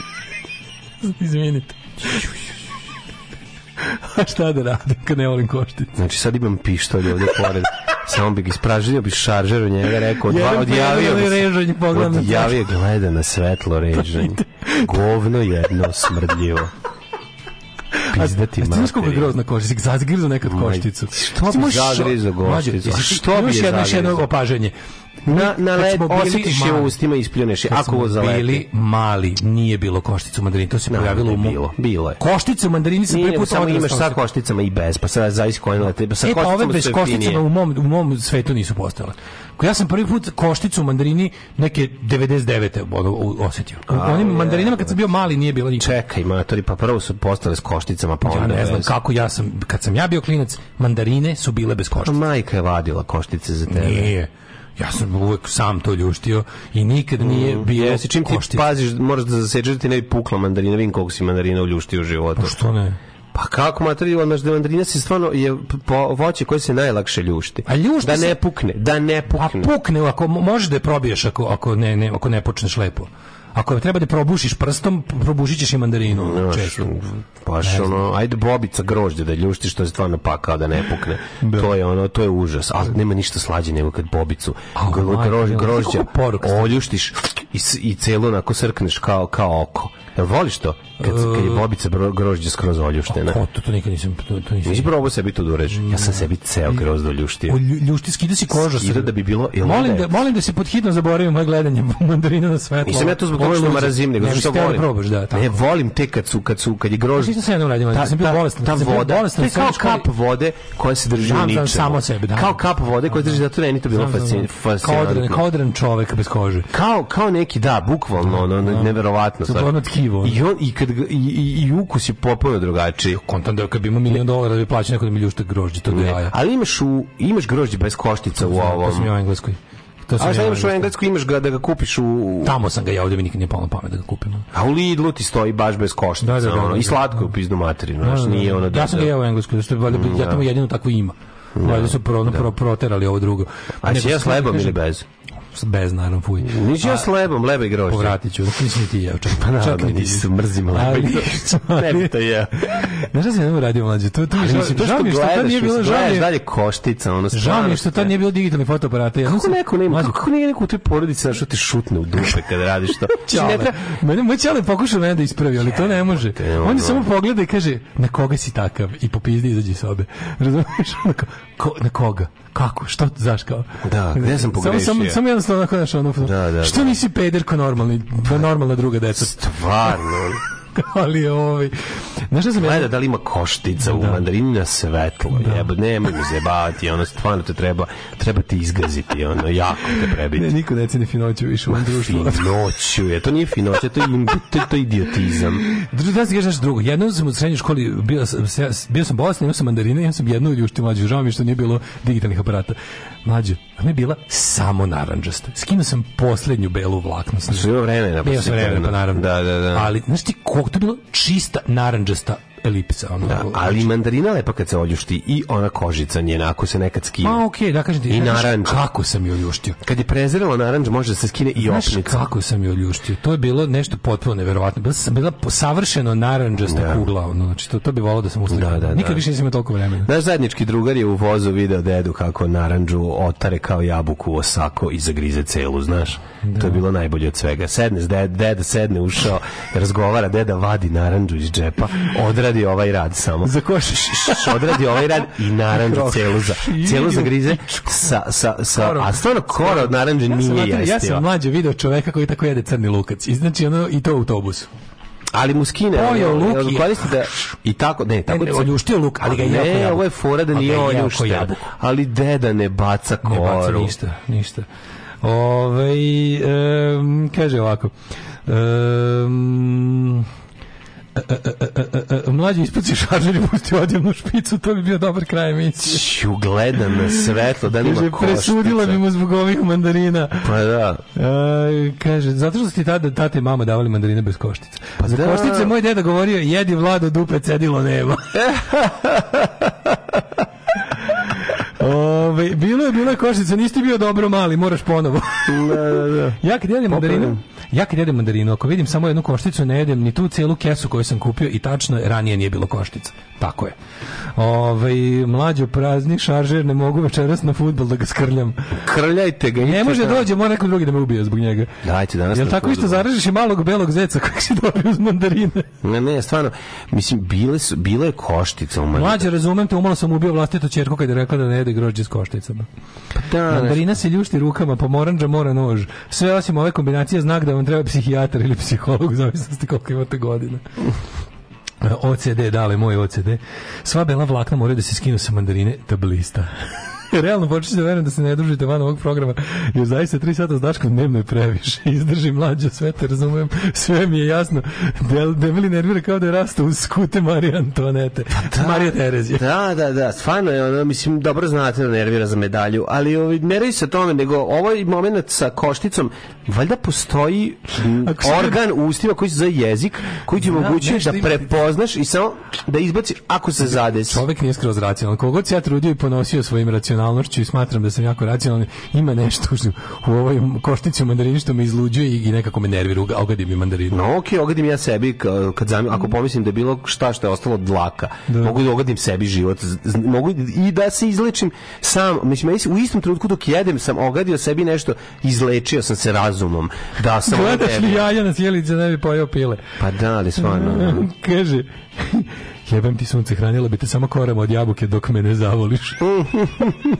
Izvinite. A šta da radim kad ne volim koštice? Znači sad imam pištolj ovdje pored. Samo bi ispražio, bi šaržer u njega rekao, dva, odjavio bi se. Odjavio gleda na svetlo režanje. Govno jedno smrdljivo. Pizdati mater. Znaš koliko je grozna koštica? Zazgrizu nekad košticu. Što bi zagrizu košticu? Što bi je zagrizu? Još jedno opaženje na, na led, osjetiš je u ustima i ispljuneš je. Ako ga zalepi. bili mali, nije bilo košticu mandarini. To se no, pojavilo u... Bilo, bilo je. Košticu mandarini se prvi put samo imaš sa košticama i bez, pa sad zavisi koje lete. Pa sa e, pa ove bez košticama u mom, u mom svetu nisu postale. Ja sam prvi put košticu mandarini neke 99. ono, osjetio. A, Onim mandarinama kad sam bio mali nije bilo nikada. Čekaj, matori, pa prvo su postale s košticama, pa Ja ne znam bez. kako ja sam, kad sam ja bio klinac, mandarine su bile bez koštica. Majka je vadila koštice za tebe. Nije ja sam uvek sam to ljuštio i nikad nije mm, bio jesi, čim ti koštiv. paziš, moraš da zaseđeš da ti ne bi pukla mandarina, vidim koliko si mandarina uljuštio u životu. Pa što ne? Pa kako materi, znaš da mandarina se stvarno je po voće koje se najlakše ljušti. A ljušti da se... ne pukne, da ne pukne. A pukne ako možeš da je probiješ ako, ako ne, ne ako ne počneš lepo. Ako treba da probušiš prstom, probušićeš i mandarinu. No, često. Baš ono, ajde bobica grožđe da ljušti što je stvarno pakao da ne pukne. Da. To je ono, to je užas. Ali nema ništa slađe nego kad bobicu. Oh, grožđa, oljuštiš, i, i celo onako srkneš kao, kao oko. Jel voliš to? Kad, kad je e, bobica grožđa skroz oljuštena. O, to, to nikad nisam... To, to nisam. Nisi probao sebi to da uređu. Mm. Ja sam sebi ceo grozdo oljuštio. ljušti, skida si kožu. Skida da bi bilo... Jel molim, da, molim da se pod hitno zaboravim moje gledanje mandarina na svetlo. Nisam ja to zbog toga što marazim, nego što da volim. Ne, probaš, da, tako. Ne, volim te kad su, kad su, kad je grožđe... Pa Ništa sam jednom radio, ta, sam bio bolestan. Ta voda, to je kao kap vode koja se drži u ničemu. samo sebe, da. Kao kap vode koja se drži, zato meni da to bilo fascinantno. Kao odran čovek bez kože. Kao, kao neki, da, bukvalno, ono, da. neverovatno. Stvarno tkivo. I, on, i, kad, i, i, i ukus je popolno drugačiji. Kontam da kad bi imao milion dolara da bi plaćao neko da mi ljušte grožđe, to da jaja. Ali imaš, u, imaš grožđe bez koštica u ovom. To sam ja u Engleskoj. To sam a šta ja imaš u Englesku, imaš ga da ga kupiš u... Tamo sam ga, ja ovdje mi nikad nije palo pamet da ga kupim. A u Lidlu ti stoji baš bez košta. Da, da, da, ono, da, I da. slatko je u pizdu materinu, znaš, nije ono... Da, ja sam ga ja u Englesku, što je, ja tamo jedino tako ima. Valjda su pro, pro, proterali ovo drugo. A, a će ja s lebom ili bez? bez naravno fuj. Nisi ja s lebom, leba grožđe. Povratit ću, nisi ni ti jeo čak. Pa naravno, čak ni se mrzim leba grožđe. Ne bi to jeo. Znaš da se ne uradio mlađe? To, to, ali mislim, to što gledaš, nije bilo, žao gledaš dalje koštica, ono stvarno. Žao mi što tad nije bilo digitalni fotoaparata. Ja kako neko nema, kako nije neko u toj porodici da što ti šutne u dupe kad radiš to? Čale. Mene, moj čale pokušao mene da ispravi, ali to ne može. On je samo pogleda i kaže, na koga si takav? I popizdi izađi sobe. Razumiješ? Na koga? Kako? Šta? Zaš kao? Da, gde sam pogrešio? Samo, samo, samo jedan jednostavno onako naš ono, da, da, što da. nisi peder ko normalni, da normalna druga deca. Stvarno. ali je ovaj... Znaš sam Gleda, da li ima koštica da. u mandarini na svetlo, da. jebo, nemoj mi zebati, ono, stvarno te treba, treba ti izgaziti, ono, jako te prebiti. Ne, niko ne cene finoću više u ovom društvu. Finoću je, to nije finoća, to je, to, to idiotizam. Da se kaže nešto drugo, jednom sam u srednjoj školi, bio bio sam bosni imao sam mandarine, imao sam jednu ljušti mlađu, žao mi što nije bilo digitalnih aparata. Mlađo, ona je bila samo naranđasta. Skinuo sam poslednju belu vlaknu. Sve vreme, Bio sam vremena, pa naravno. Da, da, da. Ali, znaš ti, kako to je bilo čista naranđasta elipsa. Ono, da, ali znači- mandarina lepa kad se oljušti i ona kožica njena ako se nekad skine. Ma okej, okay, da kažem ti. I naranđa. Kako sam je oljuštio? Kad je prezrela naranđa može da se skine i opnica. Znaš kako sam je oljuštio? To je bilo nešto potpuno neverovatno. Bila sam bila savršeno naranđasta da. kugla. Ono, znači, to, to bi volao da sam uslikao. Da, da, da. Nikad više nisam imao toliko vremena. Naš zajednički drugar je u vozu video dedu kako naranđu otare kao jabuku osako i zagrize celu, znaš. Da. To je bilo najbolje od svega. Sedne, deda, deda sedne, ušao, razgovara, deda vadi naranđu iz džepa, odradi odradi ovaj rad samo. Za koš. odradi ovaj rad i naranđu celu za, celu grize sa, sa, sa, a stvarno kora od naranđe ja nije jesti. Ja sam mlađe video čoveka koji tako jede crni lukac. I znači ono, i to u autobusu ali mu skine pojeo luk i koristi da i tako ne tako ne, ne oljuštio luk ali ga je ne jabuku. ovo je fora da nije oljuštio ali deda ne baca koru ne baca ništa ništa ovaj um, kaže ovako um, mlađi ispuci šarđer i pusti odjevnu špicu, to bi bio dobar kraj emisije. Ću, gledam na svetlo, da nema koštica. Presudila bi mu zbog ovih mandarina. Pa da. E, kaže, zato što ti tada, tate i mama davali mandarine bez koštica. Pa Za da. koštice moj deda govorio, jedi vlado dupe, cedilo nema. Ove, bilo je, bilo je koštica, nisi bio dobro mali, moraš ponovo. da, da, da. Ja kad jedim mandarinu, Ja kad jedem mandarinu, ako vidim samo jednu košticu, ne jedem ni tu celu kesu koju sam kupio i tačno ranije nije bilo koštica. Tako je. Ovaj mlađo prazni šaržer ne mogu večeras na fudbal da ga skrljam. Krljajte ga. Ne može da dođe, mora neko drugi da me ubije zbog njega. Dajte danas. Jel tako isto zaražiš i malog belog zeca kojeg si dobio uz mandarine? Ne, ne, stvarno. Mislim bile su bila je koštica u Mlađe razumem te, umalo sam ubio vlastito ćerku kad je rekla da ne jede grožđe s košticama. Pa da, Mandarina se ljušti rukama, pomorandža pa mora nož. Sve osim ove kombinacije znak da vam treba psihijatar ili psiholog, zavisnosti koliko imate godina. E, OCD, dale, moj OCD. Sva bela vlakna moraju da se skinu sa mandarine tablista. Realno početi da verujem da se ne družite van ovog programa. Jer zaista 3 sata s Daškom dnevno je previše. Izdrži mlađo, sve te razumem, sve mi je jasno. Del, debeli nervira kao da je rastao uz skute Marije Antonete. Pa da, Marija Terezija. Da, da, da, stvarno je ono, mislim, dobro znate da nervira za medalju, ali ovi, ne radi se tome, nego ovaj moment sa košticom, valjda postoji Ako organ u ustima koji se zove jezik, koji ti da, omogućuje da, da prepoznaš i samo da izbaci ako se zadesi. Čovek nije skroz racionalan. Kogod se ja trudio i ponosio svojim racionalnim racionalnošću i smatram da sam jako racionalni, ima nešto u ovoj koštici mandarini što me izluđuje i i nekako me nervira, ogadim i mandarinu. No, ok, ogadim ja sebi, kad zam, ako pomislim da je bilo šta što je ostalo od dlaka, da. mogu da ogadim sebi život, mogu i da se izlečim sam, mislim, u istom trenutku dok jedem sam ogadio sebi nešto, izlečio sam se razumom, da sam... Gledaš li jaja na sjelice da bi pojao pile? Pa da, ali stvarno. Da. Kaže, Jebem ti sunce, hranila bi te samo korama od jabuke dok me ne zavoliš.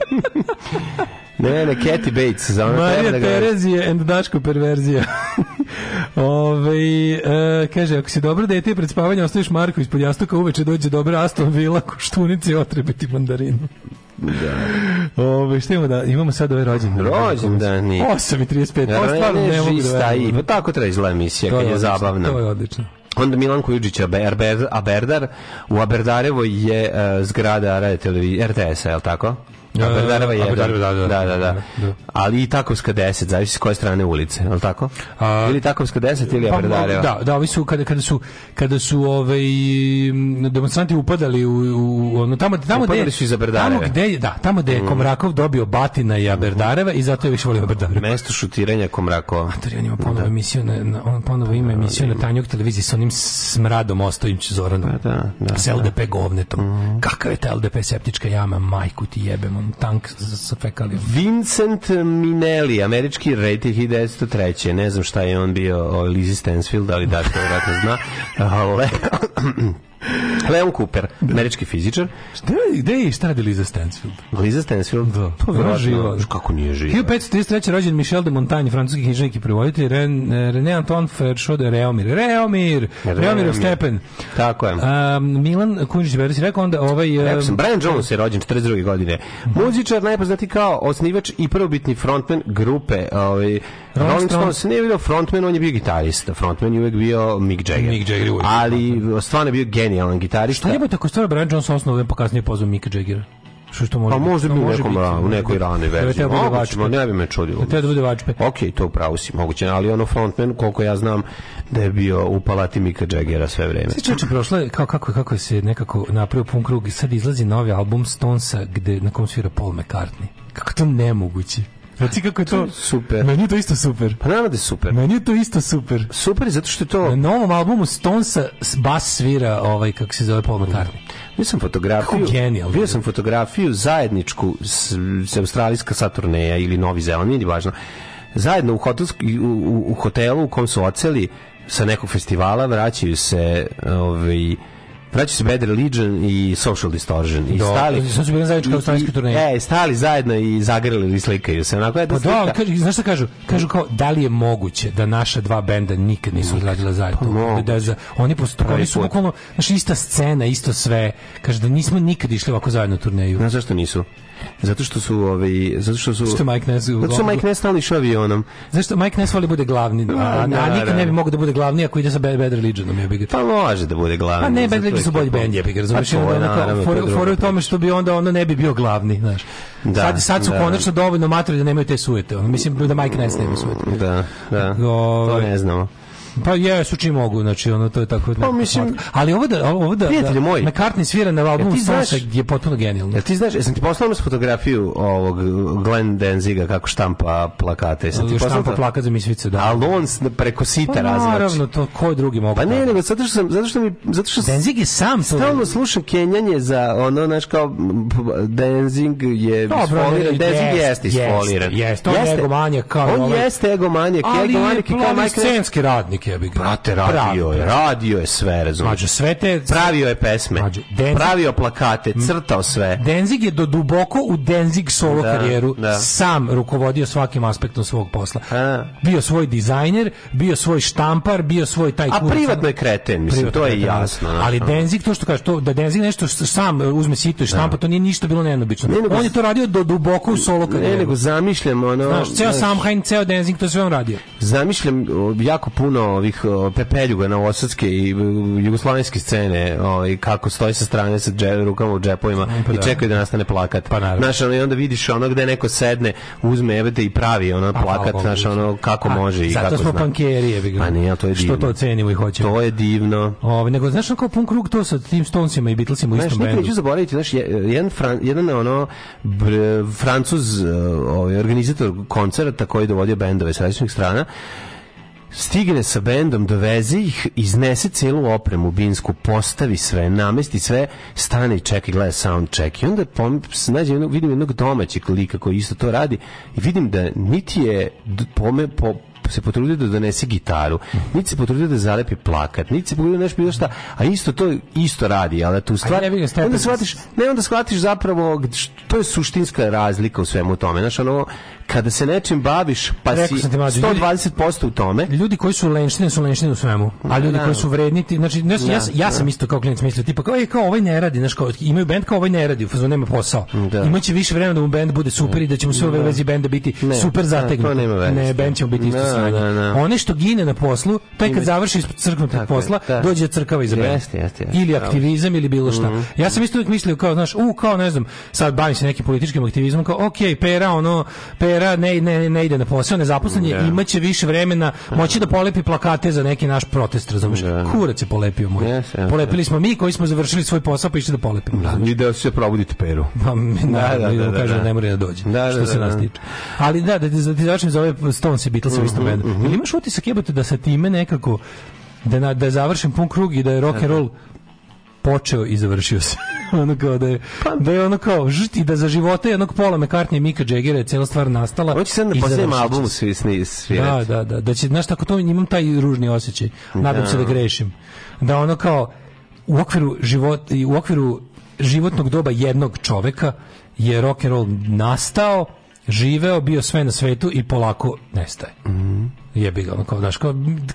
ne, ne, Katy Bates. Za Marija da Terezije and Daško perverzija. Ove, e, kaže, ako si dobro dete pred spavanje ostaviš Marko ispod jastuka, uveče dođe dobra Aston Villa, koštunici otrebiti mandarinu. Da. Ove, šta imamo da imamo sad ove ovaj rođendan. Rođendan. 8:35. Ja, Ovo stvarno ne, ne mogu da. Veru. I pa tako treba izgleda emisija kad je, je odlično, zabavna. To je odlično. Onda Milan Kujudžić Aberdar, u Aberdarevoj je uh, zgrada radio RTS-a, je li tako? Aberdarava je. Aberdarava, da, da, da, da, da, da. Ali i Takovska 10, zavisi s koje strane ulice, al tako? A, ili Takovska 10 ili Aberdarava. Pa, da, da, ovi su kada kada su kada su ovaj demonstranti upadali u, u ono tamo tamo gde su iz Aberdarava. Tamo gde da, tamo gde je mhm. Komrakov dobio Batina i mhm. Aberdareva i zato je više volio Aberdarava. Mesto šutiranja Komrakova. A to je njima ponovo emisiju na, na on ponovo ima da, emisiju da, na Tanjog televiziji sa onim smradom ostojić Zoranom. Da, da, da. S LDP govnetom. Mhm. Kakav je ta LDP septička jama, majku ti jebemo tam, tank sa fekalijom. Vincent Minelli, američki red 1903. Ne znam šta je on bio o ovaj, Lizzie Stansfield, ali da, to vjerojatno zna. Ale... Leon Cooper, da. američki fizičar. Šta, gde je šta radi Liza Stansfield? Liza Stansfield? Da. Pa vrlo živa. Kako nije živa? 1533. rođen Michel de Montagne, francuski knjižnik i prevoditelj, Ren, e, René Anton Feršo de Reomir. Reomir! Reomir of Stepen. Tako je. Um, Milan Kunžić Beres rekao onda ovaj... Um, e, Rekao Brian Jones je rođen 42. godine. Muzičar najpoznati kao osnivač i prvobitni frontman grupe ovaj, Rolling Stones nije bio frontman, on je bio gitarista. Frontman je uvek bio Mick Jagger. Mick Jagger uvijek. Ali stvarno je bio genij genijalan gitarista. Šta je tako stvar Brian Johnson osnovno da pokazuje pozvao Mick Jaggera? Što što može. Pa možda bi u nekom biti, ra, u nekoj da ranoj verziji. Da, da moguće, vačpe. ne bi me čudilo. Da, da bude vačpe. Okej, okay, to pravo si moguće, ali ono frontman koliko ja znam da je bio u palati Mika Jaggera sve vreme. Sve prošle kao kako kako se nekako napravio pun krug i sad izlazi novi album Stonesa gde na kom svira Paul McCartney. Kako to nemoguće? Znači kako je to, super. Meni je to isto super. Pa naravno da je super. Meni je to isto super. Super je zato što je to... Na novom albumu Stonesa bas svira ovaj, kako se zove, Paul McCartney. Bio sam fotografiju, genijal, bio sam fotografiju zajedničku s, s Australijska Saturneja ili Novi Zeland, nije važno. Zajedno u, hotelsk, u, u, u hotelu u kom su oceli sa nekog festivala vraćaju se ovaj, Praći se Bad Religion i Social Distortion. I Do, stali, sad su bili zajedno kao australijski turneje. E, stali zajedno i zagrlili i slikaju se. Onako, je pa da, slika. da, znaš šta kažu? Kažu kao, da li je moguće da naša dva benda nikad nisu odradila zajedno? Pa, no. da, za, oni, posto, oni su bukvalno, znaš, ista scena, isto sve. Kaže da nismo nikad išli ovako zajedno turneju. Znaš zašto nisu? Zato što su ovi, ovaj, zato što su što Mike Ness zato što Mike Ness stalno išao avionom. Zašto Mike Ness voli da bude glavni, a, da, a, a da, nikad ne bi mogao da bude glavni ako ide sa Bad, Bad Religionom, ja bih ga. Pa može da bude glavni. Pa ne, Bad Religion su bolji bend, ja bih ga pa razumeš. for u tome što bi onda ono ne bi bio glavni, znaš. Da, sad, sad su da. konačno dovoljno matori da nemaju te suete. Ono, mislim da Mike Ness nema suete. Da, da. O, ovaj. to ne znamo. Pa jesu čim mogu, znači ono to je tako. Pa, mislim, ali ovo da ovo da, da moj, McCartney svira na albumu ja Sunset je potpuno genijalno. Ja ti znaš, jesam ti poslao nas fotografiju ovog Glenn Denziga kako štampa plakate. Jesam ti poslao plakat za Misvice, da. Ali on preko sita pa, razvlači. Naravno, to ko drugi mogu. Pa ne, nego zato što sam zato što mi zato što Denzig je sam to. Stalno slušam Kenjanje za ono znaš kao Denzing je Dobro, Denzig jeste isfoliran. Jeste, jeste, ovaj- jeste, jeste, jeste, kao... On jeste, jeste, jeste, jeste, jeste, jeste, radnik rock je Brate, radio je, radio je sve, razumiješ. sve te... Pravio je pesme, mađu, Denzig, pravio plakate, crtao sve. Denzig je do duboko u Denzig solo da, karijeru da. sam rukovodio svakim aspektom svog posla. A. Bio svoj dizajner, bio svoj štampar, bio svoj taj... A privatno je kreten, mislim, to je da. jasno. Da. Ali Denzig, to što kaže, to, da Denzig nešto sam uzme sito i štampa, da. to nije ništa bilo neobično. On je to radio do duboko u solo karijeru. Ne, nego zamišljam, ono... Znaš, ceo Samhain, ceo Denzig, to sve on radio. Zamišljam jako puno ovih pepeljuga na novosadske i e, jugoslovenske scene, ovaj kako stoji sa strane sa dže, rukama u džepovima mm, pa i da. čekaju da nastane plakat. Pa naravno. ono, i onda vidiš ono gde neko sedne, uzme evete i pravi ono pa plakat, pa, znaš, ono kako a, može i zato kako smo zna. pankeri, Pa nije, to je divno. Što to cenimo i hoćemo. To je divno. Ovaj nego znaš kao punk krug to sa tim Stonesima i Beatlesima u istom bendu. Neću zaboraviti, znaš, jedan fran, jedan ono br, francuz e, ovaj organizator koncerta koji je dovodio bendove sa različitih strana stigne sa bendom, dovezi ih, iznese celu opremu binsku, postavi sve, namesti sve, stane i čeka i gleda sound check. I onda pom, nađe jednog, vidim jednog domaćeg lika koji isto to radi i vidim da niti je pome, po, se potrudio da donese gitaru, niti se potrudio da zalepi plakat, niti se potrudio nešto bilo šta, a isto to isto radi, ali tu stvar... Ne vidim, onda shvatiš, ne, onda shvatiš zapravo, to je suštinska razlika u svemu tome, znaš, ono, kada se nečim baviš, pa Rekao si mađu, 120% u tome. Ljudi koji su lenštine su lenštine u svemu, a da, ljudi da. koji su vredni, ti, znači ne, ja, da, ja, ja sam isto kao klijent mislio, tipa kao, je, kao ovaj ne radi, znaš, kao, imaju bend kao ovaj ne radi, u fazonu nema posao. Da. Imaće više vremena da mu bend bude super i da će mu sve ove vezi benda biti ne, super zategnut. Ne, bend će mu biti isto sranje. One što gine na poslu, taj kad završi crknut od posla, da. dođe crkava iz benda. Ili aktivizam ili bilo šta. Mhm. Ja sam isto uvijek mislio kao, znaš, u, kao ne znam, sad bavim se nekim političkim aktivizmom, kao, ok, pera, ono, pera penzionera ne, ne, ne ide na posao, nezaposlen je, imaće više vremena, moći da polepi plakate za neki naš protest, razumiješ? Kurac je polepio moj. Yes, yes, Polepili smo mi koji smo završili svoj posao pa išli da polepimo. Da, I da se probuditi peru. Pa, da, da, da, da, kažem, ne mora da dođe, što se nas tiče. Ali da, da, da ti začnem za ove Stones i Beatles isto istom bendu. Ili imaš utisak jebate da sa time nekako da, na, da završim pun krug i da je rock and roll počeo i završio se. ono kao da je, pa- da je ono kao žuti da za života jednog pola McCartney i Mika Jaggera je cijela stvar nastala. Hoće sad na posljednjem albumu svi sni Da, da, da, da će, znaš, tako to imam taj ružni osjećaj. Nadam da. se da grešim. Da ono kao u okviru život, u okviru životnog doba jednog čoveka je rock and roll nastao, živeo, bio sve na svetu i polako nestaje. Mhm jebi ga, kao, znaš, kao,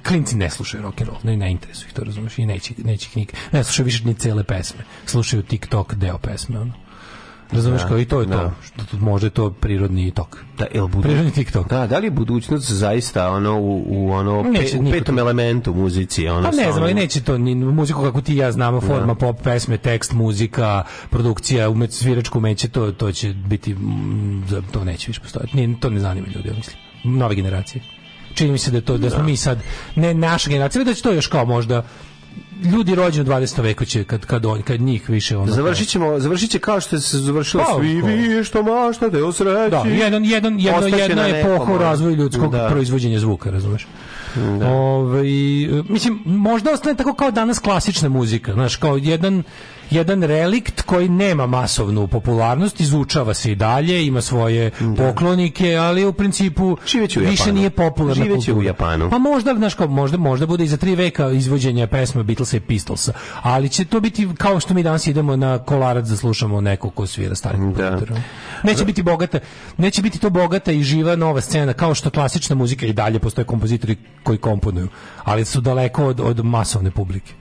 klinci ne slušaju rock and roll, ne, ne interesuju ih to, razumeš, i neće, neće ih nikad, ne slušaju više ni cele pesme, slušaju TikTok deo pesme, ono. Razumeš da, kao i to je da. to. Što, možda je to prirodni tok. Da, el budućnost. Prirodni TikTok. Da, da li je budućnost zaista ono u, u ono neće, pe, u petom to. elementu muzici, ono. Pa ne znam, ali neće to ni muziku kako ti ja znamo, da. forma da. pop pesme, tekst, muzika, produkcija, umet sviračku umeće, to to će biti mm, to neće više postojati. Ni to ne zanima ljude, mislim. Nove generacije čini mi se da to da smo da. mi sad ne naša generacija da će to još kao možda ljudi rođeni u 20. veku će kad kad on kad njih više ono završićemo završiće kao što se završilo pa, svi vi što mašta da usreći da jedan jedan jedno jedno je pohor razvoju ljudskog da. proizvođenja zvuka razumeš da. Ove, ovaj, mislim možda ostane tako kao danas klasična muzika znaš kao jedan jedan relikt koji nema masovnu popularnost, izučava se i dalje, ima svoje da. poklonike, ali u principu Živeću više nije popularna Živeću kultura. u Japanu. Pa možda, znaš, kao, možda, možda bude i za tri veka izvođenja pesma Beatlesa i Pistolsa, ali će to biti kao što mi danas idemo na kolarac da slušamo neko ko svira starim da. Neće biti bogata, neće biti to bogata i živa nova scena, kao što klasična muzika i dalje postoje kompozitori koji komponuju, ali su daleko od, od masovne publike.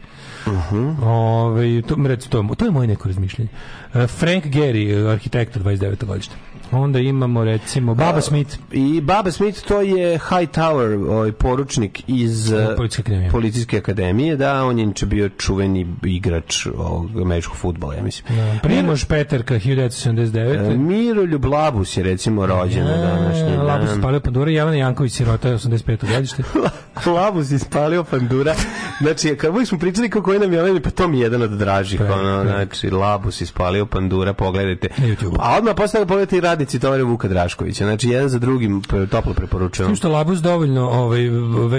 Uh mhm. -huh. Ove, to, to, to je moje neko razmišljanje. E, Frank Gehry, arhitektor 29. godište. Onda imamo recimo Baba Smith. I Baba Smith to je High Tower, ovaj poručnik iz Policijske akademije. Policijske akademije, da, on je inače bio čuveni igrač ovog američkog fudbala, ja mislim. Da. Primož Peterka 1979. Miro Labus je recimo rođen na e, današnji dan. Labus spalio pandura, Javana Janković sirota 85. godište. Labus ispalio pandura. Znači, kad smo pričali kako je nam Javani, pa to mi je jedan od dražih. Pre, pa, ono, pre. Da. Znači, Labus ispalio pandura, pogledajte. Na YouTube. A odmah postavljamo pogledajte i rad radnici tovare Vuka Draškovića. Znači, jedan za drugim toplo preporučujem. Što labus dovoljno ovaj,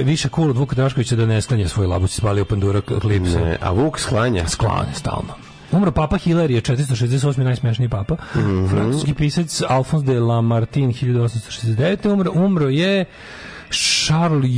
više cool od Vuka Draškovića da nestanje svoj labus spalio pandura klipsa. Ne, a Vuk sklanja? Sklanja, stalno. Umro papa Hilarije, 468. najsmešniji papa. Mm -hmm. Francuski pisac Alphonse de Lamartine, 1869. Umro, umro je Charles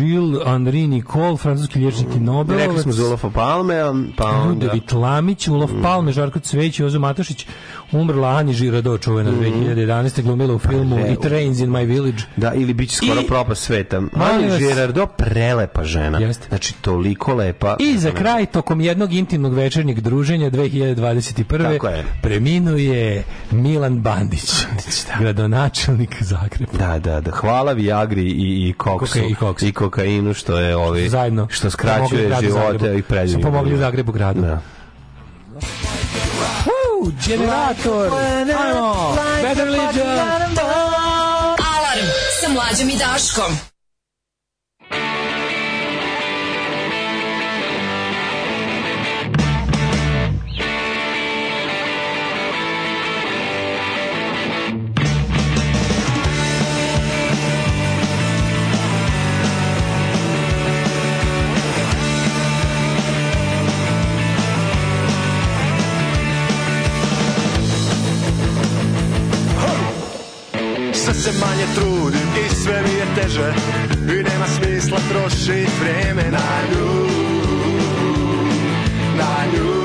Gilles Henri Nicole, francuski liječnik i Nobelovac. Rekli smo za Ulofa Palme, pa onda... Ludovic Lamić, Ulof mm. Palme, Žarko Cveć, Ozo Matošić umrla Ani Žirado, čuvena mm -hmm. 2011. glumila u filmu Prele, I Trains in My Village. Da, ili biće skoro I, propa sveta. Ani Žirado, prelepa žena. Jeste. Znači, toliko lepa. I za kraj, tokom jednog intimnog večernjeg druženja 2021. Tako je. preminuje Milan Bandić, da. gradonačelnik Zagreba. Da, da, da. Hvala Viagri i, i koksu. I, koksu. I kokainu što je ovi... Zajedno. Što skraćuje živote i predivno. Su pomogli Zagrebu gradu. Da generator. Ajmo. Better Legion. Alarm sa mlađom i Daškom. Sve se manje trudim i sve mi je teže I nema smisla trošit vrijeme na nju Na nju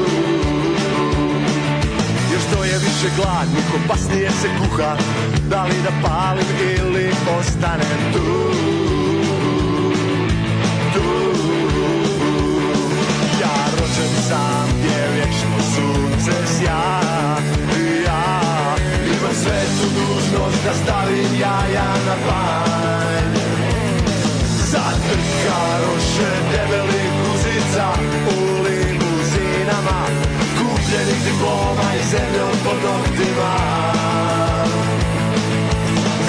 Još to je više gladnik, opasnije se kuha Da li da palim ili ostanem tu Tu Ja rođen sam gdje vječno sunce sja da stavim jaja na panj Zatrka roše debeli guzica u limuzinama Kupljenih diploma i zemljom pod noktima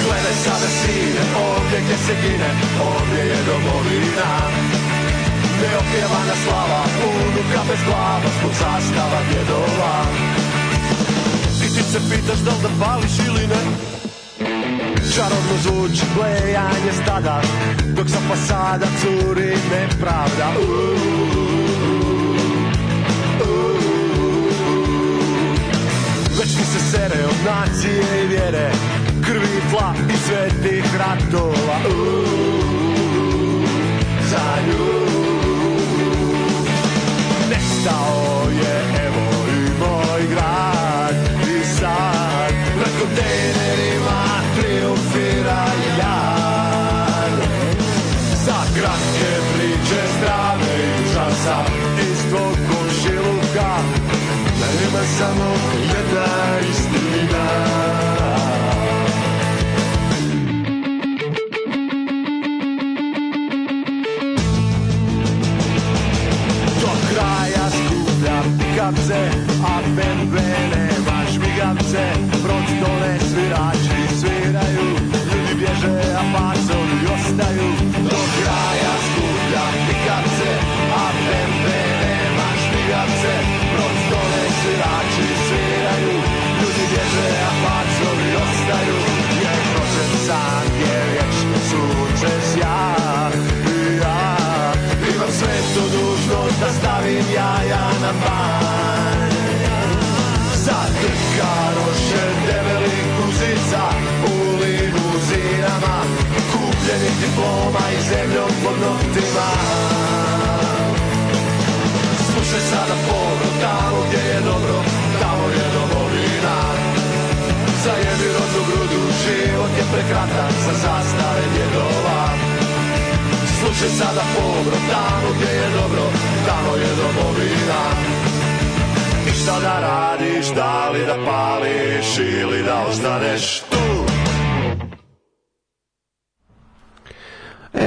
Gledaj sada sine, ovdje gdje se gine, ovdje je domovina Neopjevana slava, unuka bez glava, zbog zastava djedova Ti se pitaš da li da pališ ili ne Čarobno zvuči blejanje stada Dok sa fasada curi nepravda Uuu Već mi se sere od nacije i vjere Krvi i tla i svetih ratova Uuu, za nju Nestao je 朝の日が大好きだ migatce A bembene baš migatce Proć dole svirači sviraju Ljudi bježe a pacori ostaju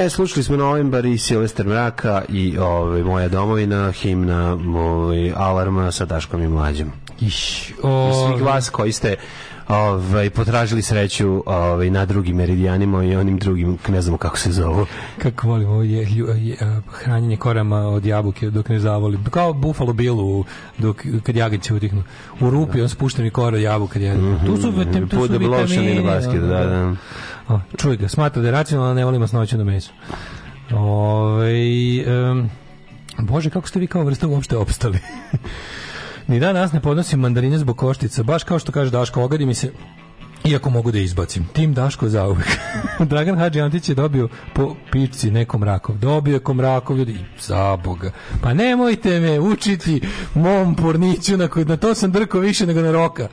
E, slušali smo novembar i Silvester Mraka i ovaj, Moja domovina, himna moj Alarma sa Daškom i Mlađem. Iš, o... Ovaj. Svih vas koji ste ovaj, potražili sreću ovaj, na drugim meridijanima i onim drugim, ne znamo kako se zovu. Kako volim ovo je, je, hranjenje korama od jabuke dok ne zavoli. Kao Buffalo Billu dok, kad jagice utihnu. U rupi da. on spušta mi kora jabuka. Kad jagice. Mm -hmm. Tu su, te, tu su vitamine. Da, da. da, da. O, čuj ga, smatra da je racionalno, ne volim masnoću na mesu. Ove, um, Bože, kako ste vi kao vrsta uopšte opstali? Ni danas ne podnosim mandarine zbog koštica, baš kao što kaže Daško, ogadi mi se iako mogu da izbacim. Tim Daško za uvek. Dragan Hadži Antić je dobio po pičci nekom rakov. Dobio je kom rakov, ljudi, za boga. Pa nemojte me učiti mom porniću, na, na to sam drko više nego na roka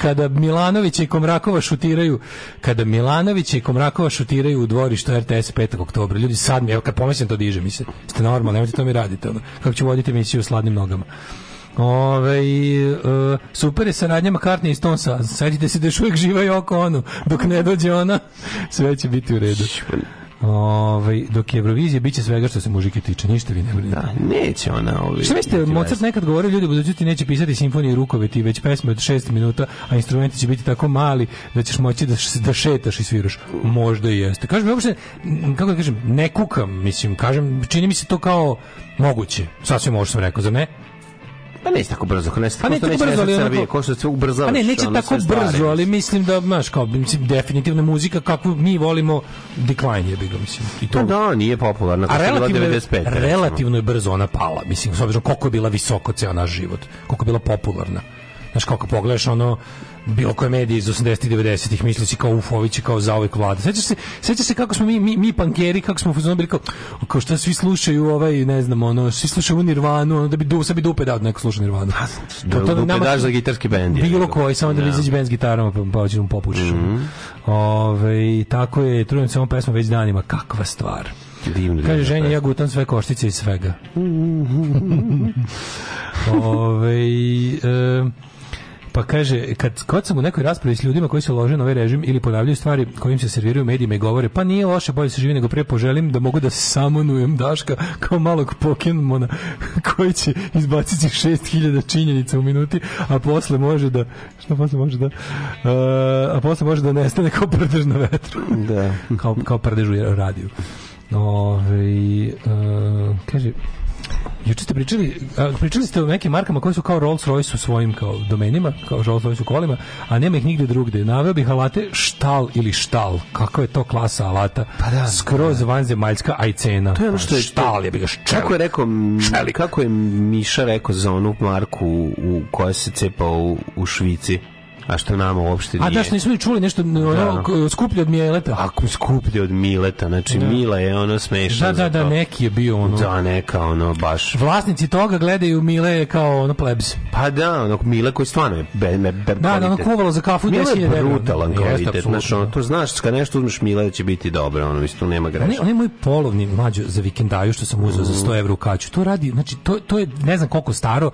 kada Milanović i Komrakova šutiraju, kada Milanović i Komrakova šutiraju u dvorištu RTS 5. oktobra. Ljudi, sad mi, evo kad pomislim to diže mi se. Ste normalni, nemojte to mi raditi. Ono. Kako ću voditi emisiju u sladnim nogama. Ove, e, super je saradnja Makartnija i Stonesa. Sjetite se da još uvijek živa Joko Ono, dok ne dođe ona, sve će biti u redu. Ovaj dok je Eurovizija biće svega što se muzike tiče, ništa vi ne brinite. Da, neće ona ovaj. Šta mislite, Mozart nekad govori ljudi budućnosti neće pisati simfonije rukoveti, već pesme od 6 minuta, a instrumenti će biti tako mali da ćeš moći da da šetaš i sviraš. Možda i jeste. Kažem uopšte kako da kažem, ne kukam, mislim, kažem, čini mi se to kao moguće. Sasvim ovo što sam rekao, za ne? Pa neće tako brzo, ne pa neće tako brzo, ali Srbije, ko što se ubrzava. Pa ne, neće tako brzo, ali mislim da, znaš, kao, mislim, definitivno muzika kakvu mi volimo, decline je, bi mislim. I to... Pa da, nije popularna. A relativno, 95, relativno je brzo ona pala, mislim, s obzirom koliko je bila visoko ceo naš život, koliko je bila popularna. Znaš, kako pogledaš ono, bilo koje medije iz 80-ih, 90-ih, misleći kao Ufović kao za zaovek vlada. Sećaš se, sećaš se kako smo mi, mi, mi pankeri, kako smo bili kao, kao šta svi slušaju ovaj, ne znam, ono, svi slušaju u Nirvanu, ono, da bi, du, sad bi dupe dao neko sluša Nirvanu. Da, to, to, da, dupe nama, daš za gitarski bend. Bilo koji, samo da bi da. izađe bend s gitarama, pa, pa ođe popušiš. Mm -hmm. Ove, tako je, trudim se ovom pesmom već danima, kakva stvar. Divno, Kaže ženja, ja gutam sve koštice i svega. Ove, e, Pa kaže, kad, kad sam u nekoj raspravi s ljudima koji se lože na ovaj režim ili ponavljaju stvari kojim se serviraju medijima i govore, pa nije loše, bolje da se živi nego pre poželim da mogu da se samonujem Daška kao malog Pokemona koji će izbaciti 6000 činjenica u minuti, a posle može da šta posle može da a, e, a posle može da nestane kao prdež na vetru. Da. kao, kao prdež u radiju. Ove, uh, kaže, Juče ste pričali, pričali ste o nekim markama koje su kao Rolls Royce u svojim kao domenima, kao Rolls Royce u kolima, a nema ih nigde drugde. Naveo bih alate štal ili štal. Kako je to klasa alata? Pa da, Skroz da. vanzemaljska, a i cena. To je ono što je štal, je bilo čelik. Kako je rekao, čelik. kako je Miša rekao za onu marku u koja se cepao u, u Švici? A što nama uopšte nije. A da što nismo čuli nešto da. skuplje od Mileta. Ako skuplje od Mileta, znači da. Mila je ono smešan. Da, da, da, neki je bio ono. Da, neka ono baš. Vlasnici toga gledaju Mile kao ono plebs. Pa da, ono Mile koji stvarno je be, be, be, Da, da, ono kuvalo za kafu Mile je brutalan kvalitet. Znaš, ono, da. to znaš, kad nešto uzmeš Mile će biti dobro, ono, isto nema greška. On, on je moj polovni mađo za vikendaju što sam uzeo mm. za 100 mhm. evra u kaću. To radi, znači, to, to je ne znam koliko staro,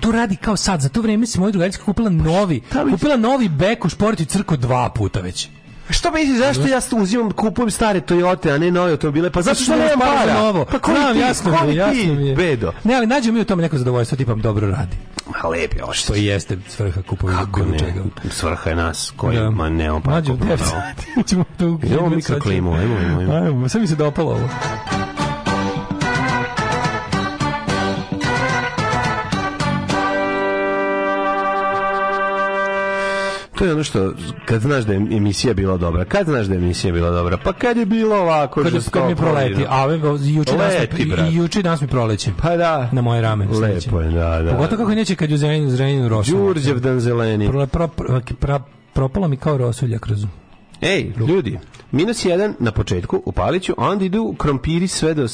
to radi kao sad. Za to vrijeme se moja drugarica kupila novi, pa kupila novi bek u športu crko dva puta već. Šta misliš zašto ja uzimam kupujem stare Toyote a ne nove automobile? Pa zašto što imam para. Novo. Pa, pa ko Znam, ti, jasno ko mi, jasno mi je. Bedo. Ne, ali nađemo mi u tome neko zadovoljstvo, tipam dobro radi. Ma lepi ovo što i jeste svrha kupovi. Kako ne? Čega. Svrha je nas koji da. ma ne pa. Nađemo devet sati. Ćemo to ukidati. Idemo mikroklimu, ajmo, ajmo. Ajmo, sve mi se dopalo ovo. to je ono što kad znaš da je emisija bila dobra, kad znaš da je emisija bila dobra, pa kad je bilo ovako kad, kad mi proleti, a ove juče nas i juče nas mi proleće. Pa da. Na moje rame. Lepo je, da, da. Pogotovo da, kako da. neće kad ju zelenju zrenju rosa. Đurđev dan zeleni. Pro, pro, pro, propalo mi kao rosulja kroz. Ej, ljudi, Minus 1 na početku u Paliću, onda idu krompiri sve do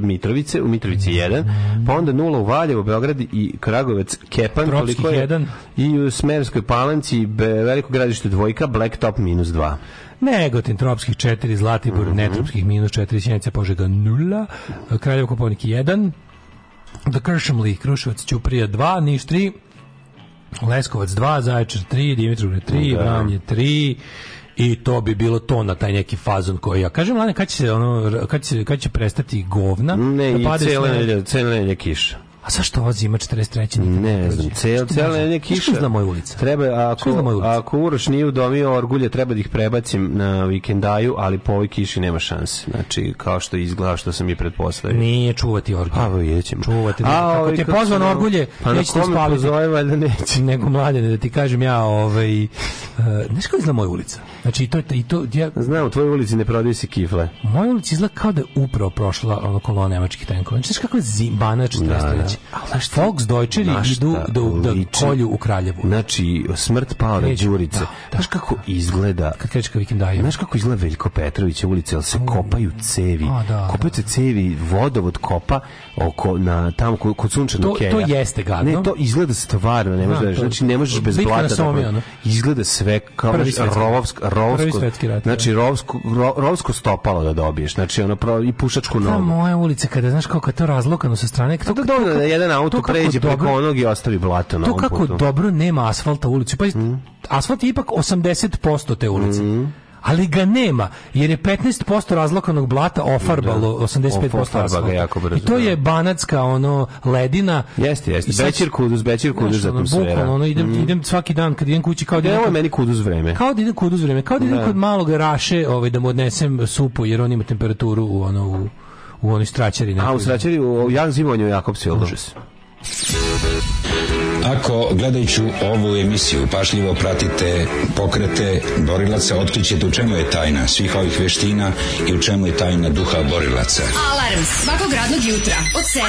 Mitrovice, u Mitrovici 1, pa onda nula u Valjevu, Beograd i Kragovec, Kepan, Tropskih toliko je, 1. i u Smerskoj Palanci, Veliko gradište dvojka, Blacktop minus 2. Negotin tropskih 4, Zlatibor, mm -hmm. netropskih minus 4, Sjenica Požega 0, Kraljevo Koponik 1, The Kršemli, Kruševac, Ćuprija 2, Niš 3, Leskovac 2, Zaječar 3, Dimitrovgrad 3, da. Vranje 3, I to bi bilo to na taj neki fazon koji ja kažem, Lane, kad će se ono kad će, kad će prestati govna? Ne, da i cele, cele kiša. A zašto ova zima 43. nikad ne znam, cel, cela je kiša. Što moja ulica? Treba, ako, moja ulica? ako Uroš nije u udomio orgulje, treba da ih prebacim na vikendaju, ali po ovoj kiši nema šanse. Znači, kao što izgleda, što sam i pretpostavio. Nije čuvati orgulje. A, jećemo. Čuvati. Ne. A, kako ovaj te pozvan na, orgulje, pa neće te spaliti. Pozove, valjda neće. Nego mladene, da ti kažem ja, ovaj, uh, znaš kako izgleda moja ulica? Znači, i to, i to, ja... Znam, u tvojoj ulici ne prodaju se kifle. Moja ulica izgleda kao da je upravo prošla ono, kolona nemačkih tenkova. Znači, znaš kako je zim, bana 43. Da, da. Znači, ali šta, dojčeri idu da, da kolju u Kraljevu. Znači, smrt Paola Đurice. Da, da, znaš kako izgleda... Kad krećeš ka vikendajem. Znaš kako izgleda Veljko Petrovića ulica, ali se mm. kopaju cevi. A, da, da kopaju se da. cevi, vodovod kopa oko, na, tamo kod, kod sunčanog to, keja. To jeste gadno. Ne, to izgleda stvarno, ne možeš, znači, ne možeš bez blata. Somija, da, izgleda sve kao rovovsk, rovsko, rat, znači, rovsko, ro, rovsko stopalo da dobiješ. Znači, ono, i pušačku nogu. Ta moja ulica, kada, znaš, kako je to razlokano sa strane, pa kako, da, Da jedan auto pređe dobro, preko onog i ostavi blato na To kako putu. dobro nema asfalta u ulici. Pa mm. asfalt je ipak 80% te ulice. Mm ali ga nema jer je 15% razlokanog blata ofarbalo 85% da. asfalta. Jako brzo, I to da. je banatska ono ledina. Jeste, jeste. Sad, Bečir kuduz, Bečir kuduz za ono, ono, idem, mm. idem svaki dan kad idem kući kao da idem, meni kuduz vreme. Kao da idem kuduz vreme, kao da idem kod malog Raše, ovaj da mu odnesem supu jer on ima temperaturu u ono u u onoj straćari. Nekoj. A u da. straćari, u Jan Zimonju Jakobsu, jel duže da? se? Da. Ako gledajući ovu emisiju pašljivo pratite pokrete borilaca, otkrićete u čemu je tajna svih ovih veština i u čemu je tajna duha borilaca. Alarms svakog radnog jutra od 7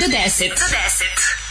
do 10. Do 10.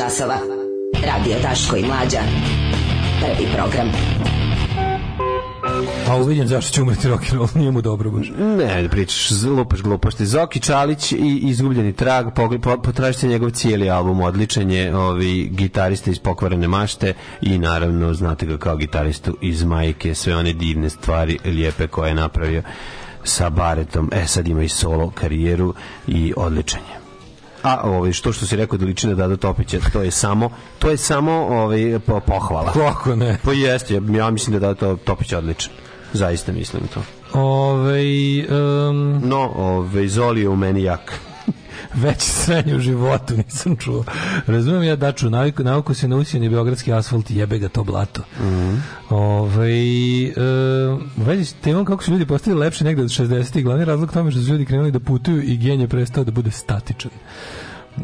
časova. Radio Daško i Mlađa. Prvi program. A uvidim zašto će umreti rock'n'roll, nije mu dobro baš. Ne, pričaš, lupaš gluposti. Zoki Čalić i Izgubljeni trag, potražite njegov cijeli album, odličan je ovi gitariste iz Pokvarene mašte i naravno znate ga kao gitaristu iz Majke, sve one divne stvari lijepe koje je napravio sa Baretom. E, sad ima i solo karijeru i odličan A ovaj što što se reklo da liči na Dada Topića, to je samo to je samo ovaj po, pohvala. Kako ne? Pa jeste, ja, ja mislim da Dada Topić odličan. Zaista mislim to. Ovaj um... no, ovaj Zoli je u meni jak. Već sranje u životu nisam čuo. Razumem ja daču naviku, nauku se na usjeni beogradski asfalt jebe ga to blato. Mm -hmm. Ove, ovaj, e, vezi temom kako su ljudi postali lepše negde od 60-ih, glavni razlog tome što su ljudi krenuli da putuju i genje prestao da bude statičan.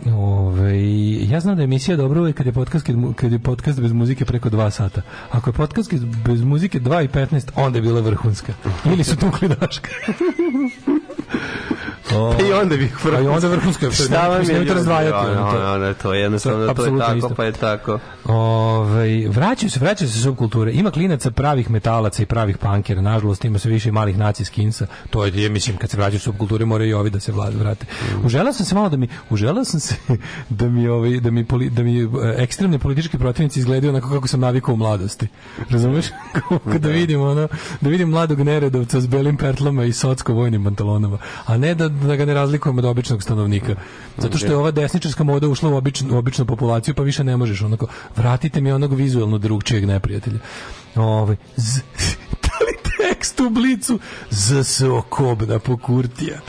Ove, ovaj, ja znam da je emisija dobra uvek kad je podcast, kad je podcast bez muzike preko 2 sata. Ako je podcast bez muzike 2 i 15, onda je bila vrhunska. Ili su tukli daška. To, pa I onda bih vrhunsko. Pa I onda vrhunsko. Šta vam je? Nemojte razdvajati. No, no, no, to je jednostavno, to, to je tako, isto. pa je tako. Ove, ovaj, vraćaju se, vraćaju se subkulture. Ima klinaca pravih metalaca i pravih pankera. Nažalost, ima sve više malih naci skinsa. To je, je mislim, kad se vraćaju subkulture, moraju i ovi da se vlade vrate. Mm. Uželao sam se malo da mi, uželao sam se da mi, ovi, da mi, poli, da mi e, ekstremne politički protivnici izgledaju onako kako sam navikao u mladosti. Razumeš? Mm. Kako da vidim ono, da vidim mladog neredovca s belim pertlama i socko-vojnim pantalonama. A ne da, da ga ne razlikujemo od običnog stanovnika. Mm. Zato što da. je ova desničarska moda ušla u običnu, u običnu populaciju, pa više ne možeš onako vratite mi onog vizuelno drugčijeg neprijatelja. Ovaj z, da li tekst u blicu ZSO kobna po Kurtija.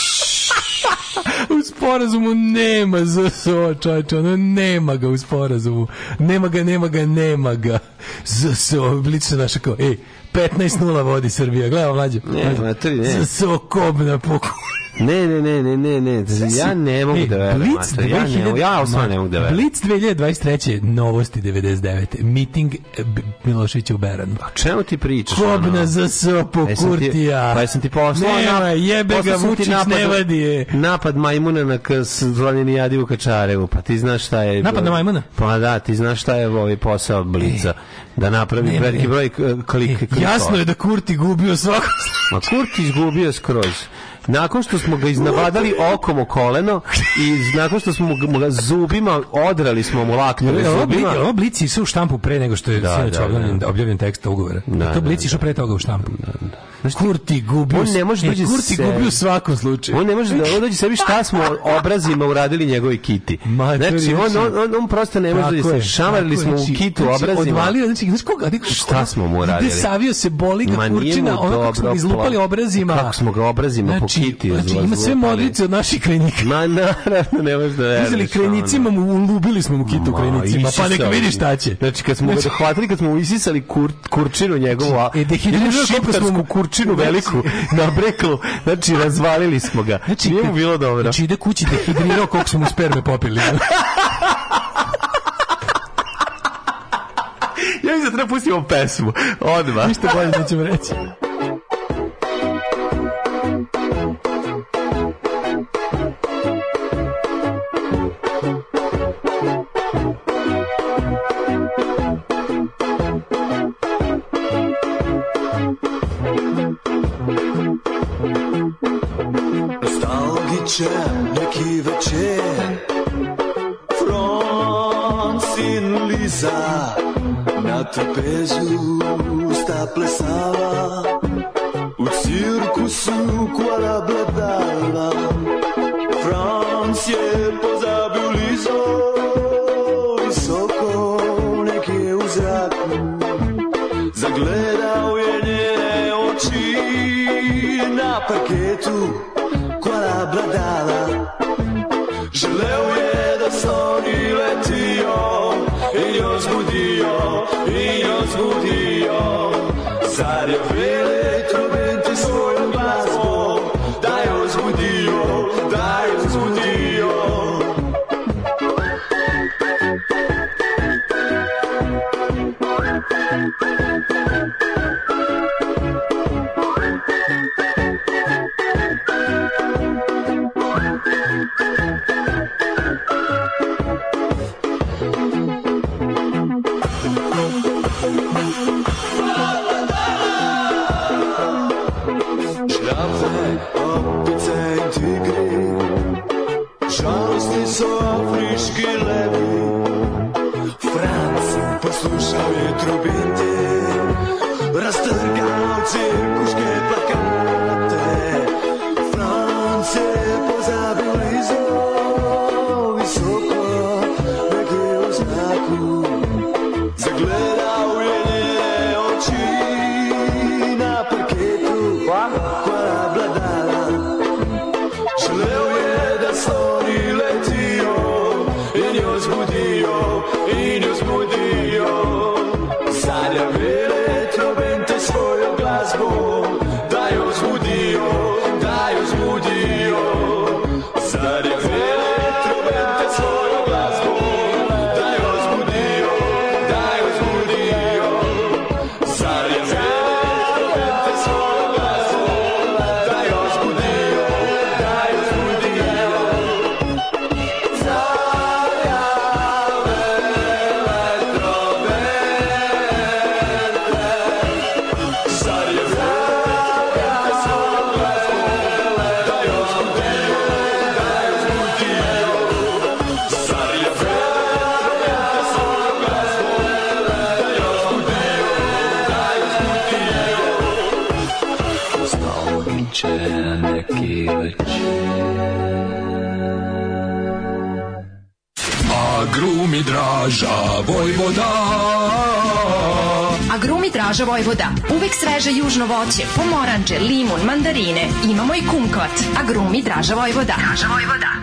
u sporazumu nema so, čovječe, ono nema ga u sporazumu. Nema ga, nema ga, nema ga. ZSO, blicu naša kao, ej, 15-0 vodi Srbija. Gledaj, mlađe. Ne, mlađe. ne. ZSO kobna po Kurtija. Ne, ne, ne, ne, ne, ne. Ja ne mogu e, da verujem. Blitz mater. ja, ne, ja osnovno ne mogu da verujem. Blitz 2023. Novosti 99. Meeting e, Milošića u Beranu. Pa čemu ti pričaš? Kobna za sopo e, Kurtija. Pa jesam ti poslao. Nema, jebe ga Vučić ne vadi je. Napad majmuna na zlanjeni jadivu Kačarevu. Pa ti znaš šta je... Napad na ovaj- majmuna? Pa da, ti znaš šta je ovaj posao Blica. E. Da napravi veliki broj klik. Jasno je da Kurti gubio svako... Ma Kurti izgubio skroz nakon što smo ga iznavadali okom o koleno i nakon što smo ga zubima odrali smo mu laknjeve zubima. Ovo blici isu u štampu pre nego što je da, da, da, objavljen tekst ugovora. Da, to blici išao da, da. pre toga u štampu. Da, da. Kurti gubio. On ne može da doći e, Kurti gubio u svakom slučaju. On ne može da dođe sebi šta smo obrazima uradili njegovoj kiti. Znači on on on, on prosto ne može da se šamarili smo u znači, kitu znači, obrazima. Odvalio znači znaš koga šta smo mu uradili. savio se boli ga kurčina, ono kako smo izlupali obrazima. Kako smo ga obrazima po znači, kiti. Znači ima sve modrice od naših krenika. Ma naravno ne može da veruješ. Uzeli krenicima mu ulubili smo mu kitu krenicima. Pa neka vidi šta će. Znači kad smo ga dohvatili, kad smo isisali kurčinu njegovu. E, dehidrirali smo mu kurčinu znači- veliku na breklu. Znači, razvalili smo ga. Znači, Nije mu bilo dobro. Znači, ide kući da dehidrirao koliko smo mu sperme popili. ja mislim da treba pustimo pesmu. Odmah. Ništa bolje da ćemo reći. večer, neki večer. Franc in Liza na trpezu sta plesala, v cirkusu kola bledala. ružno voće, pomoranđe, limun, mandarine. Imamo i kumkvat. Agrumi Draža Vojvoda. Draža Vojvoda.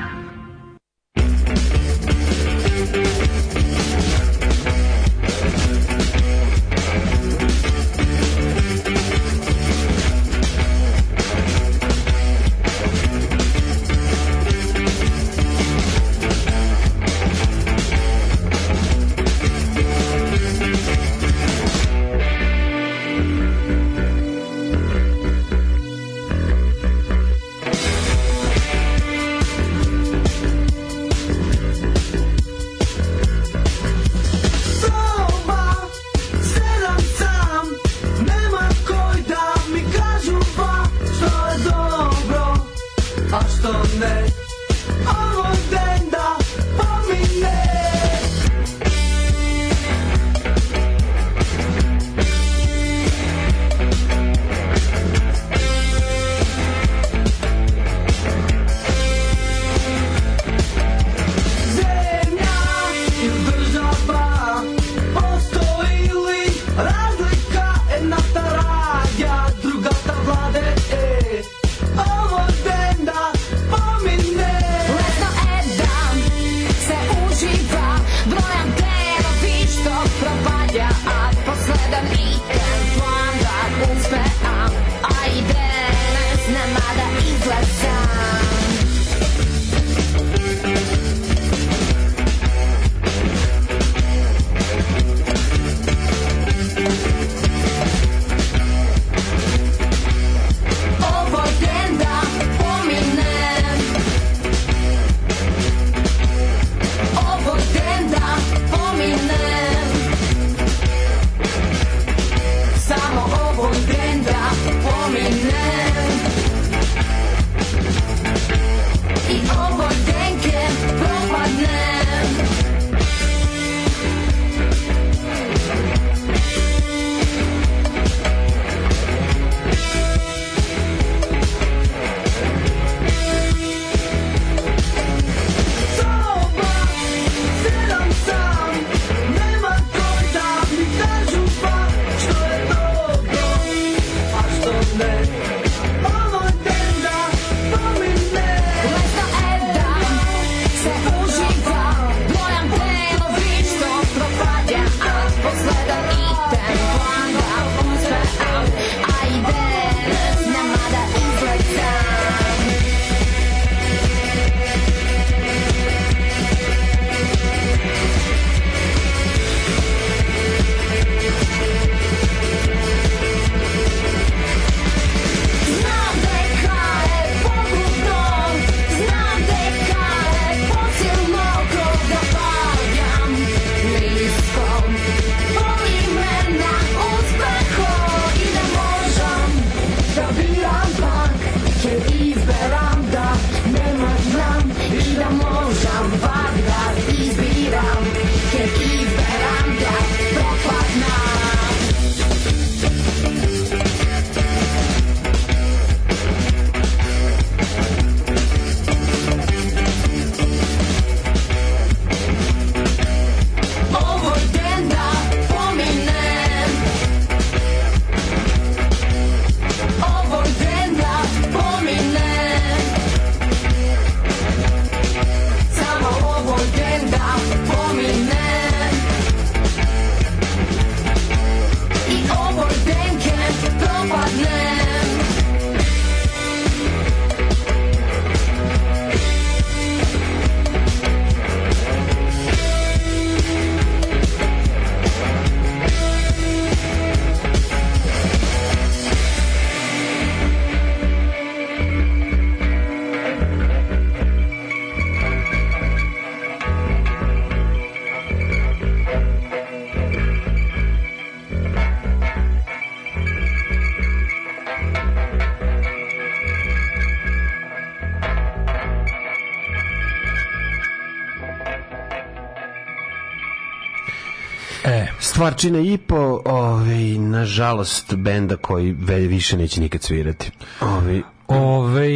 Kvarčina i po, ovaj, nažalost, benda koji više neće nikad svirati. Ovaj, Ove ovaj,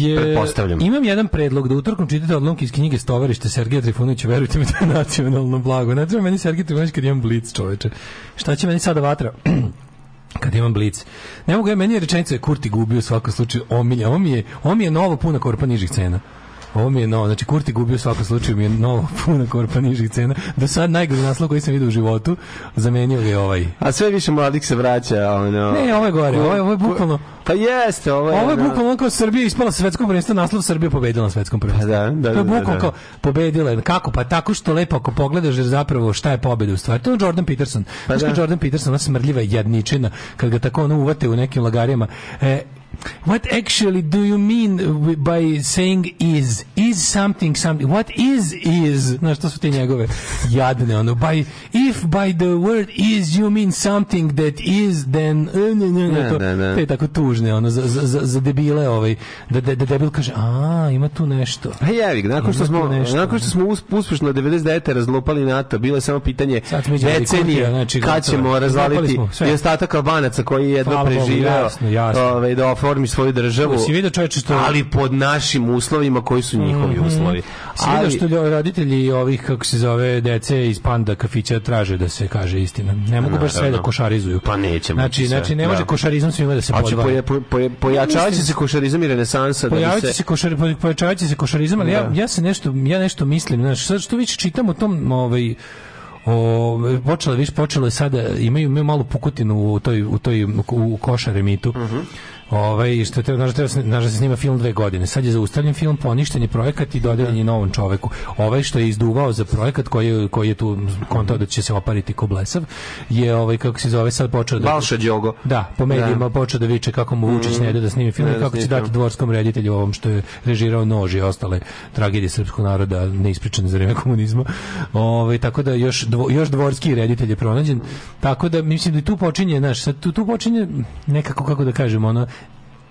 je, imam jedan predlog da utorkom čitate odlomke iz knjige Stovarište Sergeja Trifunovića, verujte mi to je nacionalno blago. Ne treba meni Sergej Trifunović kad imam blic, čoveče. Šta će meni sada vatra? kad imam blic. Ne mogu ja, meni je rečenica je Kurti gubio u svakom slučaju omilja. On mi je, on mi je novo puna korpa nižih cena. Ovo mi je novo. Znači, Kurti gubio u svakom slučaju mi je novo puno korpa nižih cena. Do da sad najgori naslov koji sam vidio u životu zamenio je ovaj. A sve više mladih se vraća. Ono. Ne, ovo je gore. Ovo je, ovo je bukvalno... Pa jeste, ovo je... Ovo je da. bukvalno kao Srbija ispala sa svetsko prvenstvo, naslov Srbija pobedila na svetskom prvenstvu. Pa da, da, to je da, bukvalno kao pobedila. Kako? Pa tako što lepo ako pogledaš jer zapravo šta je pobeda u stvari. To je Jordan Peterson. Pa Znaš da. Jordan Peterson, ona smrdljiva jedničina, kad ga tako ono uvate u nekim lagarijama. E, What actually do you mean by saying is? Is something something? What is is? no što su te njegove jadne, ono, by, if by the word is you mean something that is, then, uh, ne, to, ne, ne. te tako tužne, ono, za, za, za debile, ovaj, da, da, da debil kaže, a, ima tu nešto. Pa jevi nakon što smo, nešto, nakon što smo uspešno 99. razlopali NATO, bilo je samo pitanje decenije, znači, kad ćemo razvaliti i ostatak Albanaca koji je jedno preživeo, ovaj, do oformi svoju državu. Si vidio da čoveče što... Ali pod našim uslovima koji su njihovi mm -hmm. uslovi. Si ali... vidio što roditelji ovih, kako se zove, dece iz panda kafića traže da se kaže istina. Ne mogu baš sve da košarizuju. Pa neće. Znači, znači ne može da. košarizam svima da se podvaja. Po, po, pojačavaće se košarizam i renesansa. da se, se, košar, pojačavaće se košarizam, ali ja, da. ja, se nešto, ja nešto mislim. Znači, sad što više čitam o tom, ovaj, o, počelo, viš, počelo je sada, imaju, imaju malu pukutinu u toj, u toj u košaremitu. Uh mhm. -huh Ovaj što te nažal, treba, nažal da se snima film dve godine. Sad je zaustavljen film, poništen je projekat i dodeljen da. je novom čoveku. Ovaj što je izduvao za projekat koji je, koji je tu kontao da će se opariti ko blesav, je ovaj kako se zove sad počeo da Balša Đogo. Da, po da. medijima da. počeo da viče kako mu Vučić mm. ne da da snimi film ne, i kako će dati dvorskom reditelju ovom što je režirao nož i ostale tragedije srpskog naroda neispričane za vreme komunizma. Ovaj tako da još dvo, još dvorski reditelj je pronađen. Tako da mislim da i tu počinje, znaš, sad tu, tu počinje nekako kako da kažemo, ono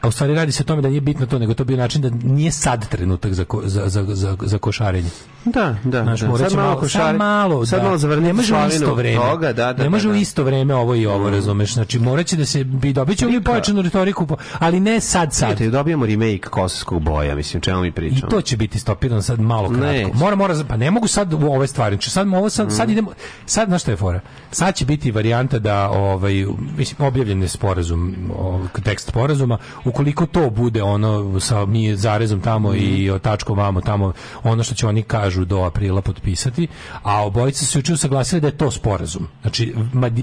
A u stvari radi se o tome da nije bitno to, nego to bi bio način da nije sad trenutak za, ko, za, za, za, za košarenje. Da, da. Znaš, da. Sad malo, košare... sad malo, sad malo da. ne može u isto vreme. Toga, da, da, ne može da, da. u isto vreme ovo i ovo, mm. razumeš. Znači, moraće da se bi dobit ćemo pojačanu retoriku, ali ne sad sad. Vidite, dobijamo remake kosovskog boja, mislim, čemu mi pričamo. I to će biti stopirano sad malo kratko. Ne. Mora, mora, pa ne mogu sad u ove stvari. Znači, sad, ovo sad, mm. sad idemo, sad, znaš šta je fora? Sad će biti varijanta da, ovaj, mislim, objavljen je sporazum, ovaj, tekst sporazuma, ukoliko to bude ono sa mi zarezom tamo mm. i mhm. tačkom vamo tamo ono što će oni kažu do aprila potpisati, a obojica su juče usaglasili da je to sporazum. Znači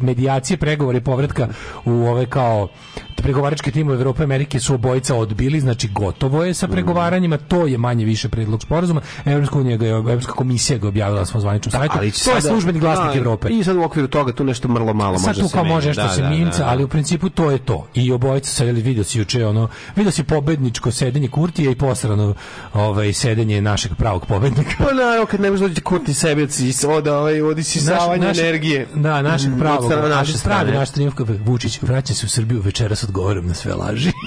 medijacije, pregovore povratka u ove kao pregovarački tim Evrope i Amerike su obojica odbili, znači gotovo je sa mhm. pregovaranjima, to je manje više predlog sporazuma. Evropska unija ga je, Evropska komisija ga objavila na svom zvaničnom da, sajtu. to je službeni glasnik da, Evrope. I sad u okviru toga tu nešto mrlo malo sad može tu kao može nešto da, se da, mimca, da, da. ali u principu to je to. I obojica sad video se juče ono, vidio si pobedničko sedenje Kurtija i posrano ovaj, sedenje našeg pravog pobednika. Pa naravno, kad ne možeš dođe Kurti i oda, ovaj, odi si savanje energije. Da, našeg mm, pravog. Od naše strane. Pravi naš triumf, Vučić, vraća se u Srbiju, večeras odgovaram na sve laži.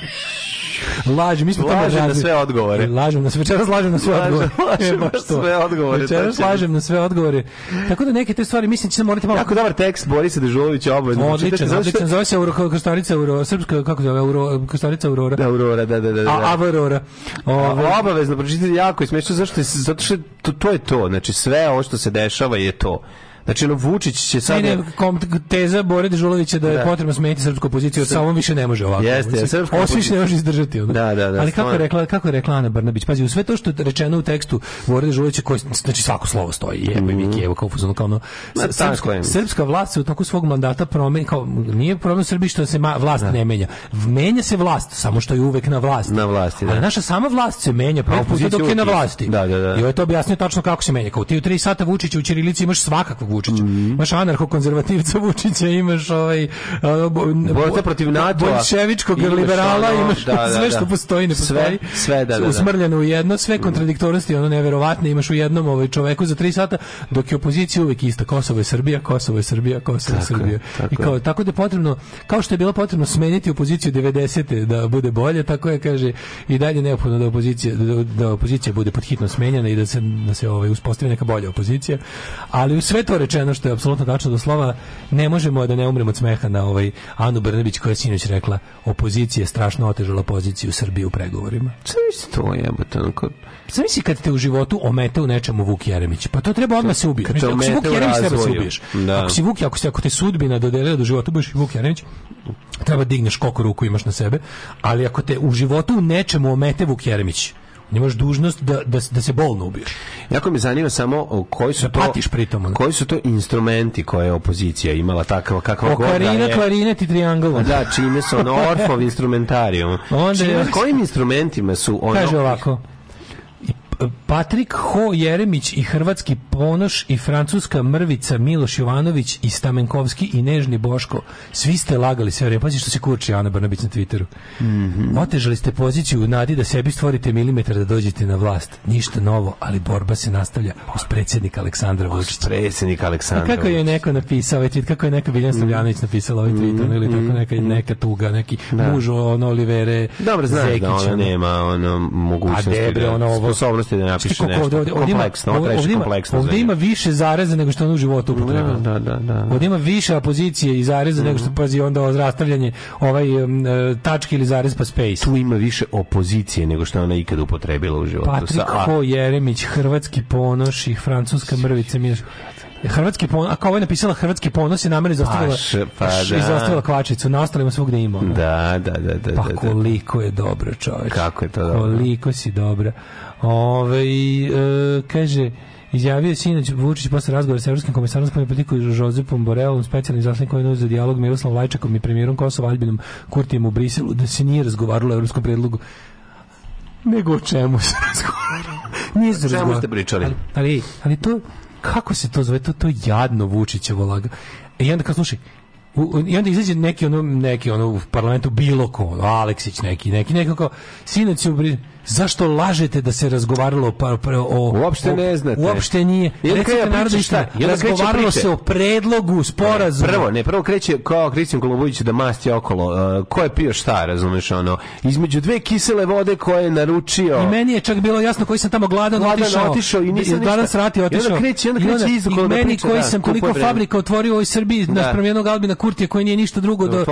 Laži, mi smo lažem na sve odgovore. Lažem na sve, večeras lažem na sve lažem, odgovore. Lažem e, na sve odgovore. Večeras znači. lažem na sve odgovore. Tako da neke te stvari mislim ćete morate malo. Jako dobar tekst Borisa Dežulovića obavezno. Odličan, odličan, zove se Euro Krstarica Euro, srpska kako zove Euro Krstarica Aurora. Da, Aurora, da, da, da. da. A Aurora. Ovaj- obavezno pročitajte jako i smešno zašto zato što to, to je to, znači sve ovo što se dešava je to. Znači, Vučić će sad... Ne, ne, kom, teza Bore Dežulovića da je da. potrebno smeniti srpsku opoziciju, jer samo više ne može ovako. Jeste, srpska opozicija. ne može izdržati. Ono. Da, da, da. Ali kako je, rekla, kako je rekla Ana Brnabić? Pazi, u sve to što je rečeno u tekstu Bore Dežulovića, koji, znači svako slovo stoji, jebe mm. mi Kijevo, kao fuzon, kao ono... Srpska, srpska vlast se u toku svog mandata promeni, kao, nije problem Srbiji što se ma, vlast da. ne menja. Menja se vlast, samo što je uvek na vlasti. Na vlasti, da. Ali naša sama vlast se menja, pa dok je na vlasti. Da, da, da. I ovo je to objasnio tačno kako se menja. Kao ti u 3 sata Vučića u Ćirilici imaš svakakvog Vučića. Mm -hmm. Imaš anarcho-konzervativca Vučića, imaš ovaj... Borca protiv nato Bolševičkog liberala, ono, imaš da, da sve da. što postoji, ne postoji. Sve, sve da, da, da, Usmrljeno u jedno, sve mhm. kontradiktornosti, ono neverovatno, imaš u jednom ovaj čoveku za 3 sata, dok je opozicija uvek ista, Kosovo je Srbija, Kosovo je Srbija, Kosovo je Srbija. Tako, I kao, tako da je potrebno, kao što je bilo potrebno smeniti opoziciju 90. da bude bolje, tako je, kaže, i dalje neophodno da opozicija, da, da opozicija bude podhitno smenjena i da se, da se ovaj, uspostavi neka bolja opozicija. Ali u sve to rečeno što je apsolutno tačno do slova, ne možemo da ne umremo od smeha na ovaj Anu Brnabić koja je sinoć rekla opozicija je strašno otežala poziciju Srbije u pregovorima. Sve to je, botanko. Zamisli kad te u životu omete u nečemu Vuk Jeremić. Pa to treba odmah se ubiti. Kad ako si Vuk Jeremić, treba da se ubiješ. Da. Ako si Vuk, ako, si, ako te sudbina dodelila do da života, budeš Vuk Jeremić, treba da digneš koliko ruku imaš na sebe. Ali ako te u životu u nečemu omete Vuk Jeremić, Nemaš dužnost da, da, da se bolno ubiješ. Jako me zanima samo koji su da to pritom, koji su to instrumenti koje je opozicija imala takva kakva god da Okarina, klarinet i triangel. Da, čime su ono orfov instrumentarijum. Onda čime, je... kojim instrumentima su ono Kaže ovako. Patrik Ho Jeremić i hrvatski Ponoš i francuska Mrvica Miloš Jovanović i Stamenkovski i Nežni Boško. Svi ste lagali sve vreme. Pazi što se kurči Ana Brnabić na Twitteru. Mm -hmm. Otežali ste poziciju u nadi da sebi stvorite milimetar da dođete na vlast. Ništa novo, ali borba se nastavlja uz predsjednik Aleksandra Vučića. Uz predsjednik Aleksandra Kako je neko napisao ovaj tweet? Kako je neka Biljana Slavljanović napisala ovaj tweet? Mm -hmm. Ili tako mhm, neka, mhm. neka tuga, neki da. muž on Olivere Dobro, znaš da ona nema ono mogućnosti. A debre, da ono ovo propustio da napiše nešto. Ovdje, ovdje, kompleksno, ovdje, ovdje, ima, kompleksno ovdje ima više zareza nego što ono u životu upotrebno. Da, da, da, da. Ovdje ima više opozicije i zareza mm -hmm. nego što mhm. pazi onda razstavljanje ovaj um, e, tački ili zarez pa space. Tu ima više opozicije nego što ona ikad upotrebila u životu. Patrik Ho, Jeremić, Hrvatski ponoš i Francuska mrvica. Miš. Hrvatski ponos, ako kao ovo je napisala Hrvatski ponos je namjerno izostavila, pa, da. izostavila kvačicu, na ostalima svugde ima. Ona. Da, da, da, da. Pa da, da. koliko je dobro, čoveč. Kako je to dobro? Koliko si dobra. Ove, e, kaže, Izjavio je sinoć Vučić posle razgovora sa evropskim komesarom spoljne politiku i Žozepom Borelom, specijalnim zaslanikom jednog za dijalog Miroslav Lajčakom i premijerom Kosova Albinom Kurtijem u Briselu, da se nije razgovaralo o evropskom predlogu nego o čemu se razgovaralo. Nije se razgovaralo. Čemu ste pričali? Ali, ali, ali to, kako se to zove, to, to jadno Vučićevo laga. E, I onda kao slušaj, u, i onda izađe neki ono, neki ono u parlamentu bilo ko, Aleksić neki, neki, nekako, sinoć se u zašto lažete da se razgovaralo pa, pa o uopšte ne znate. Uopšte nije. Recite narodu šta, razgovaralo se o predlogu e, sporazumu. Prvo, ne, prvo kreće kao Kristijan Kolubović da masti okolo. E, ko je pio šta, razumeš ono? Između dve kisele vode koje je naručio. I meni je čak bilo jasno koji sam tamo gladan, gladan otišao, otišao i nisam gladan srati otišao. I onda kreće, onda kreće I, onda, i da meni koji da, sam koliko fabrika otvorio u ovoj Srbiji, da. naš jednog Albina Kurtija koji nije ništa drugo do, do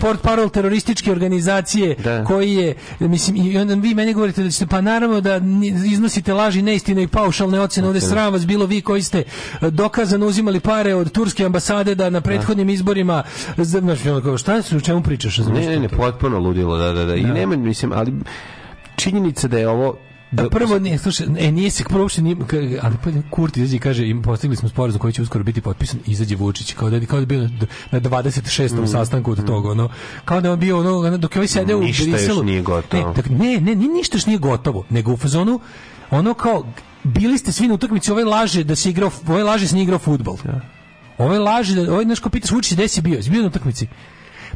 port parol terorističke organizacije da. koji je mislim i onda vi meni govorite govorite da ćete, pa naravno da iznosite laži, neistine i paušalne ocene, ovde sram vas bilo vi koji ste e, dokazano uzimali pare od turske ambasade da na prethodnim da. izborima, znači, šta su, u čemu pričaš? Ne, ne, ne, potpuno ludilo, da, da, da, i da. nema, mislim, ali činjenica da je ovo Da, da prvo ne, slušaj, e, nije se prvo uopšte ali pa Kurt izađe i kaže im postigli smo sporazum koji će uskoro biti potpisan, izađe Vučić kao da kao da bio na 26. Mm. sastanku od toga, mm. ono. Kao da je on bio ono, ono dok je ovaj sedeo u Briselu. Ništa još nije gotovo. Ne, tak, ne, ne, ništa još nije gotovo, nego u fazonu ono kao bili ste svi na utakmici, ovaj laže da se igrao, ovaj laže da se nije igrao fudbal. Ja. Da. Ovaj laže, ovaj nešto pita, Vučić gde si bio? Si bio na utakmici?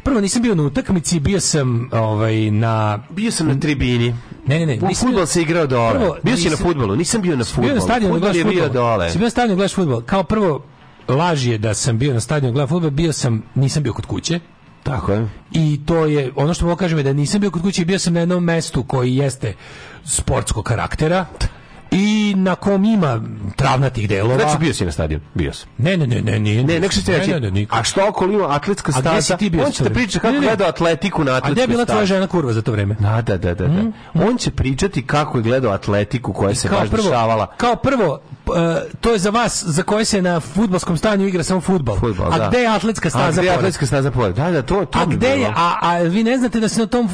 prvo nisam bio na utakmici, bio sam ovaj na bio sam na tribini. Ne, ne, ne. Nisam fudbal se igrao dole. Prvo, bio si na fudbalu, nisam bio na fudbalu. Da bio na stadionu, gledaš fudbal. Si bio na stadionu, gledaš fudbal. Kao prvo laž je da sam bio na stadionu, da gledao fudbal, bio sam, nisam bio kod kuće. Tako je. I to je, ono što mogu kažem je da nisam bio kod kuće, bio sam na jednom mestu koji jeste sportskog karaktera. i na kom ima travnatih delova. Znači bio si na stadion, bio sam. Ne, ne, ne, ne, nije. Ne, nek reći. Ne, ne, ne, a što ako ima atletska staza? A gde si ti bio? On će te pričati kako gledao atletiku na atletsku stazu. A gde je bila tvoja žena kurva za to vreme? Da, da, da, da. Mm. On će pričati kako je gledao atletiku koja se baš dešavala. Kao prvo, E, to je za vas za koje se na fudbalskom stadionu igra samo fudbal. futbol a da. gde je atletska staza? A gde atletska staza pored? Da, da, to, to a gde je? A, a vi ne znate da se na tom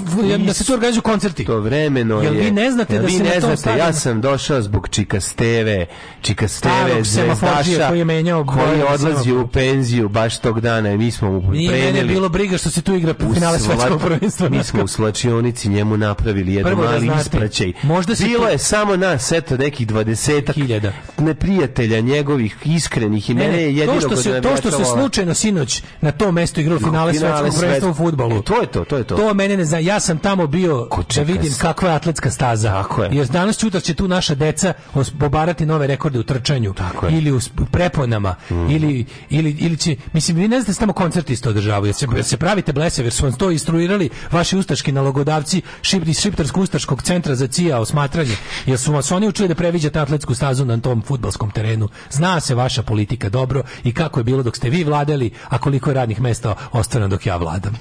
da se tu organizuju koncerti. To vremeno je. Jel vi ne znate da vi se ne na tom znate, Ja sam došao zbog Čika Steve, Čika Steve Zvezdaša koji je menjao koji odlazi u penziju baš tog dana i mi smo mu Nije preneli. Nije bilo briga što se tu igra po finale svetskog prvenstva. Mi smo u slačionici njemu napravili jedan da mali ispraćaj. Možda bilo je samo nas, eto nekih 20 hiljada neprijatelja njegovih iskrenih i mene je jedino to što se to što se slučajno sinoć na tom mestu igrao finale, finale svetskog prvenstva u fudbalu. E, to je to, to je to. To mene ne zna. Ja sam tamo bio da vidim kakva je atletska staza. Tako je. Jer danas sutra će tu naša deca pobarati nove rekorde u trčanju Tako je. ili u preponama mm. ili, ili, ili će mislim vi ne znate da samo koncerti isto održavaju. Jer se, jer se pravite blesevi jer su vam to instruirali vaši ustaški nalogodavci šip, iz šiptarsko ustaškog centra za CIA osmatranje. Jer su vas oni učili da previđate atletsku stazu na tom futbalskom terenu. Zna se vaša politika dobro i kako je bilo dok ste vi vladali, a koliko je radnih mesta ostvarno dok ja vladam.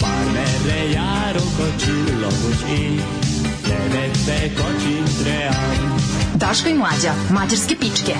Parmere jaro kočilo i Devete kočin trean Daška i mlađa, mađarske pičke.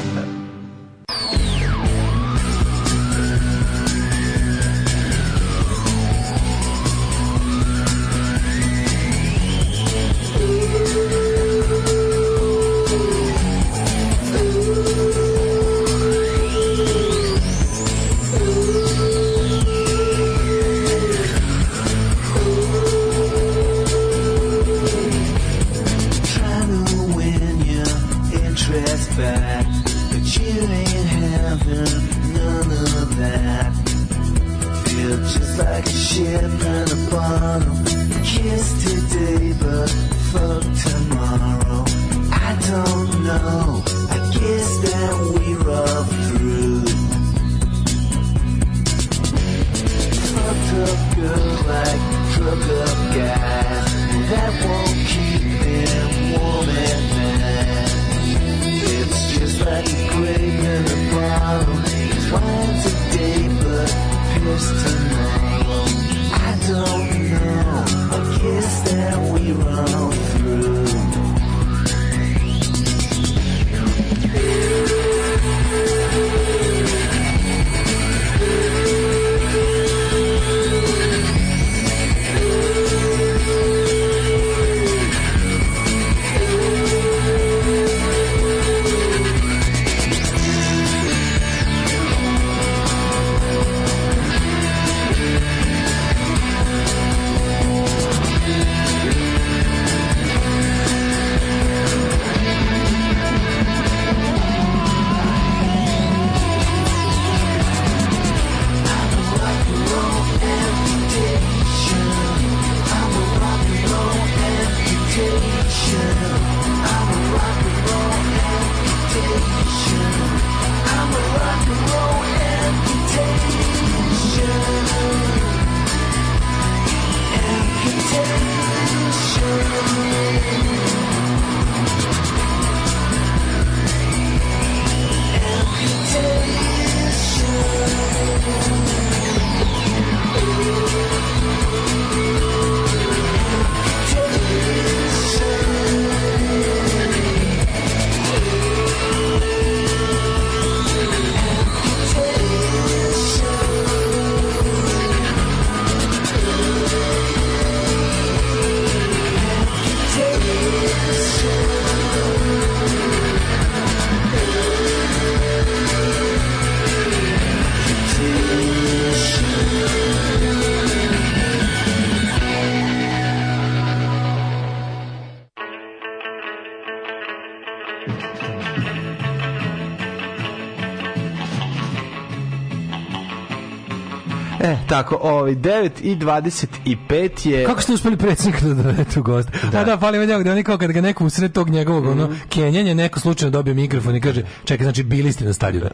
Tako, ovaj 9 i 25 je Kako ste uspeli predsjednika da dovedete gost? Da. A da, da, fali me njega, da oni kao kad ga neko usred tog njegovog mm -hmm. ono mhm. kenjanja neko slučajno dobio mikrofon i kaže: "Čekaj, znači bili ste na stadionu."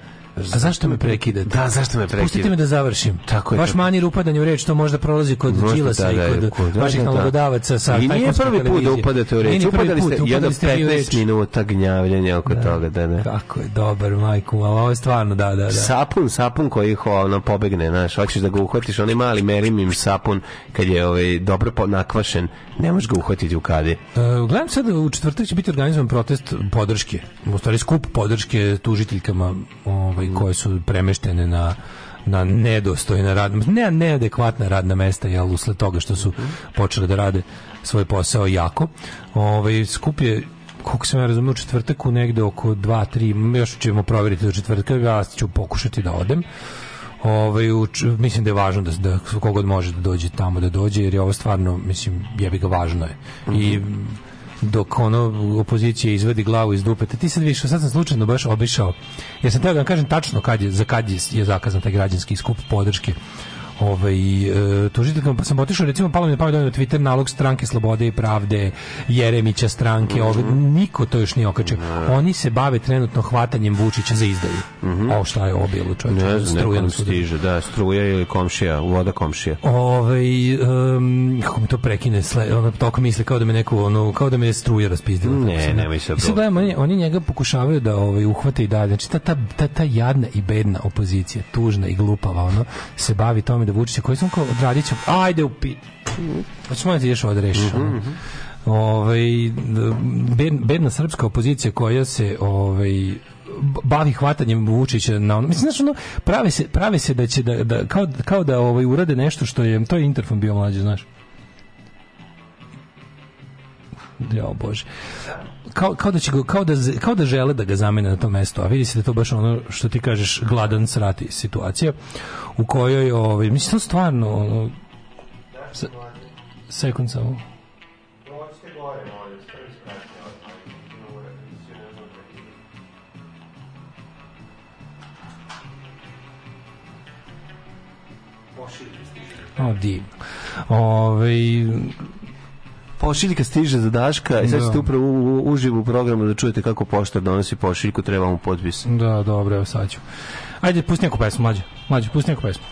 A zašto me prekidate? Da, zašto me prekidate? Pustite me da završim. Tako je. Vaš tako. manir upadanja u reč, to možda prolazi kod Đilasa da, i da, kod, kod da, vaših nalogodavaca sa I nije prvi put da upadate u reč. Upadali ste jedno 15 minuta gnjavljenja oko toga, da ne. Kako je, dobar, majku, a ovo je stvarno, da, da, da. Sapun, sapun koji ih ono pobegne, znaš, hoćeš da ga uhvatiš, onaj mali merimim sapun, kad je ovaj, dobro nakvašen, ne možeš ga uhvatiti u kadi. E, gledam sad, u četvrtak će biti organizovan protest podrške, u stvari skup podrške tužiteljkama ovaj, mm. koje su premeštene na na nedostojna radna, ne neadekvatna radna mesta jel usled toga što su mhm. počeli da rade svoj posao jako. Ovaj skup je koliko se ja razumem u četvrtak u negde oko 2-3, još ćemo proveriti do četvrtka, ja ću pokušati da odem. Ovaj, mislim da je važno da, da kogod može da dođe tamo da dođe, jer je ovo stvarno, mislim, jebi ga važno je. I mm -hmm dok ono opozicija izvadi glavu iz dupe. Ti sad više, sad sam slučajno baš obišao. Ja sam teo da vam kažem tačno kad je, za kad je, je zakazan taj građanski skup podrške ovaj, e, tužiteljkama, pa sam otišao, recimo, palo mi na pamet da na Twitter nalog stranke Slobode i Pravde, Jeremića stranke, mm -hmm. ovaj, niko to još nije okačio. Mm -hmm. Oni se bave trenutno hvatanjem Vučića za izdaju. Mm -hmm. O, šta je objelo, čovječe? Ne znam, stiže, da, struja ili komšija, voda komšija. Ovaj, um, kako mi to prekine, sle, ono, toliko misle kao da me neku, ono, kao da me struja raspizdila. Ne, da. nemoj se. I sad gledam, oni, oni njega pokušavaju da ovaj, uhvate i dalje. Znači, ta, ta, ta, ta jadna i bedna opozicija, tužna i glupava, ono, se bavi tome da Vučića, koji sam kao Radiću, ajde u pi... Hoćeš pa moja da ti još odreši. Mm Ovaj, bedna srpska opozicija koja se ovaj, bavi hvatanjem Vučića na ono. Mislim znači ono prave se prave se da će da, da kao, kao da ovaj urade nešto što je to je Interfon bio mlađi, znaš. Ja bože kao, kao, da će ga, kao, da, kao da žele da ga zamene na to mesto, a vidi se da to baš ono što ti kažeš gladan srati situacija u kojoj, ovaj, mislim, to stvarno ono, se, sekund samo. Ovaj, da o, divno. Ove, ovaj, pošiljka stiže za Daška i sad da. ćete upravo u, u, uživo u programu da čujete kako poštar donosi pošiljku, treba mu potpis. Da, dobro, evo sad ću. Ajde, pusti neku pesmu, mlađe. Mlađe, pusti neku pesmu.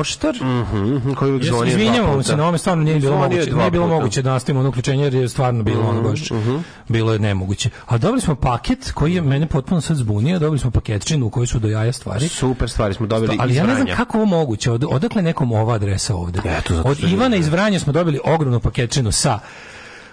poštar. Mhm, mm koji uvek zvoni. Izvinjavam se, na ovome stvarno nije bilo moguće, nije bilo moguće da nastavimo ono uključenje jer je stvarno bilo mm -hmm. ono mhm, baš mm -hmm. bilo je nemoguće. A dobili smo paket koji je mene potpuno sad zbunio, dobili smo paketčinu u kojoj su do jaja stvari. Super stvari smo dobili Sto, Ali ja ne znam kako ovo moguće, od, odakle nekom ova adresa ovde. Eto, Od Ivana iz Vranja smo dobili ogromnu paketčinu sa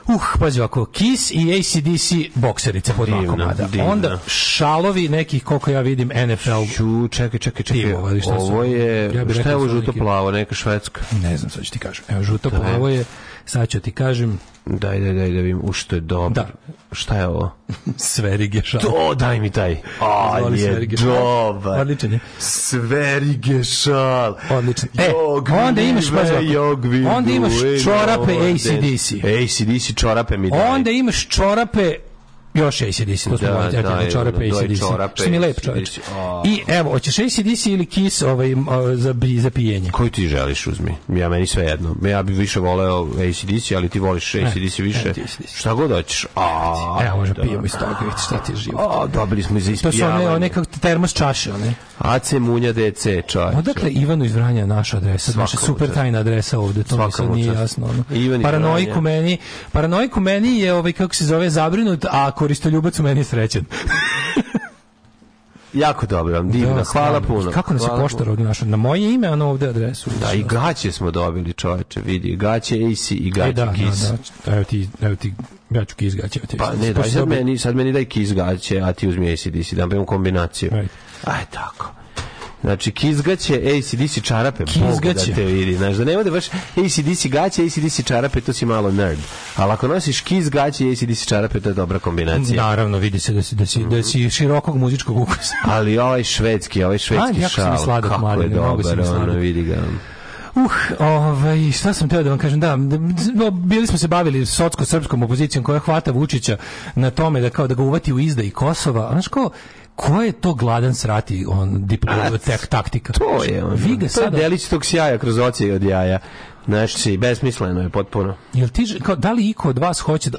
Uh, pazi ovako, Kiss i ACDC bokserice po dva komada. Onda šalovi nekih, koliko ja vidim, NFL. Ču, čekaj, čekaj, čekaj. Tivova, ovo je, ja šta je ovo žuto-plavo, neka švedska? Ne znam, sad ću ti kažem. Evo, žuto-plavo je sad ću ti kažem Daj, daj, daj da vidim u što je dobro. Da. Šta je ovo? Sverige šal. To, daj mi taj. A, je dobar. Odličan je. Sverige šal. Odličan. E, onda imaš, pazi onda imaš čorape ACDC. ACDC čorape mi daj. Onda imaš čorape Još ACDC, to smo da, da, da, čorape ACDC. Što mi lep čoveč. I evo, hoćeš ACDC ili Kiss ovaj, za, za pijenje? Koji ti želiš uzmi? Ja meni sve jedno. Ja bi više voleo ACDC, ali ti voliš ACDC e, e, više. Šta god hoćeš. Evo, može da. pijemo iz toga, vidi šta ti je život. Dobili smo iz ispijavanja. To su one, one kako termos čaše, one. AC Munja DC, čovječe. Odakle Ivanu iz Vranja naša adresa, znači, Svaka naša super tajna adresa ovde, to mi sad nije jasno. Ono. Paranoiku meni, paranoiku meni je, ovaj, kako se zove, zabrinut, a koristoljubac u meni je srećen. Jako dobro, da, divno, da, hvala puno. Kako nas je poštar odnašao? Na moje ime, na ovde adresu. Da, i gaće smo dobili, čoveče, vidi, gaće AC i e, gaće e, da, Kiss. Da, da, evo ti, evo ti, ja ću Kiss gaće. ti, pa ne, daj, sad, meni, sad meni daj Kiss gaće, a ti uzmi ACDC, da pa imam kombinaciju. Ajde. Ajde, tako. Znači, kizgaće, ACDC čarape, da kizgaće. da te vidi. Znaš, da nema da baš ACDC gaće, ACDC čarape, to si malo nerd. Ali ako nosiš kiz i ACDC čarape, to je dobra kombinacija. Naravno, vidi se da si, da si, da si širokog muzičkog ukusa. Ali ovaj švedski, ovaj švedski A, šal, sladak, kako mladen, je dobar, ono, vidi ga. Uh, ovaj, šta sam teo da vam kažem, da, bili smo se bavili socko-srpskom opozicijom koja hvata Vučića na tome da kao da ga uvati u izda i Kosova, znaš ko, ko je to gladan srati on diplomatik taktika to je znači, on, vi ga sad je delić tog sjaja kroz oči od jaja Znači, besmisleno je potpuno. Jel ti, kao, da li iko od vas hoće da...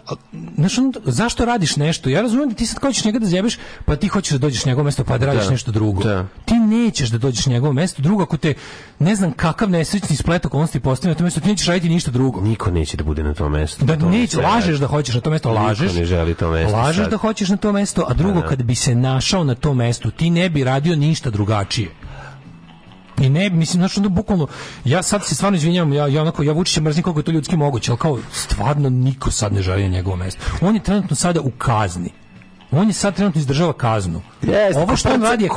Znaš, on, zašto radiš nešto? Ja razumijem da ti sad hoćeš njega da zjebeš, pa ti hoćeš da dođeš njegovo mesto, pa da radiš da. nešto drugo. Da. Ti nećeš da dođeš njegovo mesto, drugo ako te, ne znam kakav nesrećni splet okolnosti postane na to mesto, ti nećeš raditi ništa drugo. Niko neće da bude na tom mestu. Da, to neće, lažeš da hoćeš na to mesto, lažeš. Niko ne želi to mesto. Lažeš sad. da hoćeš na to mesto, a drugo, da, da. kad bi se našao na to mesto, ti ne bi radio ništa drugačije. I ne, mislim, znači, ono, bukvalno, ja sad se stvarno izvinjavam, ja, ja onako, ja Vučića mrzim koliko je to ljudski moguće, ali kao, stvarno niko sad ne želi na njegovo mesto. On je trenutno sada u kazni. On je sad trenutno izdržava kaznu. Yes, Ovo što on radi je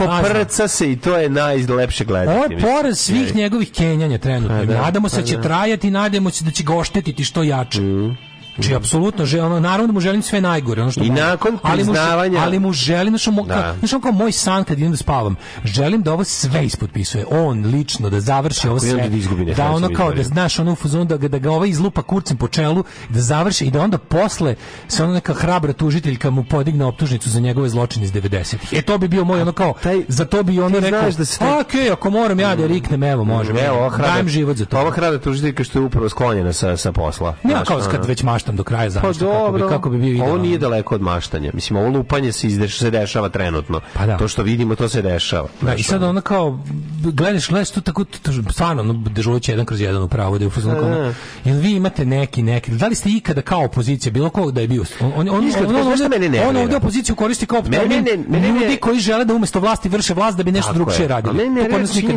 kazna. se i to je najlepše gledati. Ovo je porez svih njegovih kenjanja trenutno. Pa da, nadamo se da pa će da. trajati, nadamo se da će ga oštetiti što jače. Mm. Znači apsolutno že ono naravno da mu želim sve najgore, ono što I mogu. nakon ali mu, ali mu želim znači da. Znači, on kao moj san kad idem da spavam, želim da ovo sve ispotpisuje. On lično da završi Tako, ovo sve. Da, izgubine, da ono kao da znaš ono fuzon da, da ga ovaj izlupa kurcem po čelu, da završi i da onda posle se ono neka hrabra tužiteljka mu podigne optužnicu za njegove zločine iz 90-ih. E to bi bio moj ono kao taj, za to bi ono rekao, da se okej, ok, ako moram ja da riknem, evo možem. Mm, evo, hrabra, život za to. Ova hrabra tužiteljka što je upravo sklonjena sa, sa posla. Ne, kao kad već mašta maštam do kraja zašto pa kako bi kako bi bio idealan. Ovo nije daleko od maštanja. Mislim ovo lupanje se izdeš, se dešava trenutno. Pa da. To što vidimo to se dešava. Da, i sad ona kao gledaš gledaš to tako to stvarno no, dežuleće jedan kroz jedan upravo da je ufuzno kao. Da, da, da. Jel vi imate neki neki da li ste ikada kao opozicija bilo kog da je bio on on on on, on, on, on ovde opoziciju koristi kao termin ljudi koji žele da umesto vlasti vrše vlast da bi nešto drugačije radili. Ne, ne,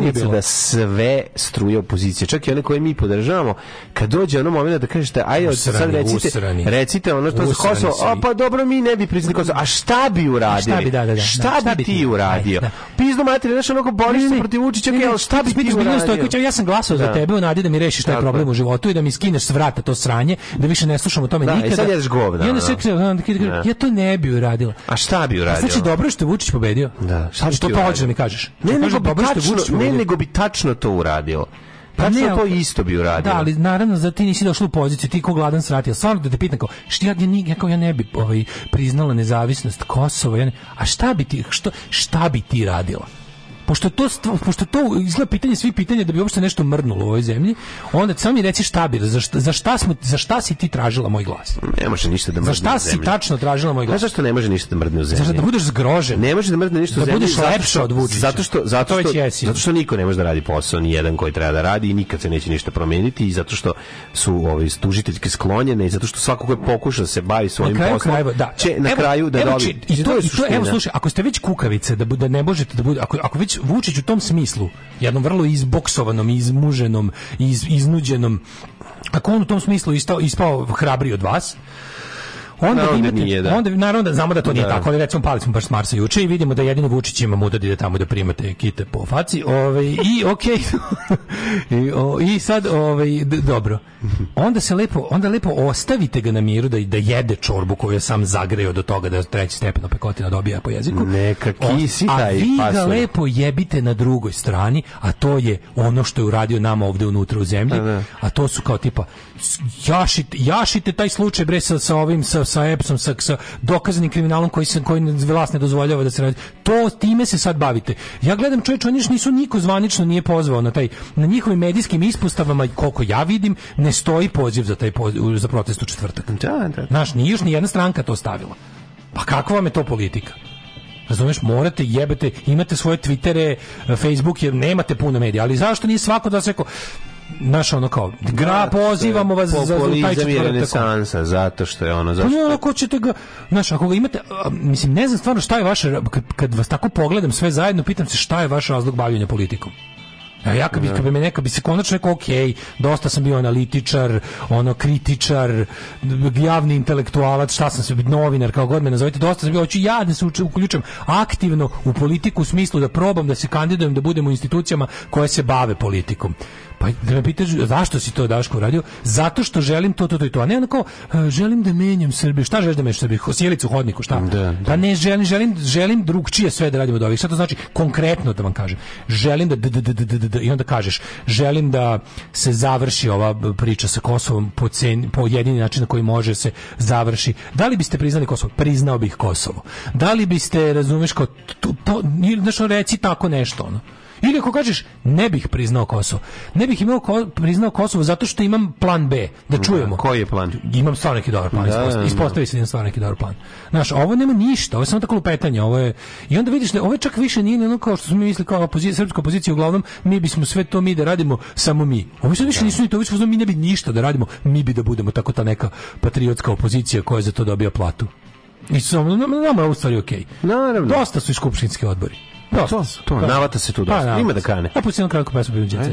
ne, da sve struje opozicije, čak i one koje mi podržavamo, kad dođe ono momenat da kažete ajde sad reći recite, usrani. recite ono što usrani Kosovo, a pa dobro mi ne bi priznali Kosovo. A šta bi uradili? Šta bi, da, da, da. Šta, da, šta bi ti, ti uradio? Da. da. Pizdu materi, znaš onako boriš se protiv Vučića, ali šta bi ti uradio? Ja sam glasao za da. tebe u nadi da mi rešiš taj problem u životu i da mi skineš s vrata to sranje, da više ne slušam o tome nikada. Da, i sad jedeš govna. I onda se ja to ne bi uradila. A šta bi uradio? Znači dobro što je Vučić pobedio. Da. Šta što pa hoćeš da mi kažeš? Ne, nego bi tačno to uradio. Pa ne, to isto bi uradio. Da, ali naravno za ti nisi došla u poziciju, ti ko gladan srati. Stvarno da te pitam kao, šta ja, ja, kao, ja ne bi ovaj, priznala nezavisnost Kosova, ja ne, a šta bi ti, što, šta bi ti radila? pošto to, pošto to izgleda pitanje svi pitanja da bi uopšte nešto mrnulo u ovoj zemlji, onda samo mi reci šta bi, za šta, za šta, smo, za šta si ti tražila moj glas? Ne može ništa da mrdne Za šta u si tačno tražila moj glas? Znaš zašto ne može ništa da mrdne u zemlji? Zašto da budeš zgrožen? Ne može da mrdne ništa da u zemlji. Da budeš lepše što, od Vučića. Zato što, zato, što, zato što niko ne može da radi posao, ni jedan koji treba da radi i nikad se neće ništa promeniti i zato što su ovi tužiteljski sklonjene i zato što svako ko pokuša da se bavi svojim poslom, na poslom, kraju, da, će na evo, kraju da evo, dobi. I to, je i to, evo slušaj, ako ste već kukavice da da ne možete da bude ako ako već Vučić, u tom smislu, jednom vrlo izboksovanom, izmuženom, iz, iznuđenom, ako on u tom smislu ispao, ispao hrabri od vas, onda naravno imate, da nije, da. Onda, naravno da znamo da to nije naravno. Da. tako, ali recimo pali baš s Marsa juče i vidimo da jedino Vučić ima muda da ide tamo da primate kite po faci. ovaj I okej. I, o, I sad, ovaj dobro. Onda se lepo, onda lepo ostavite ga na miru da, da jede čorbu koju je sam zagrejao do toga da treći stepen opekotina dobija po jeziku. Neka kisi taj A vi ga lepo jebite na drugoj strani, a to je ono što je uradio nama ovde unutra u zemlji, a, da, da. a to su kao tipa jašite, jašite taj slučaj bre sa, sa ovim sa sa Epsom sa, sa dokaznim kriminalom koji se koji vlast ne dozvoljava da se radi. To time se sad bavite. Ja gledam čovjek oni nisu niko zvanično nije pozvao na taj na njihovim medijskim ispostavama koliko ja vidim ne stoji poziv za taj poziv, za protest u četvrtak. Da, da. Naš ni još ni jedna stranka to stavila. Pa kakva vam je to politika? Razumeš, morate, jebete, imate svoje Twittere, Facebooke, nemate puno medija, ali zašto nije svako da se rekao, naš ono kao gra pozivamo vas za taj četvrtak zato što je ono zašto pa ne ono ko ćete ga znaš ako ga imate a, mislim ne znam stvarno šta je vaše kad, kad vas tako pogledam sve zajedno pitam se šta je vaš razlog bavljenja politikom a ja kad bi, kad bi me neka bi se konačno rekao, ok, dosta sam bio analitičar, ono, kritičar, javni intelektualac, šta sam se, novinar, kao god me nazovete, dosta sam bio, hoću ja da se uključujem aktivno u politiku u smislu da probam da se kandidujem, da budem u institucijama koje se bave politikom. Pa da me pitaš zašto si to Daško uradio? Zato što želim to, to, to i to. A ne onako, e, želim da menjam Srbiju. Šta želiš da menjaš Srbiju? Sjelicu, hodniku, šta? Da, pa da. Pa ne, želim, želim, želim drugčije sve da radimo od ovih. Šta to znači? Konkretno da vam kažem. Želim da, i onda kažeš, želim da se završi ova priča sa Kosovom po, cen, po jedini način na koji može se završi. Da li biste priznali Kosovo? Priznao bih Kosovo. Da li biste, razumeš, kao, to, to, znaš, reci tako nešto, ono. Ili ako kažeš ne bih priznao Kosovo. Ne bih imao ko, priznao Kosovo zato što imam plan B, da čujemo. Da, koji je plan? Imam stvarno neki dobar plan. Da, ispostavi, da, da. ispostavi se da imam stvarno neki dobar plan. Znaš, ovo nema ništa, ovo je samo tako lupetanje, ovo je i onda vidiš da ovo čak više nije ono kao što smo mi mislili kao opozicija, srpska opozicija uglavnom mi bismo sve to mi da radimo samo mi. Ovo sad više da. nisu ni to, više mi ne bi ništa da radimo, mi bi da budemo tako ta neka patriotska opozicija koja je za to dobija platu. I samo nama je u stvari okej. Okay. Naravno. Dosta su i skupštinski odbori. Dosta to, to, da. navata se tu dosta. Pa, Ima da kane. Ja pustim kratko pesmu bio pa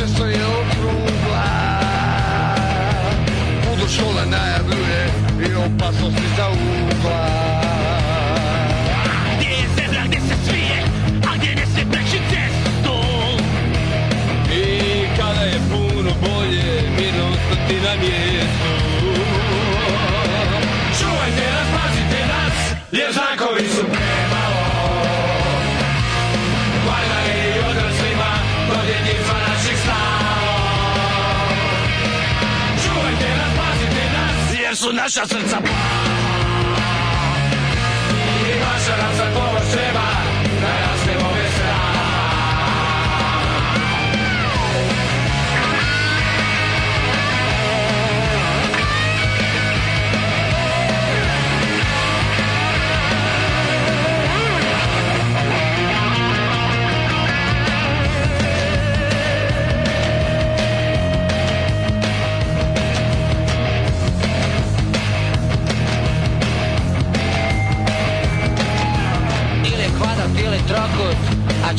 często je okrągła Budoszkola najawuje i opasnosti za ugla Gdje je zebra, gdje se svije, a gdje ne se preši I kada je puno bolje, mirno ostati na mjestu Čuvajte nas, pazite nas, jer znakovi su su naša srca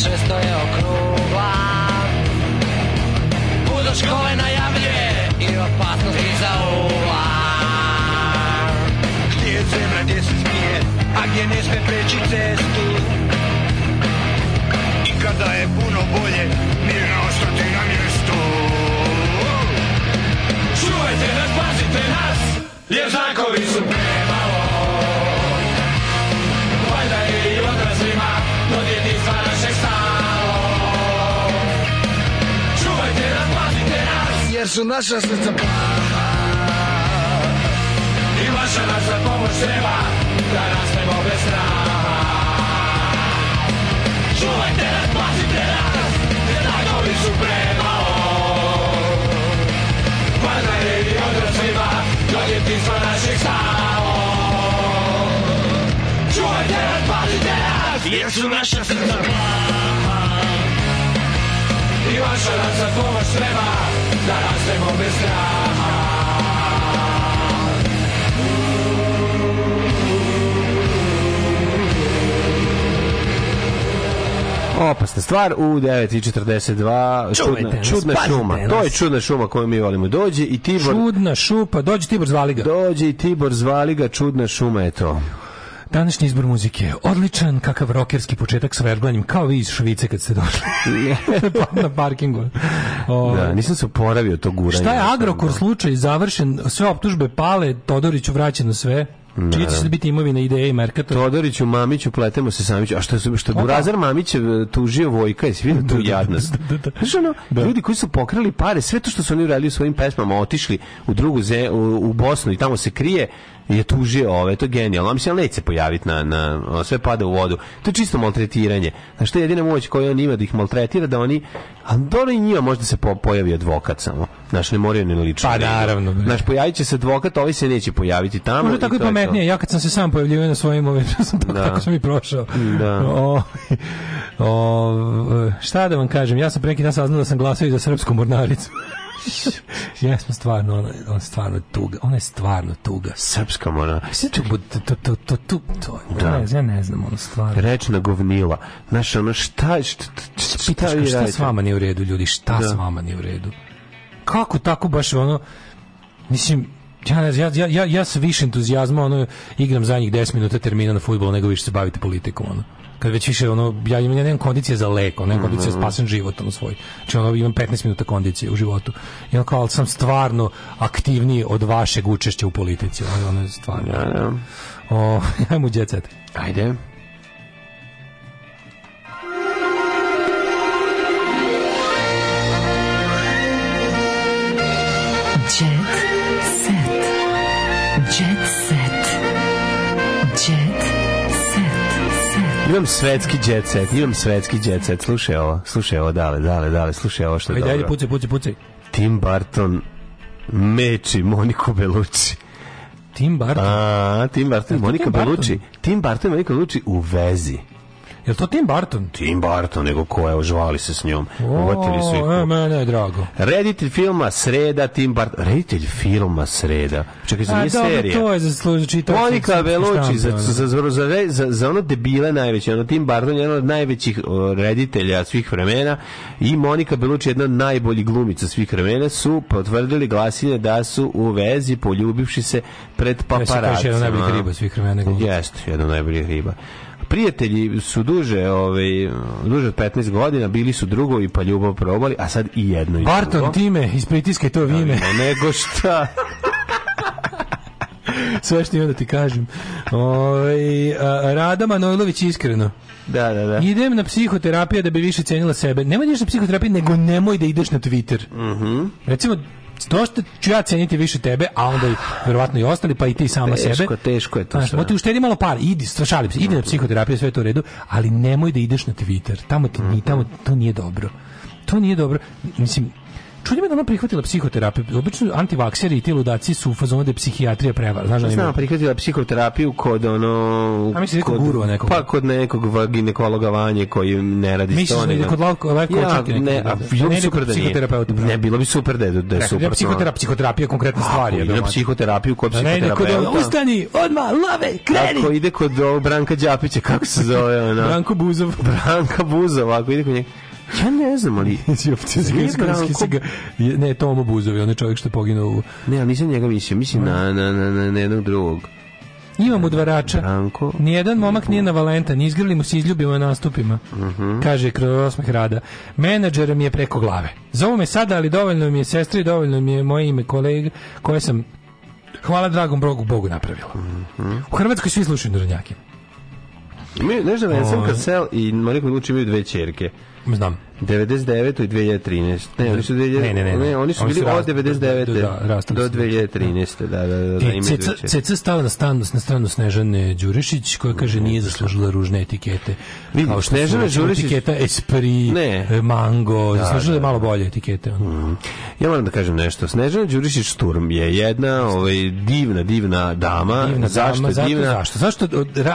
često je okrugla Put od škole najavljuje i opasnost iza ugla Gdje je zemlja, gdje se smije, a gdje ne sme preći cestu I kada je puno bolje, mirno ostati na mjestu Čuvajte nas, pazite nas, jer znakovi su prema jer su naša srca plaha I vaša naša pomoć treba da rastemo bez straha Čuvajte nas, pazite nas, jer dagovi su premalo Važna pa da je i odraslima, donijeti smo naših stalo Čuvajte nas, pazite nas, jer su naša srca plaha I vaša naša pomoć treba da rastemo bez straha opasna stvar u 9:42 čudna, čudna šuma. To je čudna šuma koju mi volimo. Dođe i Tibor. Čudna šupa, dođe Tibor zvali ga. Dođe i Tibor zvali ga, čudna šuma je to. Današnji izbor muzike odličan, kakav rokerski početak sa verglanjem, kao vi iz Švice kad ste došli na parkingu da, nisam se oporavio to guranje. Šta je da. Agrokor slučaj završen, sve optužbe pale, Todoriću vraćeno sve. Da. Čiji će biti imovina ideje i Merkator? Todoriću, Mamiću, pletemo se Samiću. A što je što Burazar Mamić e, tužio Vojka, jesi vidio da, da, tu jadnost? Znaš ono, ljudi koji su pokrali pare, sve to što su oni uradili u svojim pesmama, otišli u drugu ze, u, u Bosnu i tamo se krije, je tužio ove, ovaj, to je genijalno. Mislim, leć se pojaviti na, na, sve pada u vodu. To je čisto maltretiranje. Znaš, to je jedina moć koju on ima da ih maltretira, da oni, a dobro i njima možda se po, pojavi advokat samo. Znaš, ne moraju ni lično. Pa naravno. Bre. Znaš, pojavit će se advokat, ovi se neće pojaviti tamo. Možda tako i, i pametnije. Ja kad sam se sam pojavljivao na svojim ovim, sam tako, da. tako sam i prošao. Da. O, o, šta da vam kažem, ja sam preki dan saznao da sam glasao i za srpsku mornaricu. Jesmo stvarno, ona, je stvarno tuga, ona je stvarno tuga. Srpska ona. Sve to to to to to to. Da. Ja ne znam, ona stvarno. Reč na govnila. Znaš, ono šta, šta, šta, šta, s vama nije u redu, ljudi, šta da. s vama nije u redu? Kako tako baš ono, mislim, ja, ja, ja, ja, ja sa više entuzijazma ono, igram zadnjih 10 minuta termina na futbol nego više se bavite politikom. Ono kad već više ono ja imam ja nemam kondicije za lek, ono nemam mm -hmm. kondicije mhm. spasen život ono svoj. Znači ono imam 15 minuta kondicije u životu. I ono kao sam stvarno aktivniji od vašeg učešća u politici, ono, ono je stvarno. Ja, ja. O, ajmo đecet. Ajde. Imam svetski jet set, imam svetski jet set. Slušaj ovo, slušaj ovo, dale, dale, dale, slušaj ovo što je dobro. Ajde, ajde, pucaj, pucaj, pucaj. Tim Barton meči Moniku Belucci. Tim Barton? A, Tim Barton, Monika Barton? Belucci. Tim Barton i Monika Belucci u vezi. Jel to Tim Burton? Tim Burton, nego ko je, ožvali se s njom. Uvatili su ih. E, mene je drago. Reditelj filma Sreda, Tim Burton. Reditelj filma Sreda. Čekaj, za nije serija. to je za služu Monika Veluči, za, za, za, za, za ono debile najveće. Ono, Tim Burton je jedan od najvećih reditelja svih vremena i Monika Beluči jedna od najboljih glumica svih vremena su potvrdili glasine da su u vezi poljubivši se pred e, paparacima. Ja se kaže jedna najboljih riba svih vremena. Jeste, jedna najboljih riba. Prijatelji su duže, ovaj, duže od 15 godina, bili su drugo i pa ljubav probali, a sad i jedno i Barton, drugo. time, ispritiskaj to vime. Ne, nego šta... Sve što onda ti kažem. Ovaj, Rada Manojlović iskreno. Da, da, da. Idem na psihoterapiju da bi više cenila sebe. Nemoj da ideš na psihoterapiju, nego nemoj da ideš na Twitter. Mm -hmm. Recimo, Znači, to što ću ja ceniti više tebe, a onda i verovatno i ostali, pa i ti sama teško, sebe. Teško, teško je to. Znaš, što... ti uštedi malo par, idi, šalim se, idi na psihoterapiju, sve je to u redu, ali nemoj da ideš na Twitter. Tamo ti, mm -hmm. tamo to nije dobro. To nije dobro. Mislim, Čudi me da ona prihvatila psihoterapiju. Obično antivakseri i ti ludaci su u fazonu da je psihijatrija prevara. Znaš, da ima... prihvatila psihoterapiju kod ono... A misliš da kod, kod gurua nekog? Pa kod nekog ginekologa vanje koji ne radi misliš s da Misliš kod lako, lako ja, ne, da- ne, a, bilo bi super da nije. Ne, bilo bi super da je, da je super. Psihoterapija, psihoterapija konkretna stvar. Ako ide psihoterapiju kod psihoterapeuta. Ustani, odmah, love, kreni! Ako ide kod Branka Đapića, kako se zove ona? Branko Buzov. Branka Buzov, ako ide kod njega Ja ne znam, ali... ne, Tomo Buzovi, on je čovjek što je poginuo Ne, ali nisam njega mislio, mislim na, na, na, na jednog drugog. Imam udvarača. Branko. Nijedan momak nije na Valentan. Izgrli mu se izljubima nastupima. Uh mhm. -huh. Kaže kroz osmeh rada. Menadžer mi je preko glave. Zovu me sada, ali dovoljno mi je sestri, dovoljno mi je moje ime kolega koje sam hvala dragom Bogu, Bogu napravila. Uh mhm. -huh. U Hrvatskoj svi slušaju narodnjake. Mi, nešto da je Sam Kasel i Mariko Luči imaju dve čerke. Znam. 99. i 2013. Ne, oni su ne, ne, ne, ne. oni su bili od 99. Da, da, da, do, da, do 2013. Da, da, da, e, CC, CC stala na, stan, na stranu Snežane Đurišić koja kaže nije zaslužila ružne etikete. Vidim, kao Snežana znači Đurišić... Etiketa Esprit, ne. E, Mango, da, zaslužila da, malo bolje etikete. Mm. Ja moram da kažem nešto. Snežana Đurišić Šturm je jedna ovaj, divna, divna dama. Divna zašto? Dama, divna... Zašto? Zašto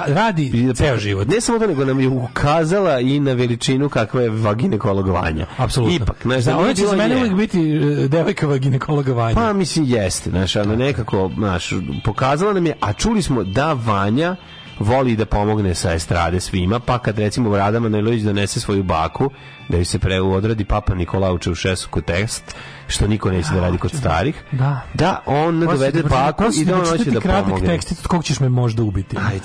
radi ceo život? Ne samo to, nego nam je ukazala i na veličinu kakva je vaginekologa ginekologa Vanja. Apsolutno. Ipak, znaš, da, da ona će za mene uvijek biti e, devojkava ginekologa Vanja. Pa mislim jeste, znaš, ona nekako, znaš, pokazala nam je, a čuli smo da Vanja voli da pomogne sa estrade svima, pa kad recimo Rada Manojlović donese svoju baku, da joj se pre odradi Papa Nikolauče u šesuku tekst, što niko neće da radi kod starih. Da. Da, on dovede da baku i da, da on hoće da pomogne. tekst, kog ćeš me možda ubiti. Ajde.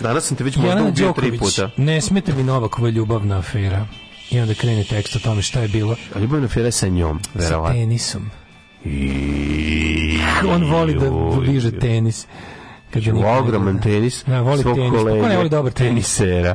Danas sam te već možda Jelena ubio Djoković, tri puta. Ne smete mi Novakova ljubavna afera. I onda krene tekst o tome šta je bilo. A na afera sa njom, verovatno. Sa tenisom. I... On voli da, da diže tenis. Kad je ogroman tenis. Da, voli tenis. Pa kolege, Kako ne voli dobar tenis? Tenisera.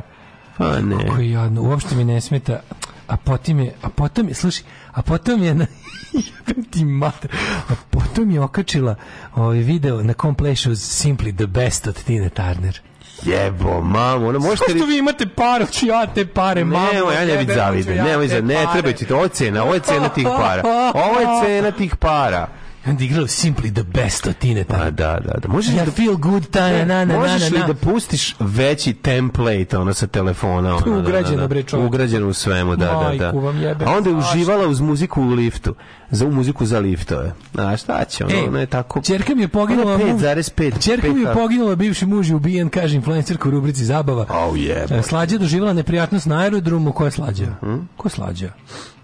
Pa ne. Kako je jadno. Uopšte mi ne smeta. A potom je, a potom je, slušaj, a potom je na, ti mater. A potom je okačila ovaj video na komplešu Simply the Best od Tine Turner. Jebo, mamo, ono možete... Što vi imate pare, ću ja te pare, mamo. Nemoj, ja ne bih zavidan, nemoj, ne, treba ti to, ocena, ovo je cena tih para. Ovo je cena tih para. I onda igrali Simply the best od Tine Pa da, da, da. Možeš ja da, feel good ta, na, na, na, na, Možeš li da pustiš veći template ono sa telefona? Ono, pa da, da, ugrađeno, da, da, bre, čovjek. Ugrađeno u svemu, da, Majku da, da. Vam jebe, A onda je uživala uz muziku u liftu. Za muziku za liftove. A šta će, ono, Ej, ono je tako... Čerka mi je poginula... 5,5. Čerka mi je poginula, bivši muž je ubijen, kaže influencerka u rubrici Zabava. Oh, yeah, slađa je neprijatnost na aerodromu. Ko je slađa? Hmm? Ko je slađa?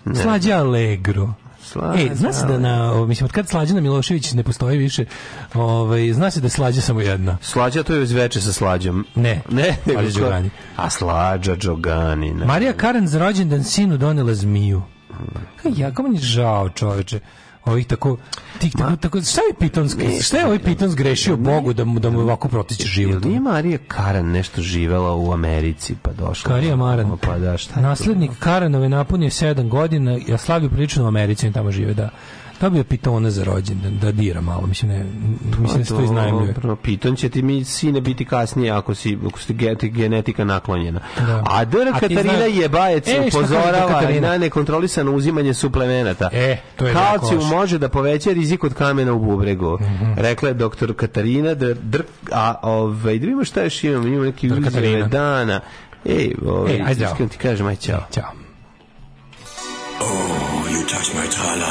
Ne, slađa Allegro. Slađa. E, zna se da na, mislim, od kad Slađana Milošević ne postoji više, ovaj, zna se da je Slađa samo jedna. Slađa to je veče sa Slađom. Ne, ne, Slađa Džogani. A Slađa Džogani. Ne. Marija Karen za rođendan sinu donela zmiju. Mm. Ja, kako mi je žao, čoveče ovih tako tih tako, tako šta je pitonski nešto, šta je ovaj pitons grešio ne, Bogu da mu da mu ovako protiče život nije Marija Karan nešto živela u Americi pa došla Karija Maran pa da šta naslednik Karanove napunio 7 godina ja slavio prilično u Americi on tamo žive da To pa bi je pitona za rođendan, da dira malo, mislim ne, mislim da se to iznajmljuje. Pa piton će ti mi sine biti kasnije ako si, ako ste genetika naklonjena. Da. A dr. Katarina znaš... Jebajec e, upozorava i na nekontrolisano uzimanje suplemenata. E, to je Kalcijum može da poveća rizik od kamena u bubregu. Mm -hmm. Rekla je doktor Katarina dr, dr a ovaj, da vidimo šta još imamo, imamo neki uzime dana. Ej, ovaj, e, ajde, ti kažem, aj, čao. Ćao. Oh.